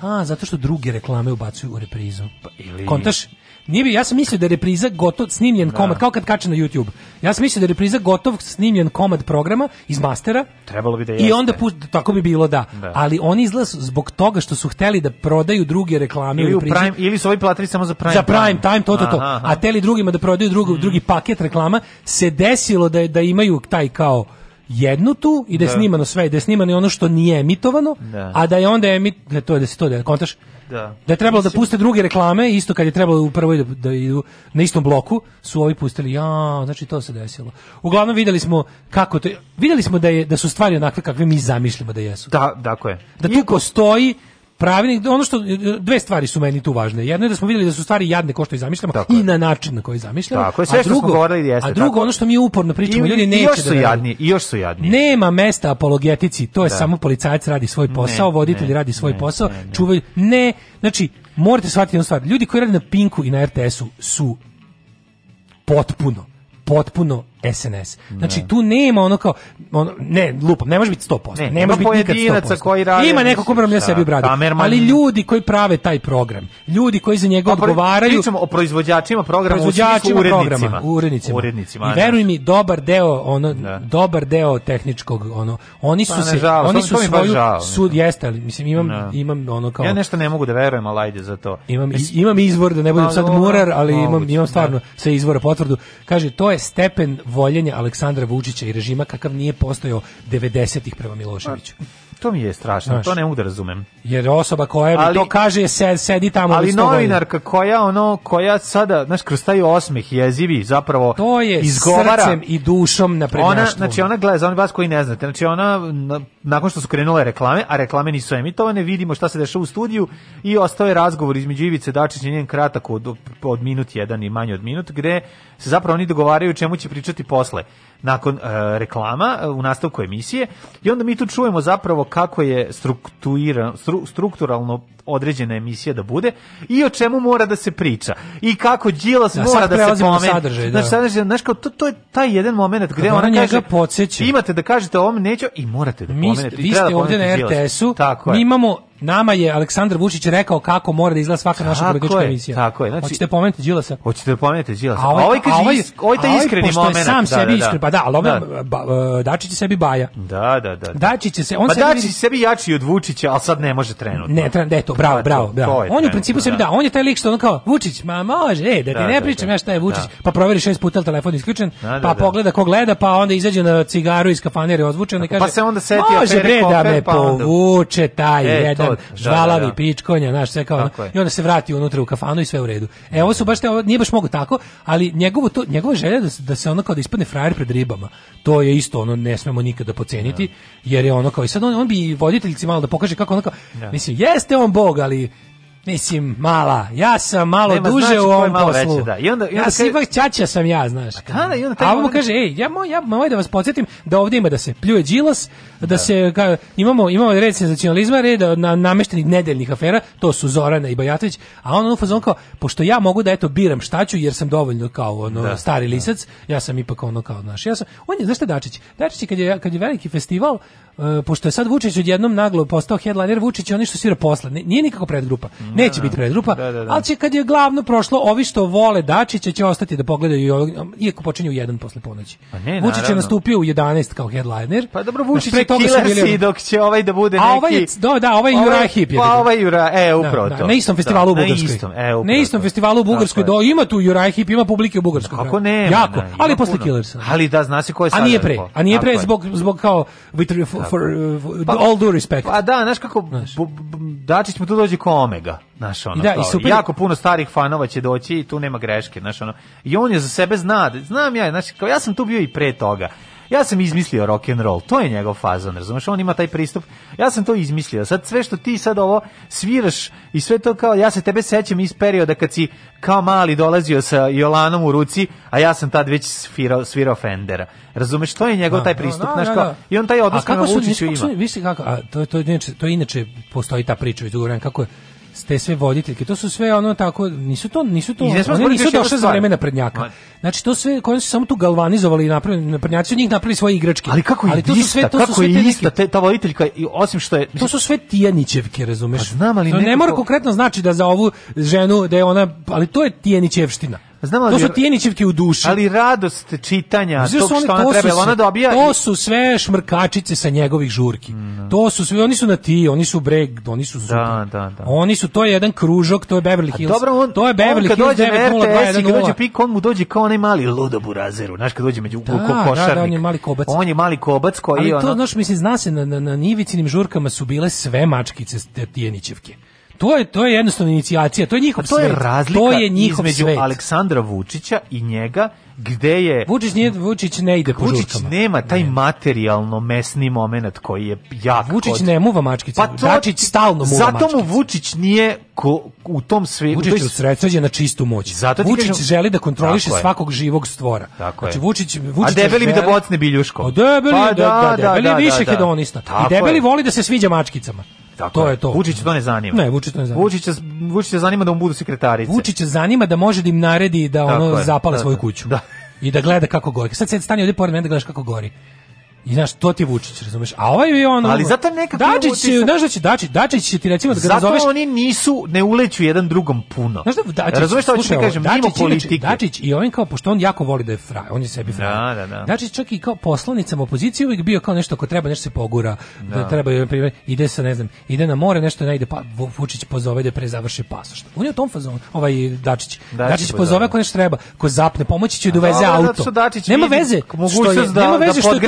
A, zato što druge reklame ubacuju u reprizu. Pa, ili... Kontaš? Nije bi, ja sam mislio da je repriza gotov snimljen da. komad, kao kad kače na YouTube. Ja sam mislio da je repriza gotov snimljen komad programa iz mastera. Trebalo bi da jeste. I onda pust, tako bi bilo da. da. Ali oni izlaz zbog toga što su hteli da prodaju druge reklame ili u prime, ili su ovi platili samo za prime za prime time, time to to to. Aha, aha. A teli drugima da prodaju drugi mm. drugi paket reklama se desilo da da imaju taj kao jednu tu i da je da. snimano sve, da je snimano i ono što nije emitovano, da. a da je onda emit, da to da se to da kontaš Da. Da je trebalo da puste druge reklame, isto kad je trebalo u prvoj da, da idu na istom bloku, su ovi pustili, ja, znači to se desilo. Uglavnom videli smo kako to, videli smo da je da su stvari onakve kakve mi zamišljamo da jesu. Da, tako je. Da tu postoji pravilnik, ono što, e, e, dve stvari su meni tu važne. Jedno je da smo videli da su stvari jadne ko što i zamišljamo tako i na način na koji zamišljamo. Tako, sve a drugo, što smo govorili jeste. A drugo, tako. ono što mi uporno pričamo, I, ljudi neće još da su da jadni, I još su jadni. Nema mesta apologetici, to je da. samo policajac radi svoj posao, ne, voditelj ne, radi svoj ne, posao, ne, čuvaj, ne, znači, morate shvatiti jednu stvar, ljudi koji rade na Pinku i na RTS-u su potpuno, potpuno SNS. Znači ne. tu nema ono kao ono, ne, lupam, ne može biti 100%. Ne, ne može biti nikad 100%. Koji rade, ima neko ko ja sebi bradu. Ali ljudi koji prave taj program, ljudi koji za njega odgovaraju. Pričamo o proizvođačima programa, proizvođačima urednicima, programa, urednicima. urednicima. I da. veruj mi, dobar deo ono ne. Da. dobar deo tehničkog ono oni su pa, se žal, oni su svoju žal, sud jeste, ali mislim imam ne. Da. imam ono kao Ja nešto ne mogu da verujem, al ajde za to. Imam imam izvor da ne budem sad murar, ali imam imam stvarno sa izvora potvrdu. Kaže to je stepen voljenje Aleksandra Vučića i režima kakav nije postojao 90-ih prema Miloševiću. Pa, to mi je strašno, Znaš, to ne mogu da razumem. Jer osoba koja ali, to kaže sed, sedi tamo ali novinarka koja ono koja sada, znači kroz taj osmeh jezivi zapravo to je izgovara srcem i dušom na prednjaštvu. Ona, znači ona gleda za oni vas koji ne znate, znači ona nakon što su krenule reklame, a reklame nisu emitovane, vidimo šta se dešava u studiju i ostao je razgovor između Ivice Dačića i njen kratak od, od minut jedan i manje od minut, gde se zapravo oni dogovaraju čemu će pričati posle nakon uh, reklama uh, u nastavku emisije i onda mi tu čujemo zapravo kako je strukturirano stru, strukturalno određena emisija da bude i o čemu mora da se priča i kako Đilas ja, da, mora da se pomene. Da. Sadržaj, da. Znači, znaš, kao, to, to je taj jedan moment gde ona, kaže, podsjeća. imate da kažete o ovom neću i morate da pomenete. Vi ste da ovdje na RTS-u, mi imamo Nama je Aleksandar Vučić rekao kako mora da izgleda svaka naša politička emisija. Tako je, znači hoćete da pomenuti Đilasa. Hoćete da pomenuti Đilasa. A ovaj, ovaj kaže ovaj, ovaj taj ovaj iskreni momenat. sam da, sebi da, da. iskren, pa da, al ovaj da. Ba, Dačić sebi baja. Da, da, da. Dačić će se on pa sebi Dačić vidi... sebi jači od Vučića, al sad ne može trenutno. Ne, trenutno, eto, bravo, bravo, bravo. On u principu sebi da, on je taj lik što on kao Vučić, ma može, e, da ti ne pričam ja šta je Vučić, pa proveri šest puta telefon isključen, pa pogleda ko gleda, pa onda izađe na cigaru iz kafanere ozvučen i pa kaže Pa se onda seti afere, da me pa povuče taj e, jedan problem, žvalavi, da, da, da. pičkonja, znaš, sve kao, i onda se vrati unutra u kafanu i sve u redu. E, ovo su baš te, ovo, nije baš mogu tako, ali njegovo to, njegova želja da, da se ono kao da ispadne frajer pred ribama, to je isto, ono, ne smemo nikada poceniti, da. jer je ono kao, i sad on, on bi voditeljci malo da pokaže kako ono kao, da. mislim, jeste on bog, ali Mislim, mala. Ja sam malo Nema, duže znači, u ovom poslu. Veće, da. I onda, i onda ja sam ipak čača sam ja, znaš. Pa, da, i onda taj A ovo mu kaže, ej, ja, moj, ja moj da vas podsjetim da ovdje ima da se pljuje džilas, da, da. se, ka, imamo, imamo red senzacionalizma, red na, nameštenih nedeljnih afera, to su Zorana i Bajatović, a on ono fazon kao, pošto ja mogu da eto biram šta ću, jer sam dovoljno kao ono, da, stari da. lisac, ja sam ipak ono kao, znaš, ja sam, on je, znaš šta Dačić? Dačić je kad je, kad je veliki festival, Uh, pošto je sad Vučić odjednom naglo postao headliner, Vučić je oni što svira posle. Nije nikako predgrupa. Mm, Neće da, biti da. predgrupa, da, da, da. ali će kad je glavno prošlo, ovi što vole Dačića će ostati da pogledaju iako počinje u 1 posle ponoći. Pa ne, Vučić je nastupio u 11 kao headliner. Pa dobro, Vučić je killer bili... si dok će ovaj da bude neki... A ovaj je, do, da, ovaj, ovaj Jura Hip je. Pa ovaj Jura, e, da, upravo to. Na istom festivalu u Bugarskoj. Na istom, e, upravo Na istom festivalu u Bugarskoj. Do, ima tu Jura Hip, ima publike u Bugarskoj. Kako ne? Jako, ali posle Killersa. Ali da, zna se ko je sad. A nije pre, a nije pre zbog, zbog kao for uh, pa, all due respect. Pa da, znaš kako znaš. Dačić mu tu dođe ko Omega, znaš ono. Da, I da, kao, super. Jako puno starih fanova će doći i tu nema greške, znaš ono. I on je za sebe zna, znam ja, znaš, kao ja sam tu bio i pre toga. Ja sam izmislio rock and roll. To je njegov fazon, razumeš? On ima taj pristup. Ja sam to izmislio. Sad sve što ti sad ovo sviraš i sve to kao ja se tebe sećam iz perioda kad si kao mali dolazio sa Jolanom u ruci, a ja sam tad već svirao svirao Fendera. Razumeš to je njegov da. taj pristup, da, znaš da, kao. I on taj odnos kako Vučiću ima. Su, kako, a to je to je inače, to je inače postoji ta priča već kako je te sve voditeljke, to su sve ono tako, nisu to, nisu to, one nisu došle za vreme naprednjaka. Znači to sve, koji su samo tu galvanizovali i napravili, naprednjaci od njih napravili svoje igračke. Ali kako je ali to su sve, to kako su sve je ista, te, ta voditeljka, osim što je... Mislim, to su sve Tijanićevke, razumeš? Pa znam, ali... To ne mora konkretno znači da za ovu ženu, da je ona, ali to je Tijanićevština. Znam, ali, to da su Tijenićevke u duši. Ali radost čitanja, tog što ona treba, ona dobija... To su sve šmrkačice sa njegovih žurki. Mm. Da. To su svi, oni su na ti, oni su breg, oni su super. Da, da, da. Oni su, to je jedan kružok, to je Beverly Hills. A dobro, on, to je Beverly on kad Hills dođe 90210 na RTS i kad dođe pik, on mu dođe kao onaj mali ludo burazeru, znaš, kad dođe među da, ko košarnik. Da, da, on je mali kobac. On je mali kobac koji... Ali to, ono... znaš, mislim, zna se, na, na, na Nivicinim žurkama su bile sve mačkice Tijenićevke. To je to je jednostavna inicijacija, to je njihov A to je razlika to je između svet. Aleksandra Vučića i njega gde je Vučić nije Vučić ne ide po Vučić žurkama. nema taj ne. materijalno mesni momenat koji je jak. Vučić od... ne muva mačkice. Pa to, Dačić stalno muva Zato mačkice. mu Vučić nije ko, u tom svetu. Vučić usredsređen na čistu moć. Zato Vučić kažem, želi da kontroliše svakog živog stvora. Tako znači Vučić Vučić A debeli bi da bocne biljuško. A debeli pa, da, da, da, debeli da, da, više da, da. hedonista. I debeli je. voli da se sviđa mačkicama. Tako to je to. Vučić to ne zanima. Ne, Vučić to ne zanima. Vučića Vučić zanima da mu budu sekretarice. Vučića zanima da može da im naredi da ono je. zapale da, svoju da. kuću. Da. I da gleda kako gori. Sad se stani ovde pored mene da gledaš kako gori. I znaš, to ti Vučić, razumeš? A ovaj je on... Ali zato nekako... Dačić, će, znaš da će Dačić, Dačić će ti recimo da ga zato Zato oni nisu, ne uleću jedan drugom puno. Znaš da Dačić, razumeš što hoću ti kažem, Dačić, mimo politike. Dačić i on kao, pošto on jako voli da je fraj, on je sebi fraj. Da, da, da. Dačić čak i kao poslanicama opozicije uvijek bio kao nešto ko treba, nešto se pogura, da, da treba, na primjer, ide se, ne znam, ide na more, nešto ne ide, pa Vučić pozove da pre završi pasoš. On je u tom fazonu, ovaj Dačić. Dačić, Dačić pozove ako nešto treba, ko zapne, pomoći će da uveze auto. Nema veze, što je, da- nema da veze što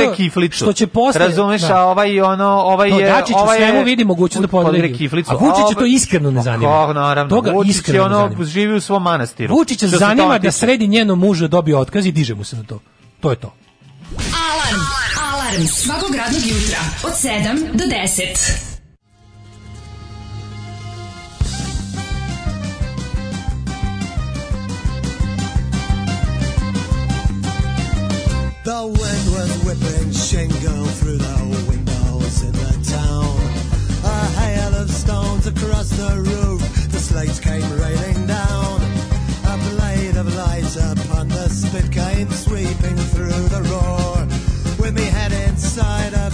kiflicu. Što će posle, razumeš, da. a ovaj ono, ovaj je, no, Dačić ovaj svemu vidi mogućnost da podlegne kiflicu. A Vučić ovaj- to iskreno ne zanima. Oh, naravno. Toga Vučić iskreno ono živi u svom manastiru. Vučića zanima da sredi njeno muža da dobio otkaz i diže mu se na to. To je to. Alarm, alarm, svakog radnog jutra od 7 do 10. The wind was whipping shingle through the windows in the town. A hail of stones across the roof, the slates came raining down. A blade of light upon the spit came sweeping through the roar. With me head inside a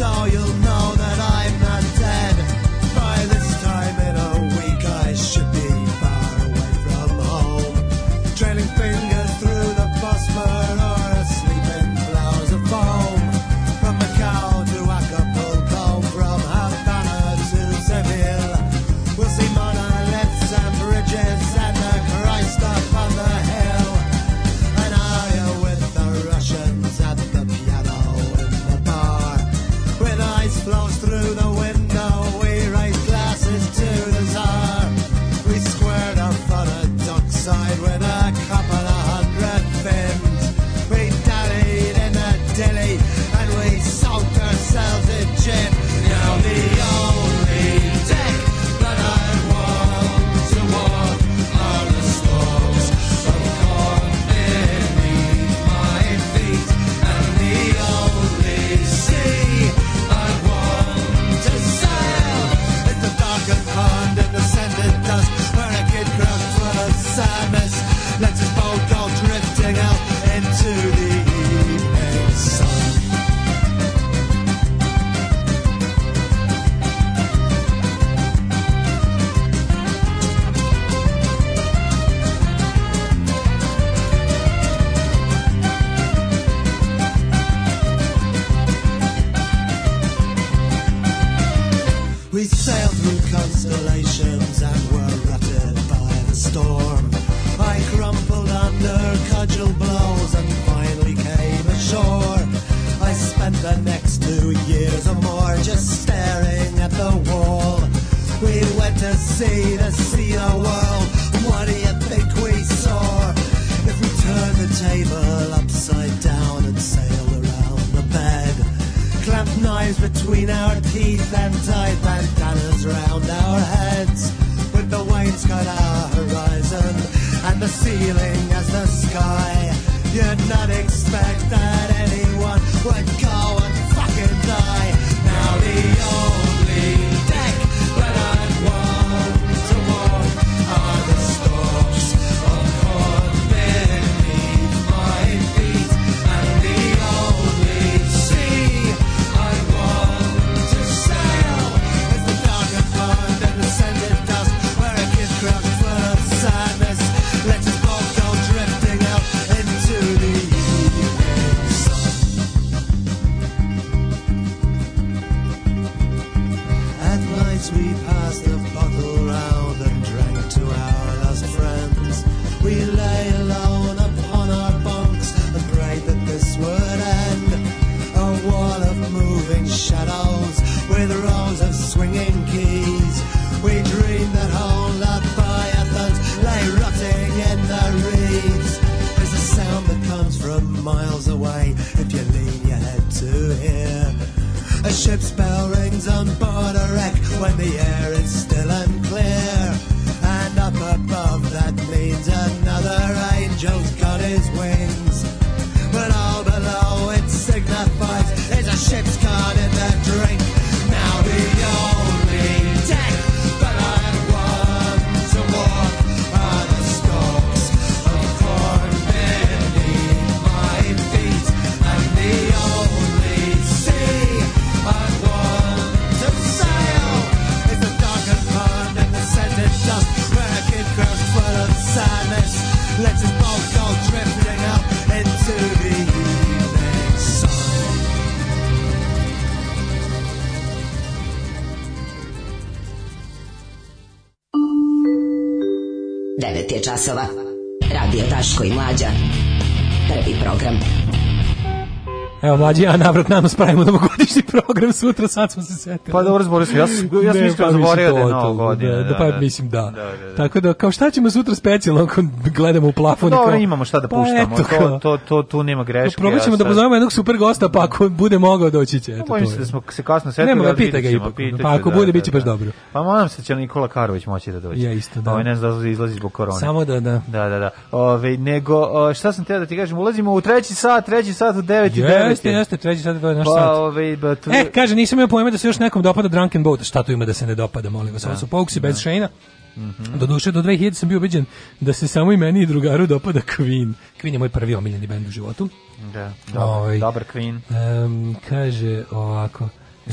saw you časova. Radio Taško i Mlađa. Prvi program. Evo, mlađi, ja navrat nam spravimo novogodišnji program sutra, sad smo se setili. Pa dobro, zbori se, ja sam, ja sam mislio pa zaborio da je novo godine. Da, pa da, da, da, pa mislim da. da, da, da. Tako da, kao šta ćemo sutra specijalno, nakon gledamo u plafon. Pa dobro, imamo šta da pa puštamo. Pa eto, to, to, to, tu nema pa greške. Probat ćemo ja da pozovemo jednog super gosta, pa ako bude mogao doći će. Eto, Bojim se da smo se kasno setili. Nema ga, pita ga ipak. Pa ako da, bude, da, biće će baš da. dobro. Pa moram se će Nikola Karović moći da dođe. Ja isto, da. Ovo ovaj, ne znam da izlazi zbog korone. Samo da, da. Da, da, da. Ove, ovaj, nego, šta sam teo da ti kažem, ulazimo u treći sat, treći sat u 9 i 9. Jeste, jeste, treći sat u 9 naš sat. Pa, ove, ovaj, ba, E, kaže, nisam imao pojma da se još nekom dopada Drunken Boat. Šta tu ima da se ne dopada, molim vas? Ovo su Pouksi bez Shane-a Mm Do Doduše, do 2000 sam bio ubeđen da se samo i meni i drugaru dopada Queen. Queen je moj prvi omiljeni bend u životu. Da, dobar, Oj, ovaj, dobar Queen. Um, kaže ovako,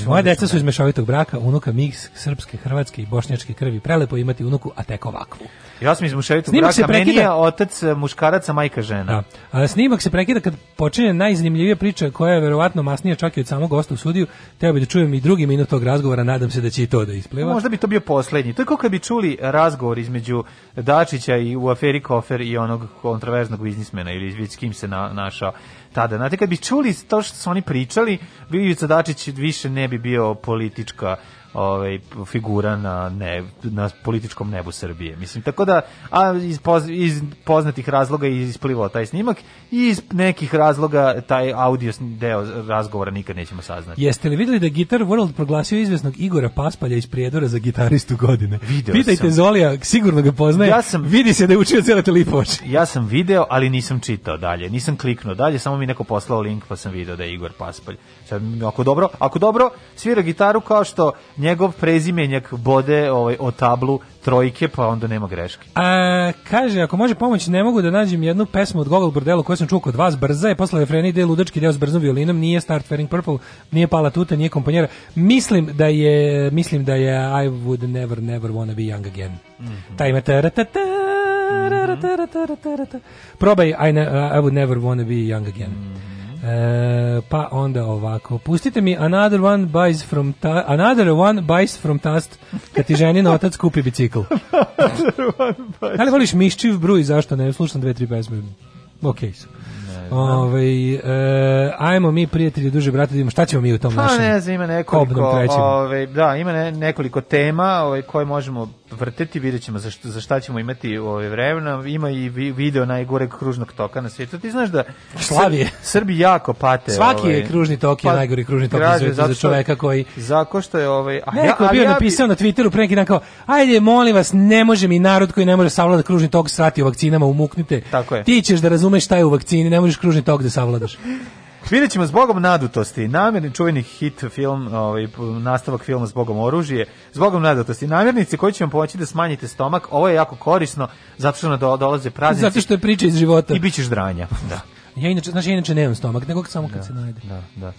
Moja deca su da. iz mešovitog braka, unuka mix srpske, hrvatske i bošnjačke krvi. Prelepo imati unuku, a tek ovakvu. Ja sam iz mešovitog braka, meni je otac e, muškarac, a majka žena. Da. A, snimak se prekida kad počinje najzanimljivija priča koja je verovatno masnija čak i od samog gosta u studiju. Teo bi da čujem i drugi minut tog razgovora, nadam se da će i to da ispliva. Možda bi to bio poslednji. To je kako kad bi čuli razgovor između Dačića i u aferi Kofer i onog kontroverznog biznismena ili s kim se na, našao tada. Znate, kad bi čuli to što su oni pričali, Ivica Dačić više ne bi bio politička ovaj figura na ne, na političkom nebu Srbije. Mislim tako da a iz, poz, iz poznatih razloga isplivao taj snimak i iz nekih razloga taj audio deo razgovora nikad nećemo saznati. Jeste li videli da Guitar World proglasio izvesnog Igora Paspalja iz Prijedora za gitaristu godine? Video Pitajte sam. Zolija, sigurno ga poznaje. Ja sam, Vidi se da je učio cijela Lipovač. Ja sam video, ali nisam čitao dalje. Nisam kliknuo dalje, samo mi neko poslao link pa sam video da je Igor Paspalj. Sad, ako dobro, ako dobro svira gitaru kao što njegov prezimenjak bode ovaj, o tablu trojke, pa onda nema greške. A, kaže, ako može pomoć, ne mogu da nađem jednu pesmu od Gogol Bordelu koju sam čuo kod vas, brza je, posle refrena ide ludački deo s brzom violinom, nije Start Fairing Purple, nije Pala Tuta, nije komponjera. Mislim da je, mislim da je I would never, never wanna be young again. Mm -hmm. Taj ima taratata, mhm. Probaj I, ne, I would never wanna be young again. Mm E, pa onda ovako. Pustite mi another one buys from ta, another one buys from Tast kad ti ženin otac kupi bicikl. Ali da voliš Miščiv Bruj, zašto ne? Slušam dve, tri pesme. Okej okay su. Ove, ovaj, e, ajmo mi prijatelji duže brate da vidimo šta ćemo mi u tom pa, našem. Pa ne znam, ima nekoliko, ove, ovaj, da, ima ne, nekoliko tema, ovaj koje možemo vrteti, vidjet ćemo za, šta, za šta ćemo imati ove ovaj, vremena. Ima i video najgoreg kružnog toka na svijetu. Ti znaš da Slavije. Srbi jako pate. Svaki ovaj, je kružni tok je pa najgori kružni tok na za čoveka koji... Zako što je... Ovaj, a Neko ja, je bio ja, napisao na Twitteru pre neki dan kao ajde, molim vas, ne može mi narod koji ne može savladati kružni tok srati o vakcinama, umuknite. Tako je. Ti ćeš da razumeš šta je u vakcini, ne možeš kružni tok da savladaš. Vidjet ćemo zbogom nadutosti, namjerni čuveni hit film, ovaj, nastavak filma zbogom oružje, zbogom nadutosti, namjernice koji će vam pomoći da smanjite stomak, ovo je jako korisno, zato što nam dolaze praznici. Zato što je priča iz života. I bit ćeš dranja. Da. Ja inače, znači, ja inače nemam stomak, nego samo kad da, se najde. Da, da.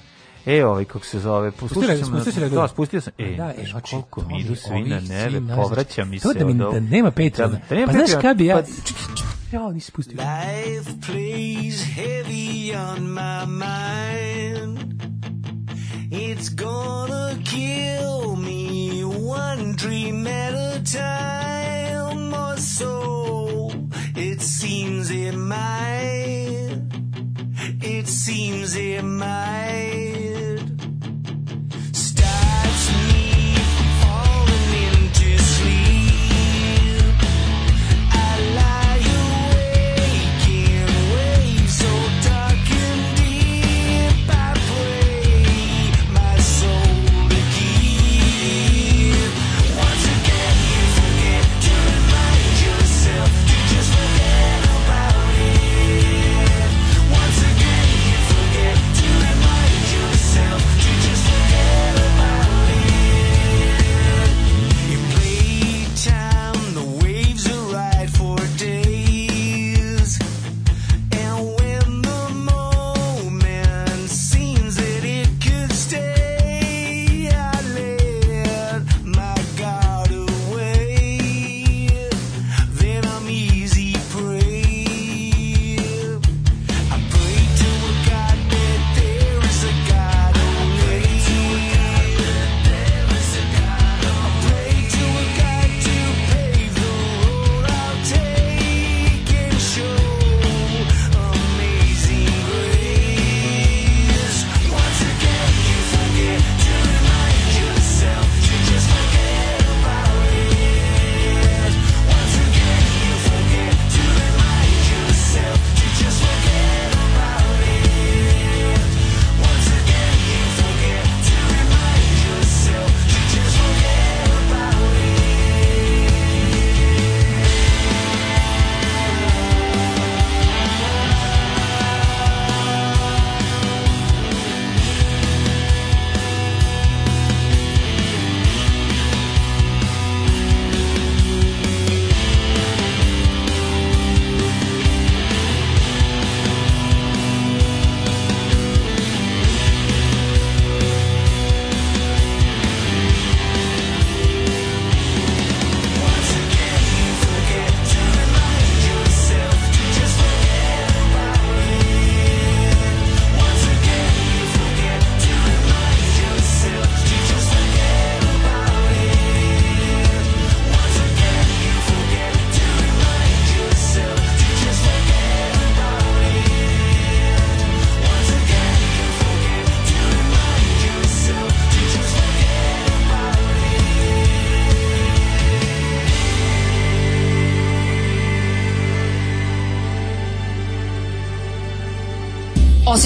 E, ovaj, kako se zove, poslušao sam... Spustio se da, spustio sam. E, da, e znači, koliko mi idu svi na neve, povraća mi se. To da mi da nema Patreona. Da, pa, da, pa znaš kada bi ja... Pa, Ja, nisi pustio. Life plays heavy on my mind. It's gonna kill me one dream at a time or so. It seems it might. It seems it might.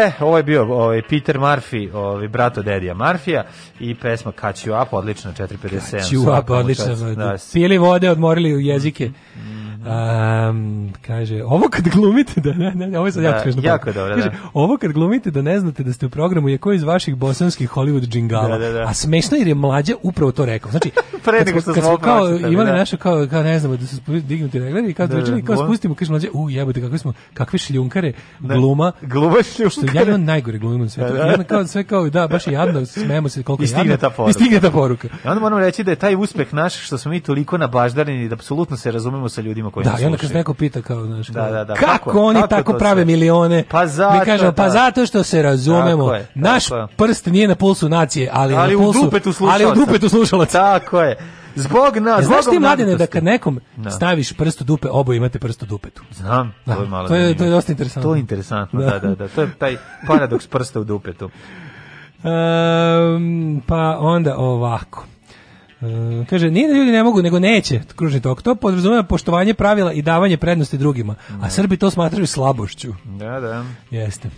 E, ovo je bio ovaj, Peter Murphy, ovaj, brat od Edija Murphyja i pesma Catch You Up, odlična, 4.57. Catch You Up, odlična. Da, pili vode, odmorili u jezike. Mm. mm. Um, kaže, ovo kad glumite da ne, ne, ovo je sad da, jako smiješno. Jako dobro, kaže, da. Ovo kad glumite da ne znate da ste u programu je koji iz vaših bosanskih Hollywood džingala. Da, da, da, a smešno jer je mlađa upravo to rekao. Znači, pre nego što smo, smo kao pročitali, imali našu kao, kao ne znamo da se dignuti reglere i kao dočeli da, kao da. spustimo kaže mlađe, u jebote kakvi smo, kakve šljunkare, gluma. Gluma šljunkare. Što ja imam najgore glumim sve. Ja kao sve kao da baš je jadno, smejemo se koliko je jadno. I ta poruka. I stigne ta poruka. onda moram reći da je taj uspeh naš što smo mi toliko nabaždareni da apsolutno se razumemo sa ljudima ono koji Da, i onda kad neko pita kao, znaš, da, da, da, kako, kako oni kako tako prave sve? milione? Pa zato, Mi kažemo, pa da. zato što se razumemo. je, tako Naš prst nije na pulsu nacije, ali, ali na pulsu, u dupetu slušalaca. Ali u dupetu slušalaca. Tako je. Zbog na, ja, znaš ti mladine da kad da. nekom no. Da. staviš prst u dupe, oboje imate prst u dupetu. Znam, da, to je malo. To je, to je dosta interesantno. To je interesantno, da, da, da. To je taj paradoks prsta u dupetu. Um, pa onda ovako. E, kaže, nije da ljudi ne mogu, nego neće kružni tok. To podrazumeva poštovanje pravila i davanje prednosti drugima. A da. Srbi to smatraju slabošću. Da, da. Jeste.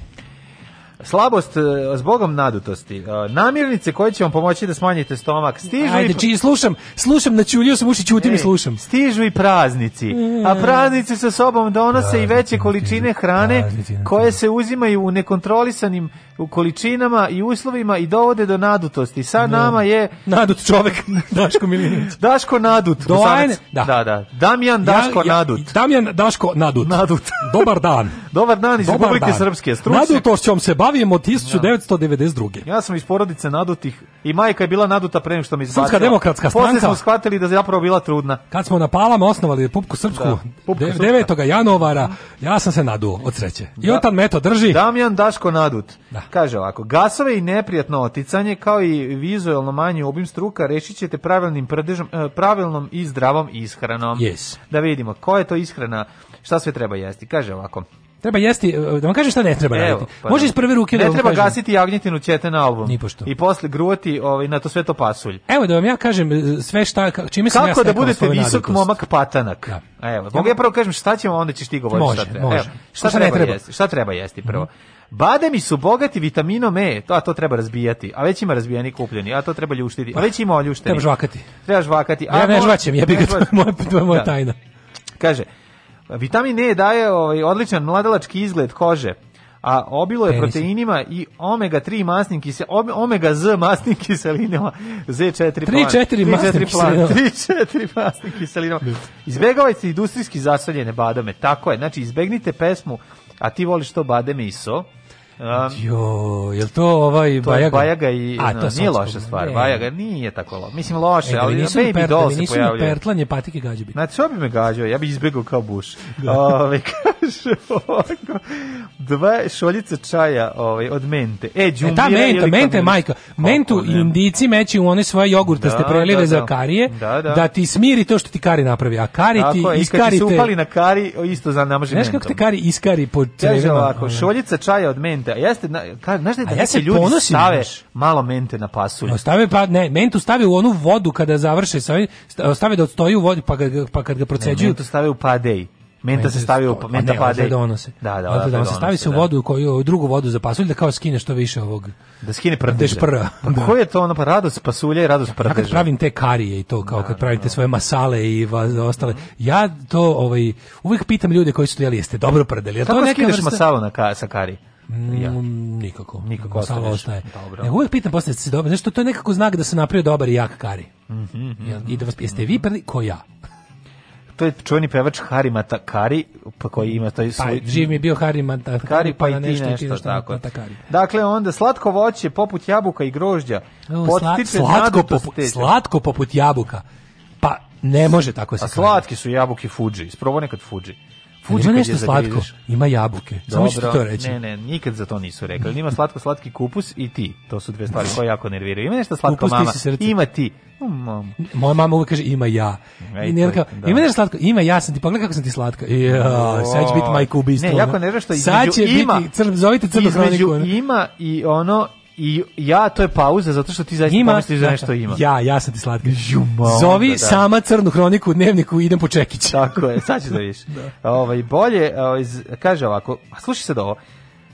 Slabost e, zbogom nadutosti. E, namirnice koje će vam pomoći da smanjite stomak. Stižu Ajde, čiji slušam, slušam, načuljio sam uši, čutim Ej, i slušam. Stižu i praznici. a praznici sa sobom donose praznici, i veće količine hrane praznici, koje se uzimaju u nekontrolisanim u količinama i uslovima i dovode do nadutosti. Sa no. Da. nama je nadut čovjek Daško Milinović. Daško nadut. Dojane, da. da, da. Damjan Daško ja, ja, nadut. Damjan Daško nadut. Nadut. Dobar dan. Dobar dan iz Dobar Republike dan. Srpske. Stručnjak. Nadutošćom se bavimo od 1992. Ja sam iz porodice nadutih i majka je bila naduta pre nego što mi izbacila. Srpska demokratska stranka. Posle smo shvatili da je zapravo bila trudna. Kad smo na Palama osnovali Pupku Srpsku da. Pupka 9. januara, ja sam se naduo od sreće. I da. on tam meto drži. Damjan Daško nadut. Da. Kaže ovako, gasove i neprijatno oticanje, kao i vizualno manji obim struka, rešit ćete pravilnim, prdežom, e, pravilnom i zdravom ishranom. Yes. Da vidimo, koja je to ishrana, šta sve treba jesti. Kaže ovako, Treba jesti, e, da vam kažem šta ne treba jesti. raditi. Pa Može da. iz prve ruke ne da Ne treba kažem. gasiti jagnjetinu ćete na album. Nipošto. I posle gruvati ovaj, na to sve to pasulj. Evo da vam ja kažem e, sve šta, čime sam Kako ja Kako da budete visok navikost. momak patanak. Da. Evo, mogu ja prvo kažem šta ćemo, onda ćeš ti govoriti može, šta treba. Može. Evo, šta, šta, treba, treba jesti? Šta treba jesti prvo? Mm -hmm. Bademi su bogati vitaminom E, to, a to treba razbijati. A već ima razbijeni kupljeni, a to treba ljuštiti. A pa, već ima oljušteni. Treba žvakati. Treba žvakati. A ja ne žvaćem, ja bih ga, to je moja tajna. Da. Kaže, vitamin E daje ovaj, odličan mladalački izgled kože a obilo je proteinima i omega 3 masnim kiselinama, omega Z masnim kiselinama, Z4 plan. 3 4 masnim kiselinama. 3 4 masnim kiselinama. Izbegavajte industrijski zasaljene bademe tako je. Znači izbegnite pesmu A ti voliš to bademe i so Um, jo, jel to ovaj to Bajaga? Bajaga i A, to no, nije loša stvar. Ne. Bajaga nije tako loša. Mislim loše, e, da ali na Baby per, Doll se pojavljuje. Nisu pertlanje patike gađa bi. Znači, što bi me gađao? Ja bih izbjegao kao buš. Da. Ove, ovaj, kaže ovako, dva šoljica čaja ovaj, od mente. E, džumbira, e ta menta, menta je majka. Mentu Oko, indici meći u one svoje jogurtaste da, prelive da, za da. karije, da, da. da, ti smiri to što ti kari napravi. A kari Tako, ti iskari te... upali na kari, isto za namaži Znaš kako te kari iskari pod čevima? ovako, šoljica čaja od mente. A jeste, na, ka, znaš da, ja se ljudi ponosim, stave naš. malo mente na pasulj? No, stave, pa, ne, mentu stave u onu vodu kada završe, stave, stave da odstoji u vodi, pa, ga, pa kad ga proceđuju. Ne, mentu stave u padej. Menta se stavi u menta pade. Da, da, da, da, se stavi se u da. vodu u koju drugu vodu za pasulj da kao skine što više ovog. Da skine prdež da prra. Pa da. ko je to ono pa radost pasulja i radost prdeža. Kad pravim te karije i to kao kad pravite svoje masale i ostale. Ja to ovaj uvek pitam ljude koji su jeli jeste dobro prdeli. Ja to neka skineš vrsta... masalu na ka, sa kari. Mm, ja. Nikako. Nikako Masala ostaje. Dobro. Ne, uvijek pitam posle se dobro. Znaš, to je nekako znak da se napravio dobar i jak kari. Mm -hmm, I da vas mhm. jeste vi prdi ko ja to je čuveni pevač Harima Takari, pa koji ima taj pa, svoj... Pa, živ mi je bio Harima Takari, pa, pa i ti nešto, ti nešto tako. Takari. Dakle, onda slatko voće poput jabuka i grožđa. O, sla, slatko, poput, slatko poput jabuka. Pa, ne može tako se. A slatki su jabuke Fuji. Isprobao nekad Fuji. Fuji ima nešto slatko, ima jabuke. Samo ću to reći. Ne, ne, nikad za to nisu rekli. Ima slatko slatki kupus i ti. To su dve stvari koje jako nerviraju. Ima nešto slatko kupus, mama. Ti ima ti. Mom. Mm. Moja mama uvek kaže ima ja. Ej, I ne rekao, da. ima nešto slatko, ima ja sam ti, pogledaj kako sam ti slatka. Ja, sad će biti majka ubistvo. Ne, jako nervirao što između ima. Sad će biti, crn, zovite crnu hroniku. Između ima i ono, I ja, to je pauza, zato što ti zaista ima, pomisliš da nešto ima. Ja, ja sam ti slatka. Juma, Zovi onda, da. sama crnu hroniku u dnevniku idem po Čekić. Tako je, sad ćeš da viš. da. Ovaj, bolje, ovaj, kaže ovako, a slušaj sad ovo,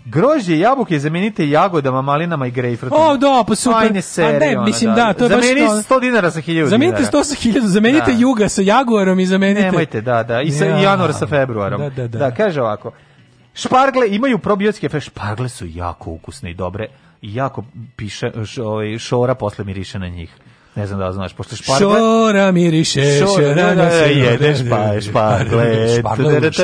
Grožđe jabuke zamenite jagodama, malinama i grejpfrutom. O, da, pa super. Ajne serije, A ne, mislim, da. da, to je baš to. 100 dinara sa 1000 dinara. Zamenite 100 sa 1000, zamenite da. juga sa jaguarom i zamenite... Nemojte, da, da, i sa ja. januar sa februarom. Da, da, da. Da, kaže ovako. Špargle imaju probiotske, špargle su jako ukusne i dobre, jako piše, š, ovaj, šora posle miriše na njih. Ne znam da li znaš, pošto špargle... Šora miriše, šora, da, jede špa, špargle.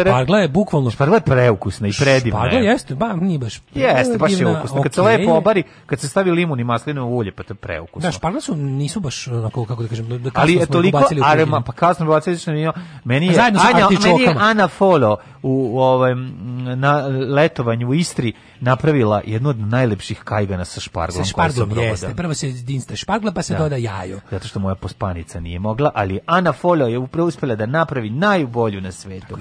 Špargle, je bukvalno... Špargle je preukusna i predivna. Špargle jeste, ba, nije baš... Jeste, baš je ukusna. Kad se lepo obari, kad se stavi limun i maslinovo ulje, pa to je preukusno. Da, špargle su, nisu baš, onako, kako da kažem, da Ali je toliko arema, pa kasno bacili što nije... Meni je, pa Ana, meni je Ana Folo u, ovaj, na letovanju u Istri napravila jednu od najlepših kajgana sa šparglom. Sa šparglom, jeste. Da. Prvo se dinsta špargla, pa se da. doda jaju. Zato što moja pospanica nije mogla, ali Ana Folio je upravo uspela da napravi najbolju na svetu.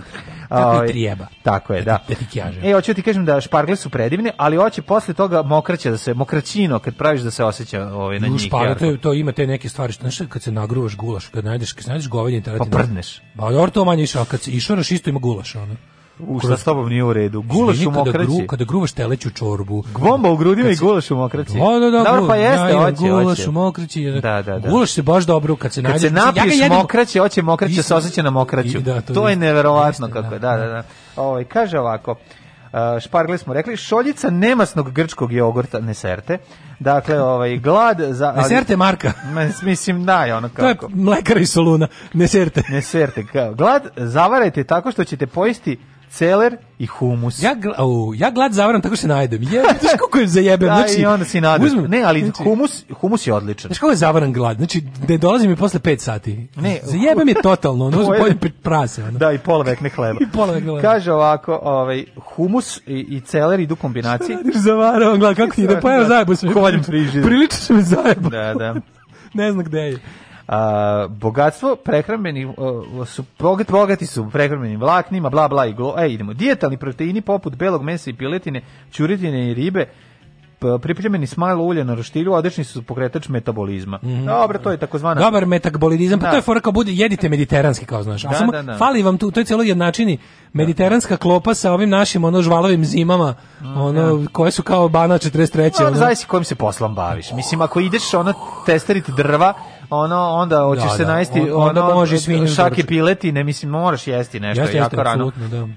Tako i ovaj, trijeba. Tako je, da. Da. da ti kažem. E, hoću ti kažem da špargle su predivne, ali hoće posle toga mokraće da se, mokraćino, kad praviš da se osjeća ovaj, na njih. Špargle, to, to ima te neke stvari, što znaš, kad se nagruvaš gulaš, kad najdeš, kad najdeš govedin, pa prdneš. Ba, pa dobro to manje išao, kad se išoraš, isto ima gulaš, ono. U šta s tobom nije u redu? Gulaš u mokraći. Gru, kada gruvaš teleću čorbu. Gvomba u grudima i gulaš u mokraći. Da, da, da. Dobro, pa jeste, da, hoće, Gulaš u mokraći. Da, da, da. Gulaš se baš dobro kad se nađe. Kad se napiješ ja mokraće, hoće mokraće da se osjeća na mokraću. Da, to, to je neverovatno kako je. Da. da, da, da. Ovaj kaže ovako. Uh, špargle smo rekli, šoljica nemasnog grčkog jogurta, neserte, dakle, ovaj, glad za... Ali, neserte marka. Mislim, da, je ono kako. To je mlekara i soluna, neserte. Neserte, kao. Glad zavarajte tako što ćete pojesti celer i humus. Ja, au, ja glad zavaram, tako se najedem. Je, znaš kako je zajebem. da, znači, i onda si nadam. Uzmem, ne, ali znači, humus, humus je odličan. Znaš kako je zavaran glad? Znači, ne dolazi mi posle 5 sati. Ne, zajebem je totalno, ono uzmem pojem prase. Ono. Da, i pola vekne hleba. I pola vekne hleba. Kaže ovako, ovaj, humus i, i celer idu kombinaciji. Šta radiš, zavaram glad, kako ti ide? Pa evo, da, zajebu se. Koljem prižim. Prilično se mi zajebu. Da, da. ne znam gde je. A, bogatstvo prehrambeni su bogat, bogati su prehrambenim vlaknima, bla bla i glo. E, idemo. Dijetalni proteini poput belog mesa i piletine, ćuritine i ribe pripremljeni s malo ulja na roštilju, odlični su pokretač metabolizma. Mm. Dobro, to je takozvana Dobar metabolizam, pa to da. je fora kao bude jedite mediteranski kao znaš. A da, samo da, da. fali vam tu, to je celo jednačini mediteranska klopa sa ovim našim ono žvalovim zimama, mm, ono da. koje su kao bana 43. No, ono. Zavisi kojim se poslom baviš. Mislim ako ideš ono testeriti drva ono onda hoćeš da, se da. najesti, on, onda može svinju. Šake pileti, ne mislim moraš jesti nešto jeste, jako jeste, rano. Da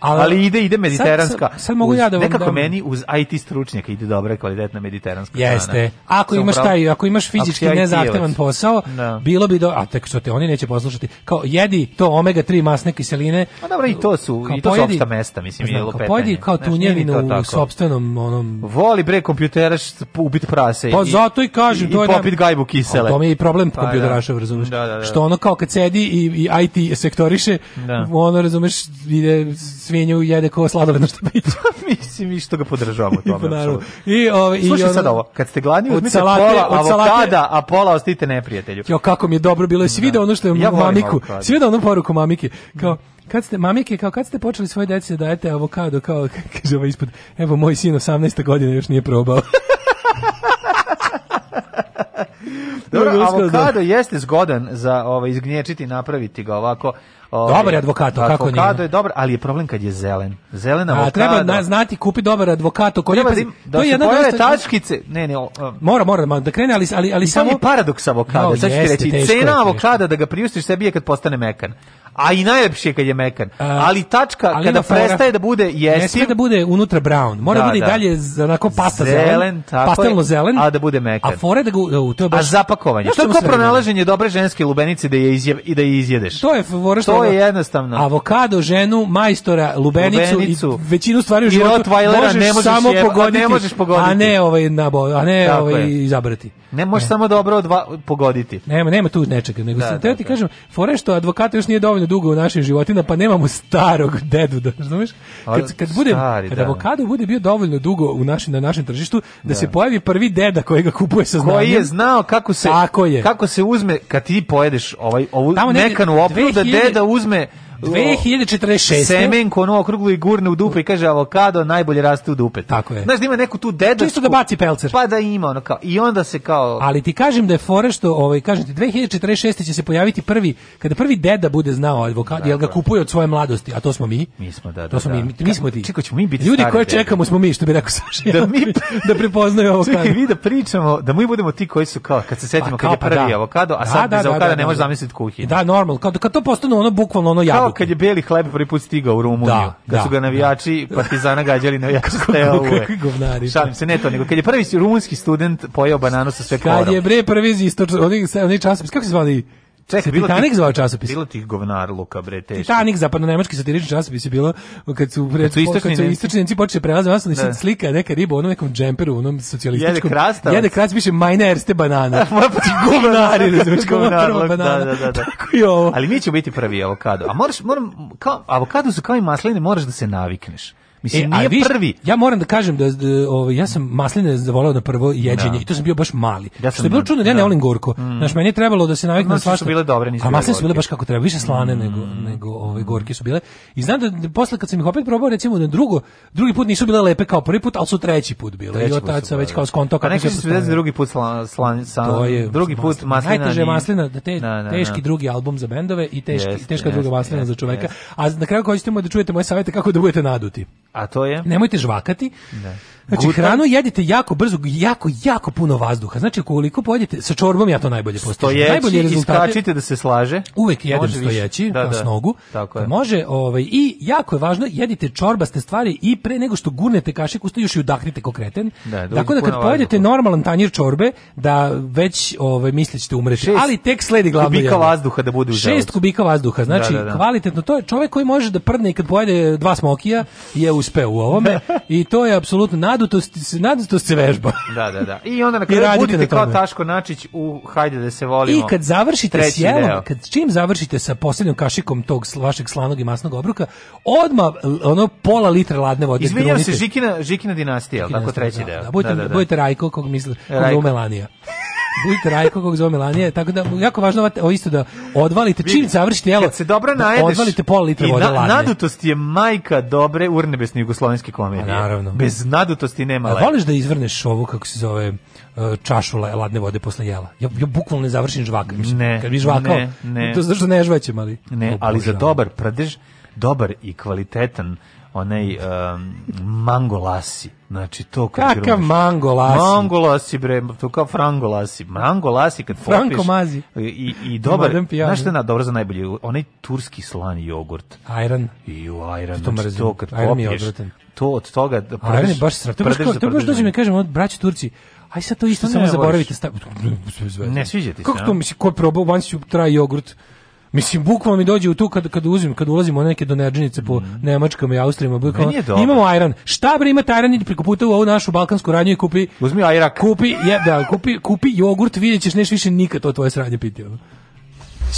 ali, ali ide ide mediteranska. Sad, sad mogu uz, ja da vam nekako dam... meni uz IT stručnjaka ide dobra kvalitetna mediteranska Jeste. Hrana. Ako Sam imaš taj, ako imaš fizički nezahtevan posao, no. Da. bilo bi do a tek što te oni neće poslušati. Kao jedi to omega 3 masne kiseline. Pa dobro i to su kao i to pojedi, su opšta mesta, mislim, pa znam, je lupetanje. Pojedi kao tunjevinu u sopstvenom onom Voli bre kompjuteraš ubit prase. Pa i, zato i kažem, i, to je i da- popit ne... gajbu kisele. To mi je i problem pa, kompjuteraša, da. razumeš? Što ono kao kad sedi i IT sektoriše, ono razumeš ide svinju jede ko sladoled što piće. Pa mislim i što ga podržavamo tome. I, pa, ovaj, naravno. I, ove, Slušaj ono, sad ovo, kad ste gladni uzmite salate, pola avokada, a pola ostite neprijatelju. Jo, kako mi je dobro bilo, svi da ono što je ja mamiku, svi da ono poruku mamike, kao, kad ste mamike kao kad ste počeli svoje deci da dajete avokado kao kaže ovaj ispod evo moj sin 18 godina još nije probao Dobro, da. avokado jeste zgodan za ovaj izgnječiti, napraviti ga ovako, Ovaj, dobar je advokato, kako nije? Advokato je dobar, ali je problem kad je zelen. Zelena avokado. A treba na, znati kupi dobar advokato. Koji treba da je, da, da to je jedna dosta tačkice. Ne, ne. Um, mora, mora da krene, ali ali ali samo je paradoks avokada. No, Sad ću ti reći, cena avokada da ga priustiš sebi je kad postane mekan. A i najlepši je kad je mekan. ali tačka ali kada prestaje da bude jestiv. Ne smije da bude unutra brown. Mora da, da bude i da. dalje onako pasta zelen, zelen pastelno zelen, a da bude mekan. A fore da ga to je baš. A zapakovanje. Što je pronalaženje dobre ženske lubenice da je i da je izjedeš. To je fore što je jednostavno. Avokado, ženu, majstora, lubenicu, lubenicu. i većinu stvari u životu možeš, samo pogoditi, a ne, ovaj nabo, a ne Tako ovaj izabrati. Ne može ne. Da. samo dobro dva, pogoditi. Nema, nema tu nečega, nego da, sam da, ti da. kažem, fore što advokata još nije dovoljno dugo u našim životima, pa nemamo starog dedu, da, znaš? Kad, kad bude Stari, kad da. avokado bude bio dovoljno dugo u našim na našem tržištu da, da. se pojavi prvi deda koji ga kupuje sa znanjem. Koji je znao kako se Tako je. kako se uzme kad ti pojedeš ovaj ovu Tamo nekanu opru da deda uzme 2046. Semen kono okruglo i gurne u dupe i kaže avokado najbolje raste u dupe. Tako je. Znaš da ima neku tu dedačku. Čisto da baci pelcer. Pa da ima ono kao i onda se kao Ali ti kažem da je fore što ovaj ti, 2046 će se pojaviti prvi kada prvi deda bude znao avokado jel ga dakle. kupuje od svoje mladosti, a to smo mi. Mi smo da. da to smo da. mi, mi smo ti. Čekaj, ćemo mi biti Ljudi koje dede. čekamo smo mi što bi rekao Saša. Da mi da prepoznaju avokado. Čekaj, vi da pričamo da mi budemo ti koji su kao kad se pa setimo pa, kad je pa prvi da. avokado, a da, sad da, bez avokada ne možeš zamisliti kuhinju. Da, normal, kad kad to postane ono bukvalno ono javno kao kad je beli hleb prvi put stigao u Rumuniju, da, kad da, su ga navijači da. Partizana gađali na Steaue. govnari. Šalim da. se, ne to, nego kad je prvi rumunski student pojao bananu sa sve Kad je bre prvi iz istočnog, oni, oni časopis, kako se zvali? Čekaj, Titanic zvao časopis. Bilo tih govnar luka bre teško. Titanic zapadno nemački satirični časopis je bilo kad su pred kad su istočni istočni nemci počeli prelaze vas da. slika neka riba u nekom džemperu, u onom socijalističkom. Jede krasta. Jede krasta piše majne erste banana. Moja pa ti govnari, razumeš govnar luk, Da, da, da, da, da. Tako je ovo. Ali mi ćemo biti pravi avokado. A moraš moram kao avokado su kao i masline, moraš da se navikneš. Mislim, e, nije viš, prvi. Ja moram da kažem da, da ovaj, ja sam masline zavolao na prvo jeđenje da. i to sam bio baš mali. Ja što je bilo da. čudno, da ja ne da. volim gorko. Mm. Znaš, meni je trebalo da se navikne na svašta. bile dobre, nisu A masline su bile baš kako treba, više slane mm. nego, nego ove, ovaj, gorke su bile. I znam da, da posle kad sam ih opet probao, recimo na drugo, drugi put nisu bile lepe kao prvi put, ali su treći put bile. Treći I otac već kao skonto kako se su drugi put slan, slan, slan, drugi put maslina. Najteže maslina, da te, teški drugi album za bendove i teški, teška druga maslina za čoveka. A na kraju hoćete da čujete moje savete kako da budete naduti. A to je? Nemojte žvakati. Da. Znači, Gutan. hranu jedite jako brzo, jako, jako puno vazduha. Znači, koliko pojedete, sa čorbom ja to najbolje postižem. najbolje rezultate, da se slaže. Uvek jedem Može stojeći, više. da, na da. snogu. Tako je. Može, ovaj, i jako je važno, jedite čorbaste stvari i pre nego što gurnete kašik, usta još i udahnite ko Da, da, da kad pojedete da. normalan tanjir čorbe, da već ovaj, mislićete umreti. Šest Ali tek sledi glavno kubika vazduha da bude u želucu. Šest kubika vazduha, znači da, da, kvalitetno. To je čovjek koji može da prdne i kad pojede dva smokija je uspeo u ovome i to je apsolutno nadutost, nadutost se vežba. Da, da, da. I onda na kraju budite na kao Taško Načić u Hajde da se volimo. I kad završite s jelom, kad čim završite sa posljednjom kašikom tog vašeg slanog i masnog obruka, odma ono pola litra ladne vode. Izvinjavam se, Žikina, Žikina dinastija, Žikina tako treći da, deo. Da, budite, da, da, da. budite Rajko, kog misli, kog Rajko. ume Bujte Rajko kako zove Melanija, tako da jako važno ovo isto da odvalite čim završite jelo. Kad se dobro da najedeš, da odvalite pol litra vode na, Nadutost je majka dobre urnebesne jugoslovenske komedije. Pa naravno. Bez nadutosti nema. A voliš da izvrneš ovu kako se zove e, čašu ladne vode posle jela. Ja, ja bukvalno ne završim žvaka. Mislim, ne, kad bi žvakao, ne, ne. To zašto da ne žvaćem, ali... Ne, ali za dobar pradež, dobar i kvalitetan onaj um, mangolasi. Znači to kad Kakav mangolasi? Mangolasi bre, to kao frangolasi. Mangolasi kad popiš. Franko mazi. I, i dobar, znaš što je na, dobro za najbolje? Onaj turski slan jogurt. Ajran. I u ajran. To, znači, to kad ajran popiješ. To od toga da prdeš. Ajran je baš sra. To baš, to baš dođe mi da kažem, od braći Turci, Aj sad to isto samo zaboravite. Stav... Ne sviđa ti se. Kako to misli ko je probao once you try jogurt? Mislim, bukvalno mi dođe u tu kad, kad uzim, kad ulazimo neke donerđenice po mm. Nemačkama i Austrijama. Bukvalno, imamo Ajran. Šta bre ima Ajran i preko puta u ovu našu balkansku radnju i kupi... Uzmi Ajrak. Kupi, je, da, kupi, kupi jogurt, videćeš ćeš neš više nikad to tvoje sranje piti.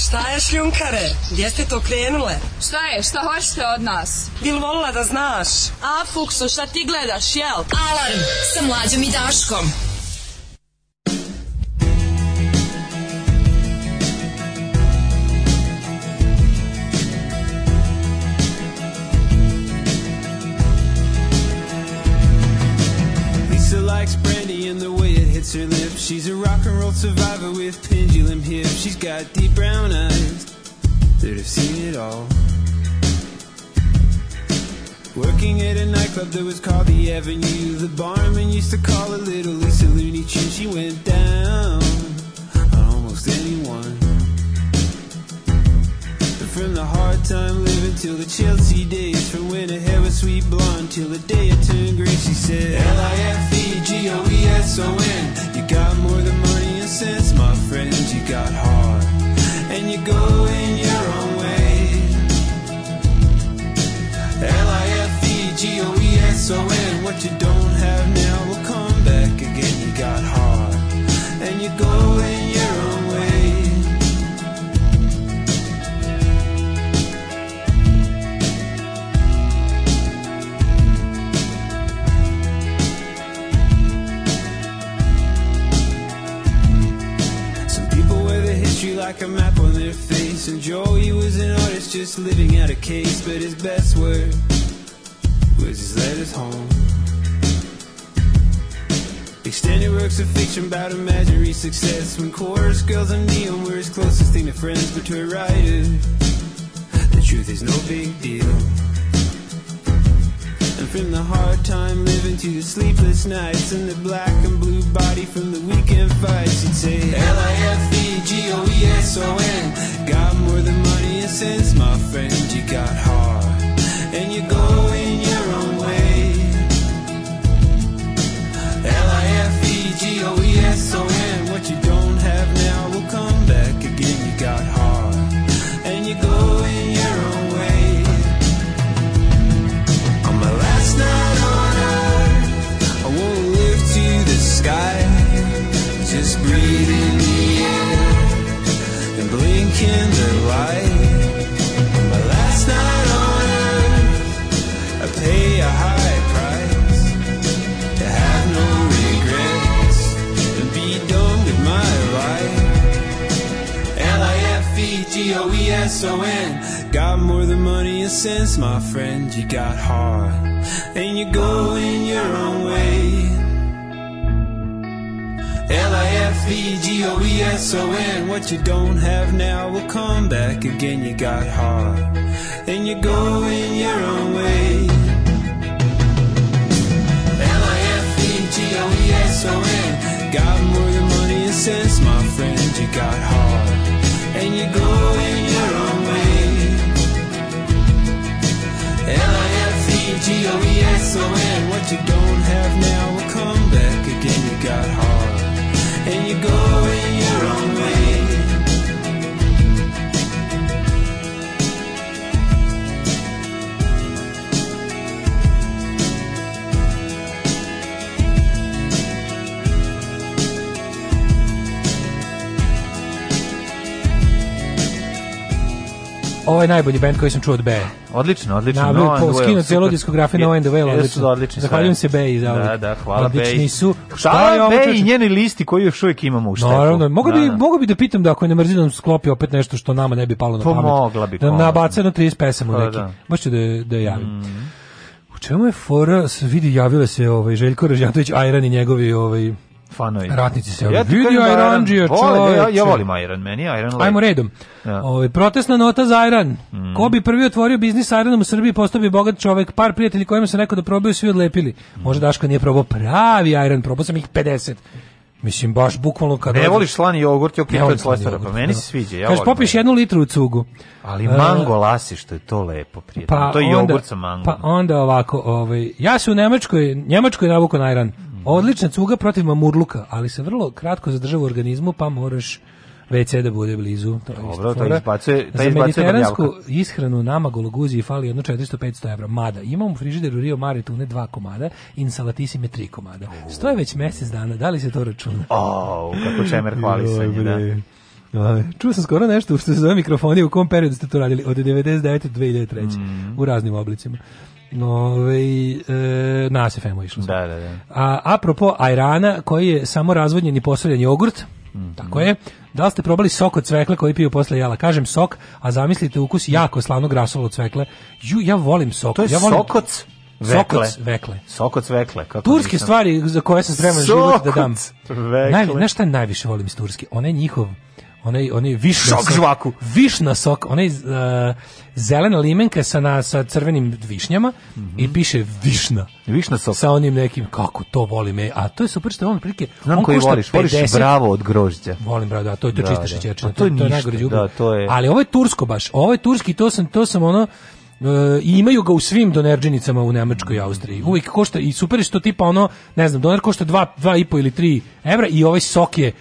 Šta je šljunkare? Gdje ste to krenule? Šta je? Šta hoćete od nas? Bil volila da znaš? A, Fukso, šta ti gledaš, jel? Alarm sa mlađom i Daškom. likes brandy and the way it hits her lips. She's a rock and roll survivor with pendulum hips. She's got deep brown eyes that have seen it all. Working at a nightclub that was called the Avenue. The barman used to call her Little Lisa Looney tunes. She went down on almost anyone from the hard time living till the Chelsea days. From when I had a sweet blonde till the day I turned gray. She said, L I F E G O E S O N. You got more than money and sense, my friend. You got heart, and you go in your own way. L I F E G O E S O N. What you don't have now will come back again. You got heart, and you go in history like a map on their face. And Joey was an artist just living out a case, but his best word was his letters home. Extended works of fiction about imaginary success. When chorus girls and neon were his closest thing to friends, but to a writer, the truth is no big deal from the hard time living to the sleepless nights and the black and blue body from the weekend fights. You'd say L I F E G O E S O N. Got more than money and sense, my friend. You got hard and you're going your own way. L I F E G O E S O N. S-O-N Got more than money and sense, my friend You got heart And you're going your own way L-I-F-E-G-O-E-S-O-N What you don't have now will come back again You got heart And you're going your own way L-I-F-E-G-O-E-S-O-N Got more than money and sense, my friend You got heart and you own way G-O-E-S-O-N What you don't have now will come back again You got heart, And you go going your own way ovaj najbolji bend koji sam čuo od Beje. Odlično, odlično. Na, no, po, skinu celo diskografiju No End Well, odlično. Jesu Zahvaljujem se Bey za da, ovo. Da, da, hvala Odlični Beji. su. Šta Bey Beji i njeni listi koji još uvijek imamo u štepu? Naravno, mogu bi, da, da, mogu bi da pitam da ako je ne mrzi da nam sklopi opet nešto što nama ne bi palo na pamet. Pomogla bi. Da nabaca na 30 pesama pa neki. Da. Baš ću da, da javim. Mm. U čemu je fora, vidi, javile se ovaj, Željko Ražnjatović, Ajran i njegovi ovaj, fanovi. Ratnici se ja vidio da Iron Gio, ja, ja volim Iron Man, ja Iron Lake. Ajmo redom. Ja. Ove, ovaj, protestna nota za Iron. Mm. Ko bi prvi otvorio biznis Ironom u Srbiji, postao bi bogat čovek. Par prijatelji kojima se neko da probaju, svi odlepili. Mm. Možda Daško nije probao pravi Iron, probao sam ih 50. Mislim, baš bukvalno kad... Ne voliš slani jogurt, ok, to je slestara, pa meni da. se sviđa. Ja Kažeš, popiš jednu litru u cugu. Ali mango uh, lasi, što je to lepo, prijatno. Pa to je onda, jogurt sa mango. Pa onda ovako, ovaj, ja se u Nemačkoj, Njemačkoj navukao na Iran. Mhm. Odlična cuga protiv mamurluka, ali se vrlo kratko zadržava u organizmu, pa moraš WC da bude blizu. To je Dobro, to izbacuje, to Za mediteransku ishranu nama gologuziji fali jedno 400-500 evra. Mada, imamo frižider u Rio Mare tune dva komada, insalatissime tri komada. Oh. Stoje već mjesec dana, da li se to računa? O, oh, kako čemer hvalisanje, da. Čuo sam skoro nešto što se zove mikrofonije u kom periodu ste to radili od 99 do 2003 mm. u raznim oblicima. Nove, e, na SFM-u išlo. Da, da, da. A apropo ajrana koji je samo razvodnjen i postavljen jogurt, mm -hmm. tako je, da li ste probali sok od cvekle koji piju posle jela? Kažem sok, a zamislite ukus jako slanog rasola od cvekle. Ju, ja volim sok. To je ja volim... sokoc? Vekle. Sokoc, vekle. Sokoc, vekle. Kako Turske nisam... stvari za koje sam spreman život da dam. Vekle. Naj, znaš najviše volim iz Turske? Onaj njihov onaj onaj višna sok, žvaku. Višna sok, onaj uh, zelena limenka sa na, sa crvenim višnjama mm -hmm. i mhm. piše višna. Višna sok. Sa onim nekim kako to voli me, a to je super što on prike. Znam on koji voliš, 50, voliš bravo od grožđa. Volim bravo, da, to je to da, čista da. šećerčina, to, to, je, je da, to je. Ali ovo je tursko baš, ovo je turski, to sam to sam ono e, i imaju ga u svim donerđinicama u Nemačkoj i Austriji. Uvijek košta i super je što tipa ono, ne znam, doner košta 2 2,5 ili 3 evra i ovaj sok je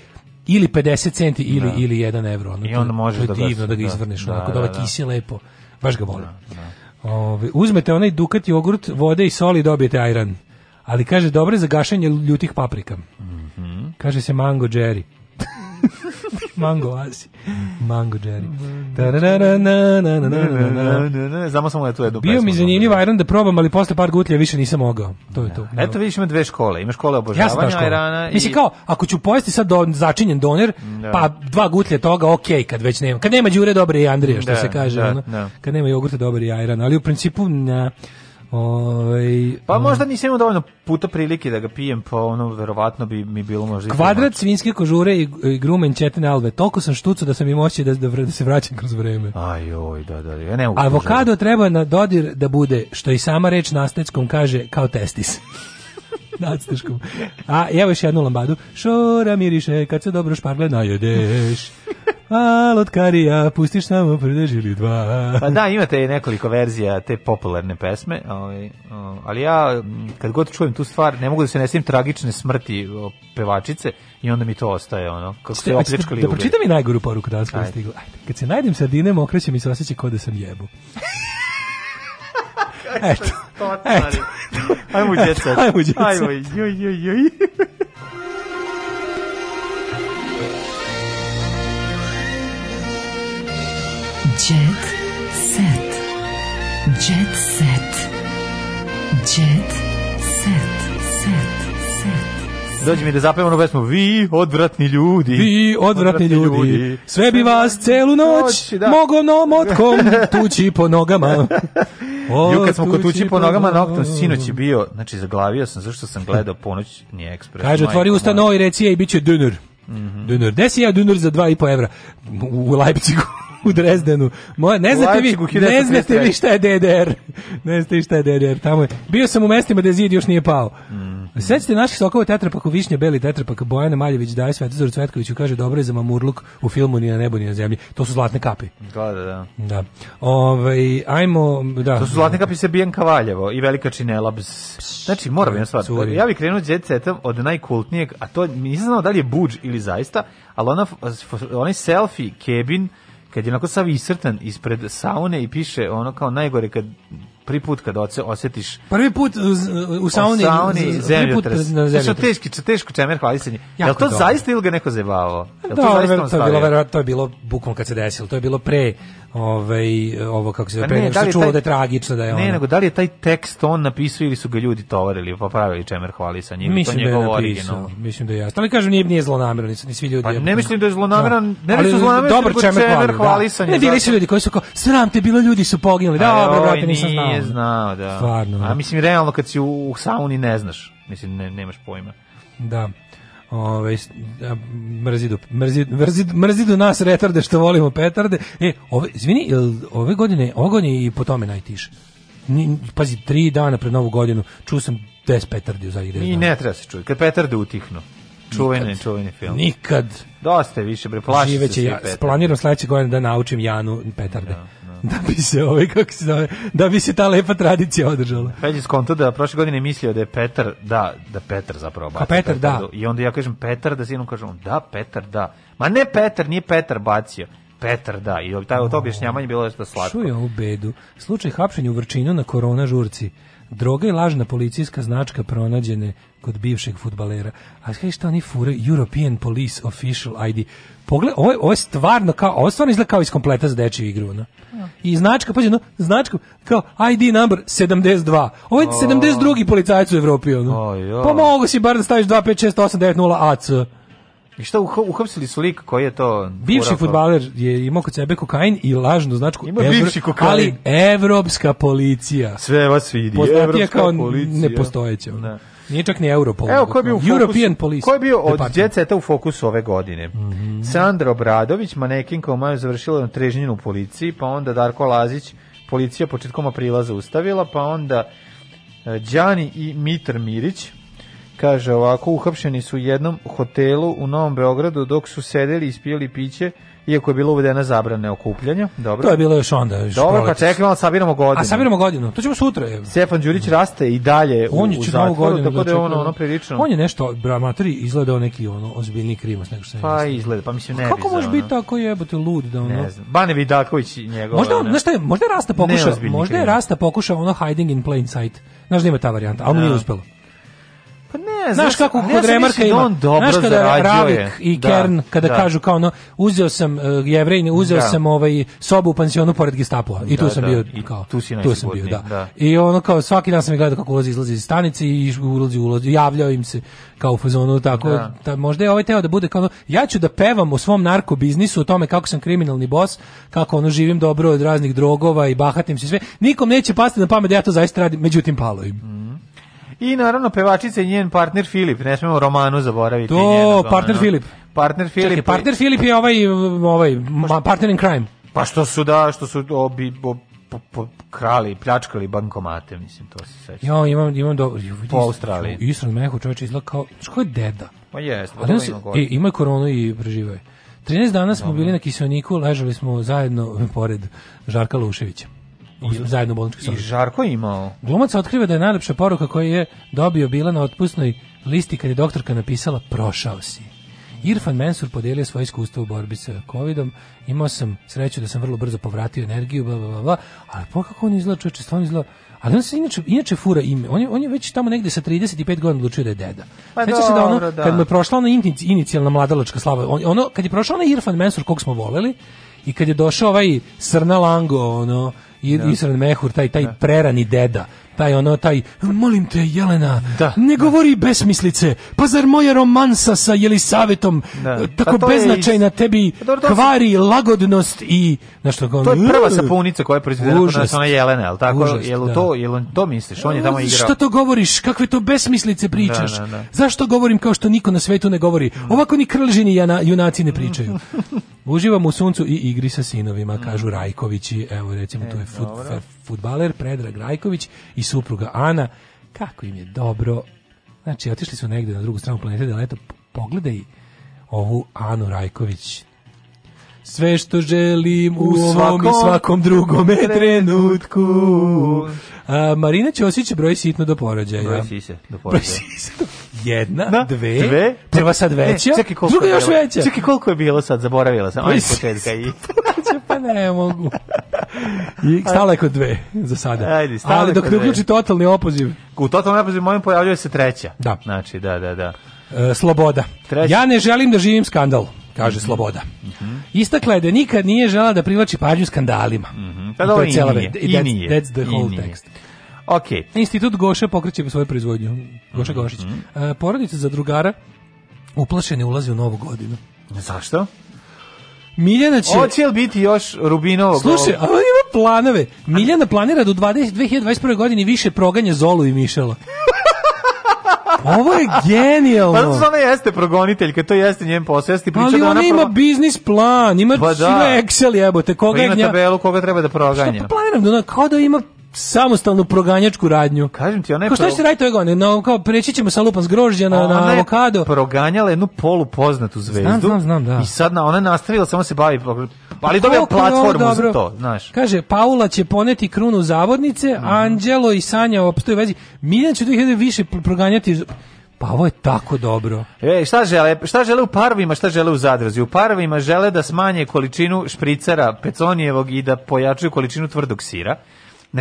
ili 50 centi ili, da. ili 1 evro. Ono, I onda možeš da divno da ga izvrneš, da, onako da, da, da. kisi lepo. Baš ga volim. Da, da. Ove, uzmete onaj dukat, jogurt, vode i soli dobijete ajran. Ali kaže, dobre za gašenje ljutih paprika. Mm -hmm. Kaže se mango Jerry. Mango Asi. Mango Jerry. Znamo samo da tu jednu Bio mi zanimljiv Iron da probam, ali posle par gutlja više nisam mogao. To je to. Eto vidiš ima dve škole. Ima škole obožavanja ja Irana. I... Mislim kao, ako ću pojesti sad začinjen doner, pa dva gutlja toga, ok, kad već nema. Kad nema đure dobre i Andrija, što se kaže. Kad nema jogurta dobre i Iran. Ali u principu, na... Oj, ovaj, pa ovaj. možda nisam imao dovoljno puta prilike da ga pijem, pa ono verovatno bi mi bilo možda. Kvadrat svinjske kožure i, i grumen četine alve. Toliko sam štucu da sam imao moći da, da, da se vraćam kroz vreme. Ajoj, da da, ja ne mogu. Avokado treba na dodir da bude, što i sama reč na kaže kao testis. Nadsteškom. A evo još jednu lambadu. Šora miriše kad se dobro špargle najedeš. A lotkarija, pustiš samo predež ili dva. Pa da, imate nekoliko verzija te popularne pesme, ali, ovaj, ali ja kad god čujem tu stvar, ne mogu da se nesim tragične smrti pevačice i onda mi to ostaje ono, kako ste opljačkali Da pročitam i najgoru poruku danas koja je stigla. Ajde. Kad se najdem sardine, mokraće mi se osjeća kao da sam jebu. Eto. Eto. Ajmo u djeca. Ajmo u djeca. Ajmo, joj, joj, joj. Jet set. Jet set. Jet set. set. Dođi mi da zapevamo onu pesmu Vi odvratni ljudi Vi odvratni, odvratni ljudi. ljudi. Sve bi vas celu noć da. Mogo nomotkom tući po nogama Ju kad smo kod tući po nogama noktom, sinoć je bio, znači zaglavio sam zašto sam gledao ponoć, ni ekspres. Kaže, otvori usta novi reci mhm. i biće će dünür. Mm -hmm. Dünür. Desi ja dünür za 2,5 evra u Leipzigu u Drezdenu. Moja, ne znate vi, ne znate vi šta je DDR. ne znate vi šta je DDR. Tamo je. Bio sam u mestima gde zid još nije pao. Mm. Sećate naših sokova u višnja, beli tetrapak, Bojana Maljević daje Svetozor Cvetkoviću, kaže dobro je za mamurluk u filmu ni na nebu ni na zemlji. To su zlatne kapi. Da, da, da. da. Ove, ovaj, ajmo, da. To su zlatne kapi se bijen kavaljevo i velika činela. Bz. Znači, moram jedna stvar. Curi. Ja bih krenuo Jet Setom od najkultnijeg, a to nisam znao da li je Budž ili zaista, ali ona, onaj selfie Kebin kad je onako sav isrtan ispred saune i piše ono kao najgore kad prvi put kad oce, osjetiš prvi put u, u sauni, o sauni zemljotres. Znači, teški, teško čemer hvalisanje. jel to dobro. zaista ili ga neko zajebavao? jel li to, zaista ver, to, je bilo, to je bilo bukom kad se desilo. To je bilo pre ovaj, ovo kako se pa pre, što čulo da je tragično da je ono. Ne, nego da li je taj tekst on napisao ili su ga ljudi tovarili, pa pravili čemer hvalisanje ili mislim to njegov da je original. Mislim da je jasno. Ali kažem, nije, nije zlonamerno, nisu, ni svi ljudi. Pa ne mislim da je zlonameran, da. ne mislim da zlonamerni, dobar čemer da. hvalisanje. Ne, bili su ljudi koji su kao, sram te, bilo ljudi su poginuli. Da, dobro, ovaj brate, nisam znao nije znao, da. Stvarno. A mislim, realno, kad si u, u sauni ne znaš. Mislim, ne, nemaš pojma. Da. Ove, mrzi, do, mrzi, mrzi, mrzi do nas retarde što volimo petarde. E, ove, izvini, ove godine, ove godine i po tome najtiše. Pazi, tri dana pred novu godinu čuo sam 10 petardi u zadnjih 10 I ne treba se čuti, kad petarde utihnu. Čuveni, čuveni film. Nikad. Dosta je više, bre, plaši se ja, Planiram sledeće godine da naučim Janu petarde. Da. Da bi se ovaj, kako se zove, da bi se ta lepa tradicija održala. Fed je skonto da prošle godine mislio da je Petar, da, da Petar zapravo bacio. Petar, Petar, da. I onda ja kažem Petar, da sinu kažem, da, Petar, da. Ma ne Petar, nije Petar bacio. Petar, da, i taj, to objašnjavanje bilo nešto slatko. Čuje ovu bedu. Slučaj hapšenja u Vrčinu na korona žurci. Droga i lažna policijska značka pronađene kod bivšeg futbalera. A kaj šta oni fure European Police Official ID. Pogled, ovo je, ovo je stvarno kao, ovo stvarno izgleda kao iz kompleta za dečiju igru, no? I značka, pađe, no, značka, kao ID number 72. Ovo je 72. policajac u Evropi, ono. Pa mogu si bar da staviš 256890 AC. I šta uhapsili su lik koji je to? Bivši fudbaler je imao kod sebe kokain i lažnu značku Ima evro, bivši kokain. ali evropska policija. Sve vas vidi, evropska kao policija. Nepostojeća. Ne. Nije čak ni Europol. Evo ko je bio u fokusu, European Police. Ko je bio od djeceta u fokusu ove godine? Mm -hmm. Sandra Obradović, manekin koja maju završila na trežnjinu u policiji, pa onda Darko Lazić, policija početkom aprila zaustavila, pa onda e, Đani i Mitar Mirić, kaže ovako, uhapšeni su u jednom hotelu u Novom Beogradu dok su sedeli i ispijali piće iako je bilo uvedena zabrane okupljanja. Dobro. To je bilo još onda. Još Dobro, pa čekamo, sabiramo godinu. A sabiramo godinu. To ćemo sutra. Je. Stefan Đurić raste i dalje on u, je u zatvoru, godinu, tako da je ono, ono prilično. On je nešto, bramatori, izgledao neki ono, ozbiljni krimac. Nego što pa izgleda, pa mislim ne bi. Kako može biti tako jebote lud da ono... Ne znam. Bane Vidaković njegov. Možda, on, je, možda je Rasta pokušao, možda je Rasta pokušao ono hiding in plain sight. Znaš da ima ta varijanta, ali mu nije da. uspelo. Pa ne, znaš, kako kod Remarka ima. Znaš kada Ravik i da, Kern, kada da. kažu kao ono, uzeo sam uh, e, jevrejne, uzeo da. sam ovaj sobu u pansionu pored Gestapova i tu sam bio kao. Tu si tu sam bio, da. I ono kao svaki dan sam ih gledao kako ulazi izlazi iz stanice i ulazi ulazi, javljao im se kao u fazonu tako da. Ta, možda je ovaj teo da bude kao ono, ja ću da pevam o svom narkobiznisu o tome kako sam kriminalni bos kako ono živim dobro od raznih drogova i bahatim se sve nikom neće pasti na pamet da ja to zaista radim međutim palo im mm. I naravno pevačica i njen partner Filip, ne smemo romanu zaboraviti. To, njenog, partner Filip. Partner Filip. Čekaj, partner Filip je ovaj, ovaj pa partner in crime. Pa što su da, što su obi, ob, po, po, krali, pljačkali bankomate, mislim, to se seća. Jo, imam, imam do... Po Australiji. Isran Mehu čovječ izgleda kao, što je deda? Pa jest, pa dobro ima gore. E, ima koronu i preživaju. 13 dana smo Dobre. bili na kiselniku, ležali smo zajedno pored Žarka Luševića i zajedno u bolničkoj sobi. I Žarko imao. Glumac otkriva da je najlepša poruka koju je dobio bila na otpusnoj listi kad je doktorka napisala prošao si. Irfan Mensur podelio svoje iskustvo u borbi sa covidom. Imao sam sreću da sam vrlo brzo povratio energiju, bla, bla, bla, ali po pokako on izgleda čoveče, stvarno izgleda ali on se inače, inače fura ime. On je, on je već tamo negde sa 35 godina odlučio da je deda. Pa Sveća se da ono, da. kad mu je prošla ona inicijalna mladalačka slava, on, ono, kad je prošla ona Irfan Mensur kog smo voleli, i kad je došao ovaj Srna Lango, ono, i da. Isran Mehur, taj, taj da. prerani deda taj ono, taj, molim te Jelena, da, ne da. govori besmislice, pa zar moja romansa sa Jelisavetom da. Eh, tako pa beznačajna iz... tebi pa kvari se... lagodnost i, znaš to je prva sapunica koja je proizvedena kod nas, Jelena, jel tako? Užast, jel, da. to, jel to misliš? On je tamo igrao. Šta to govoriš? Kakve to besmislice pričaš? Da, Zašto govorim kao što niko na svetu ne govori? Mm. Ovako ni krlžini junaci ne pričaju. Uživam u suncu i igri sa sinovima, kažu Rajkovići. Evo recimo, e, to je e, food, futbaler Predrag Rajković i supruga Ana. Kako im je dobro. Znači, otišli su negde na drugu stranu planete, da leto pogledaj ovu Anu Rajković. Sve što želim u, svom i svakom drugom trenutku. A, Marina će osjeća broj sitno do porođaja. Broj sise do porođaja. Broj sise do... Jedna, da, dve, dve, prva sad e, veća, ne, čekaj, druga još veća. Čekaj, koliko je bilo sad, zaboravila sam. Broj sise do porođaja ne mogu. I stala je kod dve za sada. Ajde, Ali dok ne uključi totalni opoziv. U totalni opoziv mojim pojavljuje se treća. Da. Znači, da, da, da. E, sloboda. Treća. Ja ne želim da živim skandal kaže mhm. Sloboda. Mm -hmm. Istakla je da nikad nije žela da privlači pažnju skandalima. Mm -hmm. Pa dobro, i nije. I nije. That's, the whole text. Ok. Institut Goša pokreće svoju proizvodnju. Goša mm -hmm. Gošić. Uh, porodica za drugara uplašene ulazi u novu godinu. Zašto? Miljana će... Hoće li biti još Rubinovog? Slušaj, ona ima planove. Miljana planira do 20, 2021. godine više proganja Zolu i Mišela. Ovo je genijalno. Pa zato ona jeste progoniteljka, to jeste njen posao. Jeste priča Ali da ona, ona ima progon... biznis plan, ima pa da. Excel jebote, koga pa ima gnja... tabelu koga treba da pa proganja. Šta, planiram da ona kao da ima samostalnu proganjačku radnju. Kažem ti, ona je... Ko šta pro... raditi ove godine? No, kao, preći ćemo sa lupan zgrožđa na, na avokado. Ona je proganjala jednu polupoznatu zvezdu. Znam, znam, znam, da. I sad na, ona je nastavila, samo se bavi... Ali dobija platformu dobro. za to, znaš. Kaže, Paula će poneti krunu zavodnice, mm. Anđelo i Sanja opstoju vezi. Miljan će tu više proganjati... Pa ovo je tako dobro. E, šta žele? Šta žele u parovima, šta žele u zadruzi? U parovima žele da smanje količinu špricera peconijevog i da pojačaju količinu tvrdog sira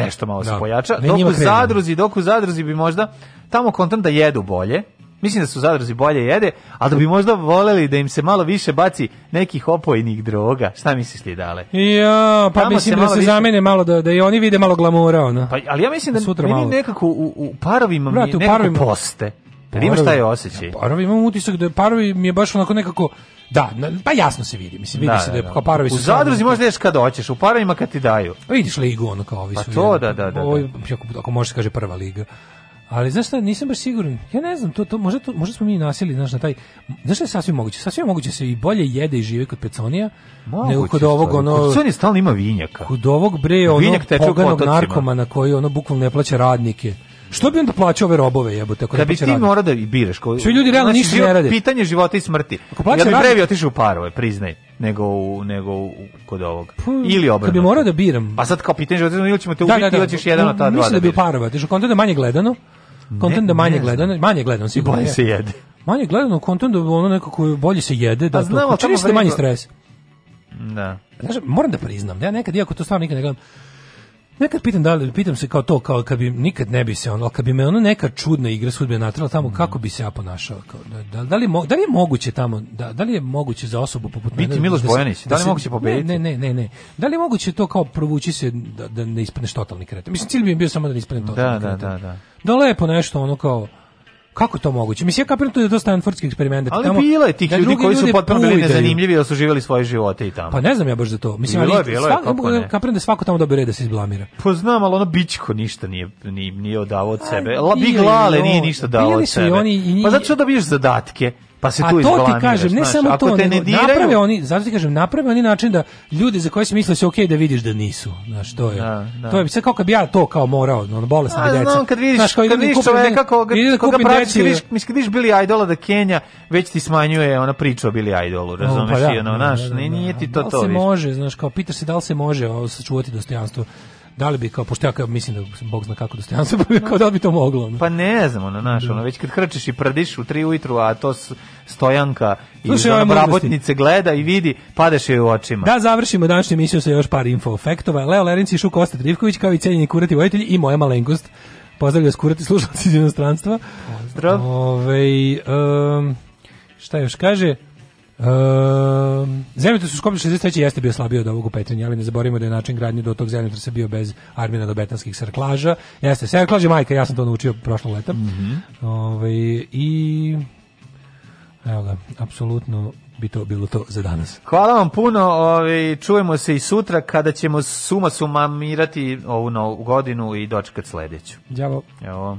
nešto malo se da. pojača. Ne, dok u zadruzi, dok u zadruzi bi možda tamo kontam da jedu bolje. Mislim da su zadruzi bolje jede, ali da bi možda voleli da im se malo više baci nekih opojnih droga. Šta misliš li dale? Ja, pa tamo mislim se da se više... zamene malo, da, da i oni vide malo glamura. Ona. Pa, ali ja mislim da Sutra meni malo. nekako u, u parovima Brat, mi nekako parovima... poste. Parovi, imaš taj osjećaj? Ja, parovi, imam utisak da parovi mi je baš onako nekako Da, pa jasno se vidi, mislim vidi da, se da, je da da. kao parovi U zadruzi možeš ideš da kad hoćeš, u parovima kad ti daju. Pa vidiš ligu ono kao ovi pa su. Pa to jedan, da, da, da. Ovo, ako, ako može se kaže prva liga. Ali znaš šta, nisam baš siguran. Ja ne znam, to, to, možda, to, možda smo mi nasili znaš, na taj... Znaš šta je sasvim moguće? Sasvim moguće se i bolje jede i žive kod Peconija moguće, nego kod ovog ono... Peconi stalno ima vinjaka. Kod ovog bre, ono poganog narkomana koji ono bukvalno ne plaća radnike Što bi onda plaćao ove robove, jebote, tako da, da bi ti mora da biraš. koji? Sve ljudi realno znači, ništa ne rade. Pitanje života i smrti. Ako plaća ja bi previ otišao u parove, priznaj, nego u, nego u, kod ovog. Pa, ili obrnuto. Da bi morao da biram. Pa sad kao pitanje života ili ćemo te da, da, ubiti da, da, ili ćeš jedan od ta dva. Mislim da, da bi parove, otišao kontent da manje gledano. Kontent da manje gledano, manje gledano sigurno. bolje se jede. Manje gledano kontent da ono nekako bolje se jede, da pa to. Čini se manje stres. Da. Znaš, moram da priznam, ja nekad iako to stvarno nikad ne gledam, Ja kad pitam da li, pitam se kao to, kao kad bi, nikad ne bi se ono, kad bi me ono neka čudna igra sudbe natrala tamo, kako bi se ja ponašao? Kao, da, da, da, li, mo, da li je moguće tamo, da, da li je moguće za osobu poput mene? Da Miloš da Bojanić, da, da li je moguće pobediti? Ne, ne, ne, ne. Da li je moguće to kao provući se da, da ne ispaneš totalni kretan? Mislim, cilj bi bio samo da ne ispaneš da, totalni da, kretan. Da, da, da. Da lepo nešto ono kao, Kako to moguće? Mislim, ja kapiram da to je dosta anfordski eksperiment. Da ali tamo, bilo je tih da ljudi, koji su potpuno bili nezanimljivi, ali su živjeli svoje živote i tamo. Pa ne znam ja baš za to. Mislim, bilo ali, bilo svak, je, kapiram da svako tamo dobio red da se izblamira. Pa znam, ali ono bićko ništa nije, nije, nije odavao od sebe. La, big Lale nije ništa dao od sebe. Oni, i, pa zato što dobiješ zadatke Pa se tu A to ti kažem, ne znaš, samo to, nego diraju... naprave oni, zato ti kažem, naprave oni način da ljudi za koje si mislio da se ok da vidiš da nisu. Znaš, to je. Da, da. To je sve kao kad bi ja to kao morao, ono bolesna A, djeca. Znam, kad vidiš, znaš, kad vidiš čoveka koga, koga praviš, vidiš, misli, kad vidiš Billy Idola da Kenja, već ti smanjuje ona priča o Billy Idolu, razumeš, no, pa da, i ono, da, znaš, da, nije ti to to. Da li se može, znaš, kao pitaš se da li se može sačuvati dostojanstvo da li bi kao pošto ja kao mislim da bog zna kako dostojanstvo bi kao da li bi to moglo ono. pa ne znam ono naš da. ono već kad hrčeš i prdiš u 3 ujutru a to stojanka i ona brabotnice gleda i vidi padeš joj u očima da završimo današnju emisiju sa još par info efektova Leo Lerinci i Šuk Kosta Trivković kao i cenjeni kurati vojitelji i moja malenkost pozdravlja skurati slušalci iz inostranstva pozdrav ovaj um, šta još kaže Um, zemljotres u Skoplju 63. jeste bio slabiji od ovog u Petrinji, ali ne zaboravimo da je način gradnje do tog zemljotresa bio bez armina do betanskih sarklaža. Jeste, sarklaže majka, ja sam to naučio prošlo leta. Mm -hmm. Ove, ovaj, I... Evo ga, apsolutno bi to bilo to za danas. Hvala vam puno, ovaj, čujemo se i sutra kada ćemo suma sumamirati ovu novu godinu i dočekati sledeću. Đavo. Evo.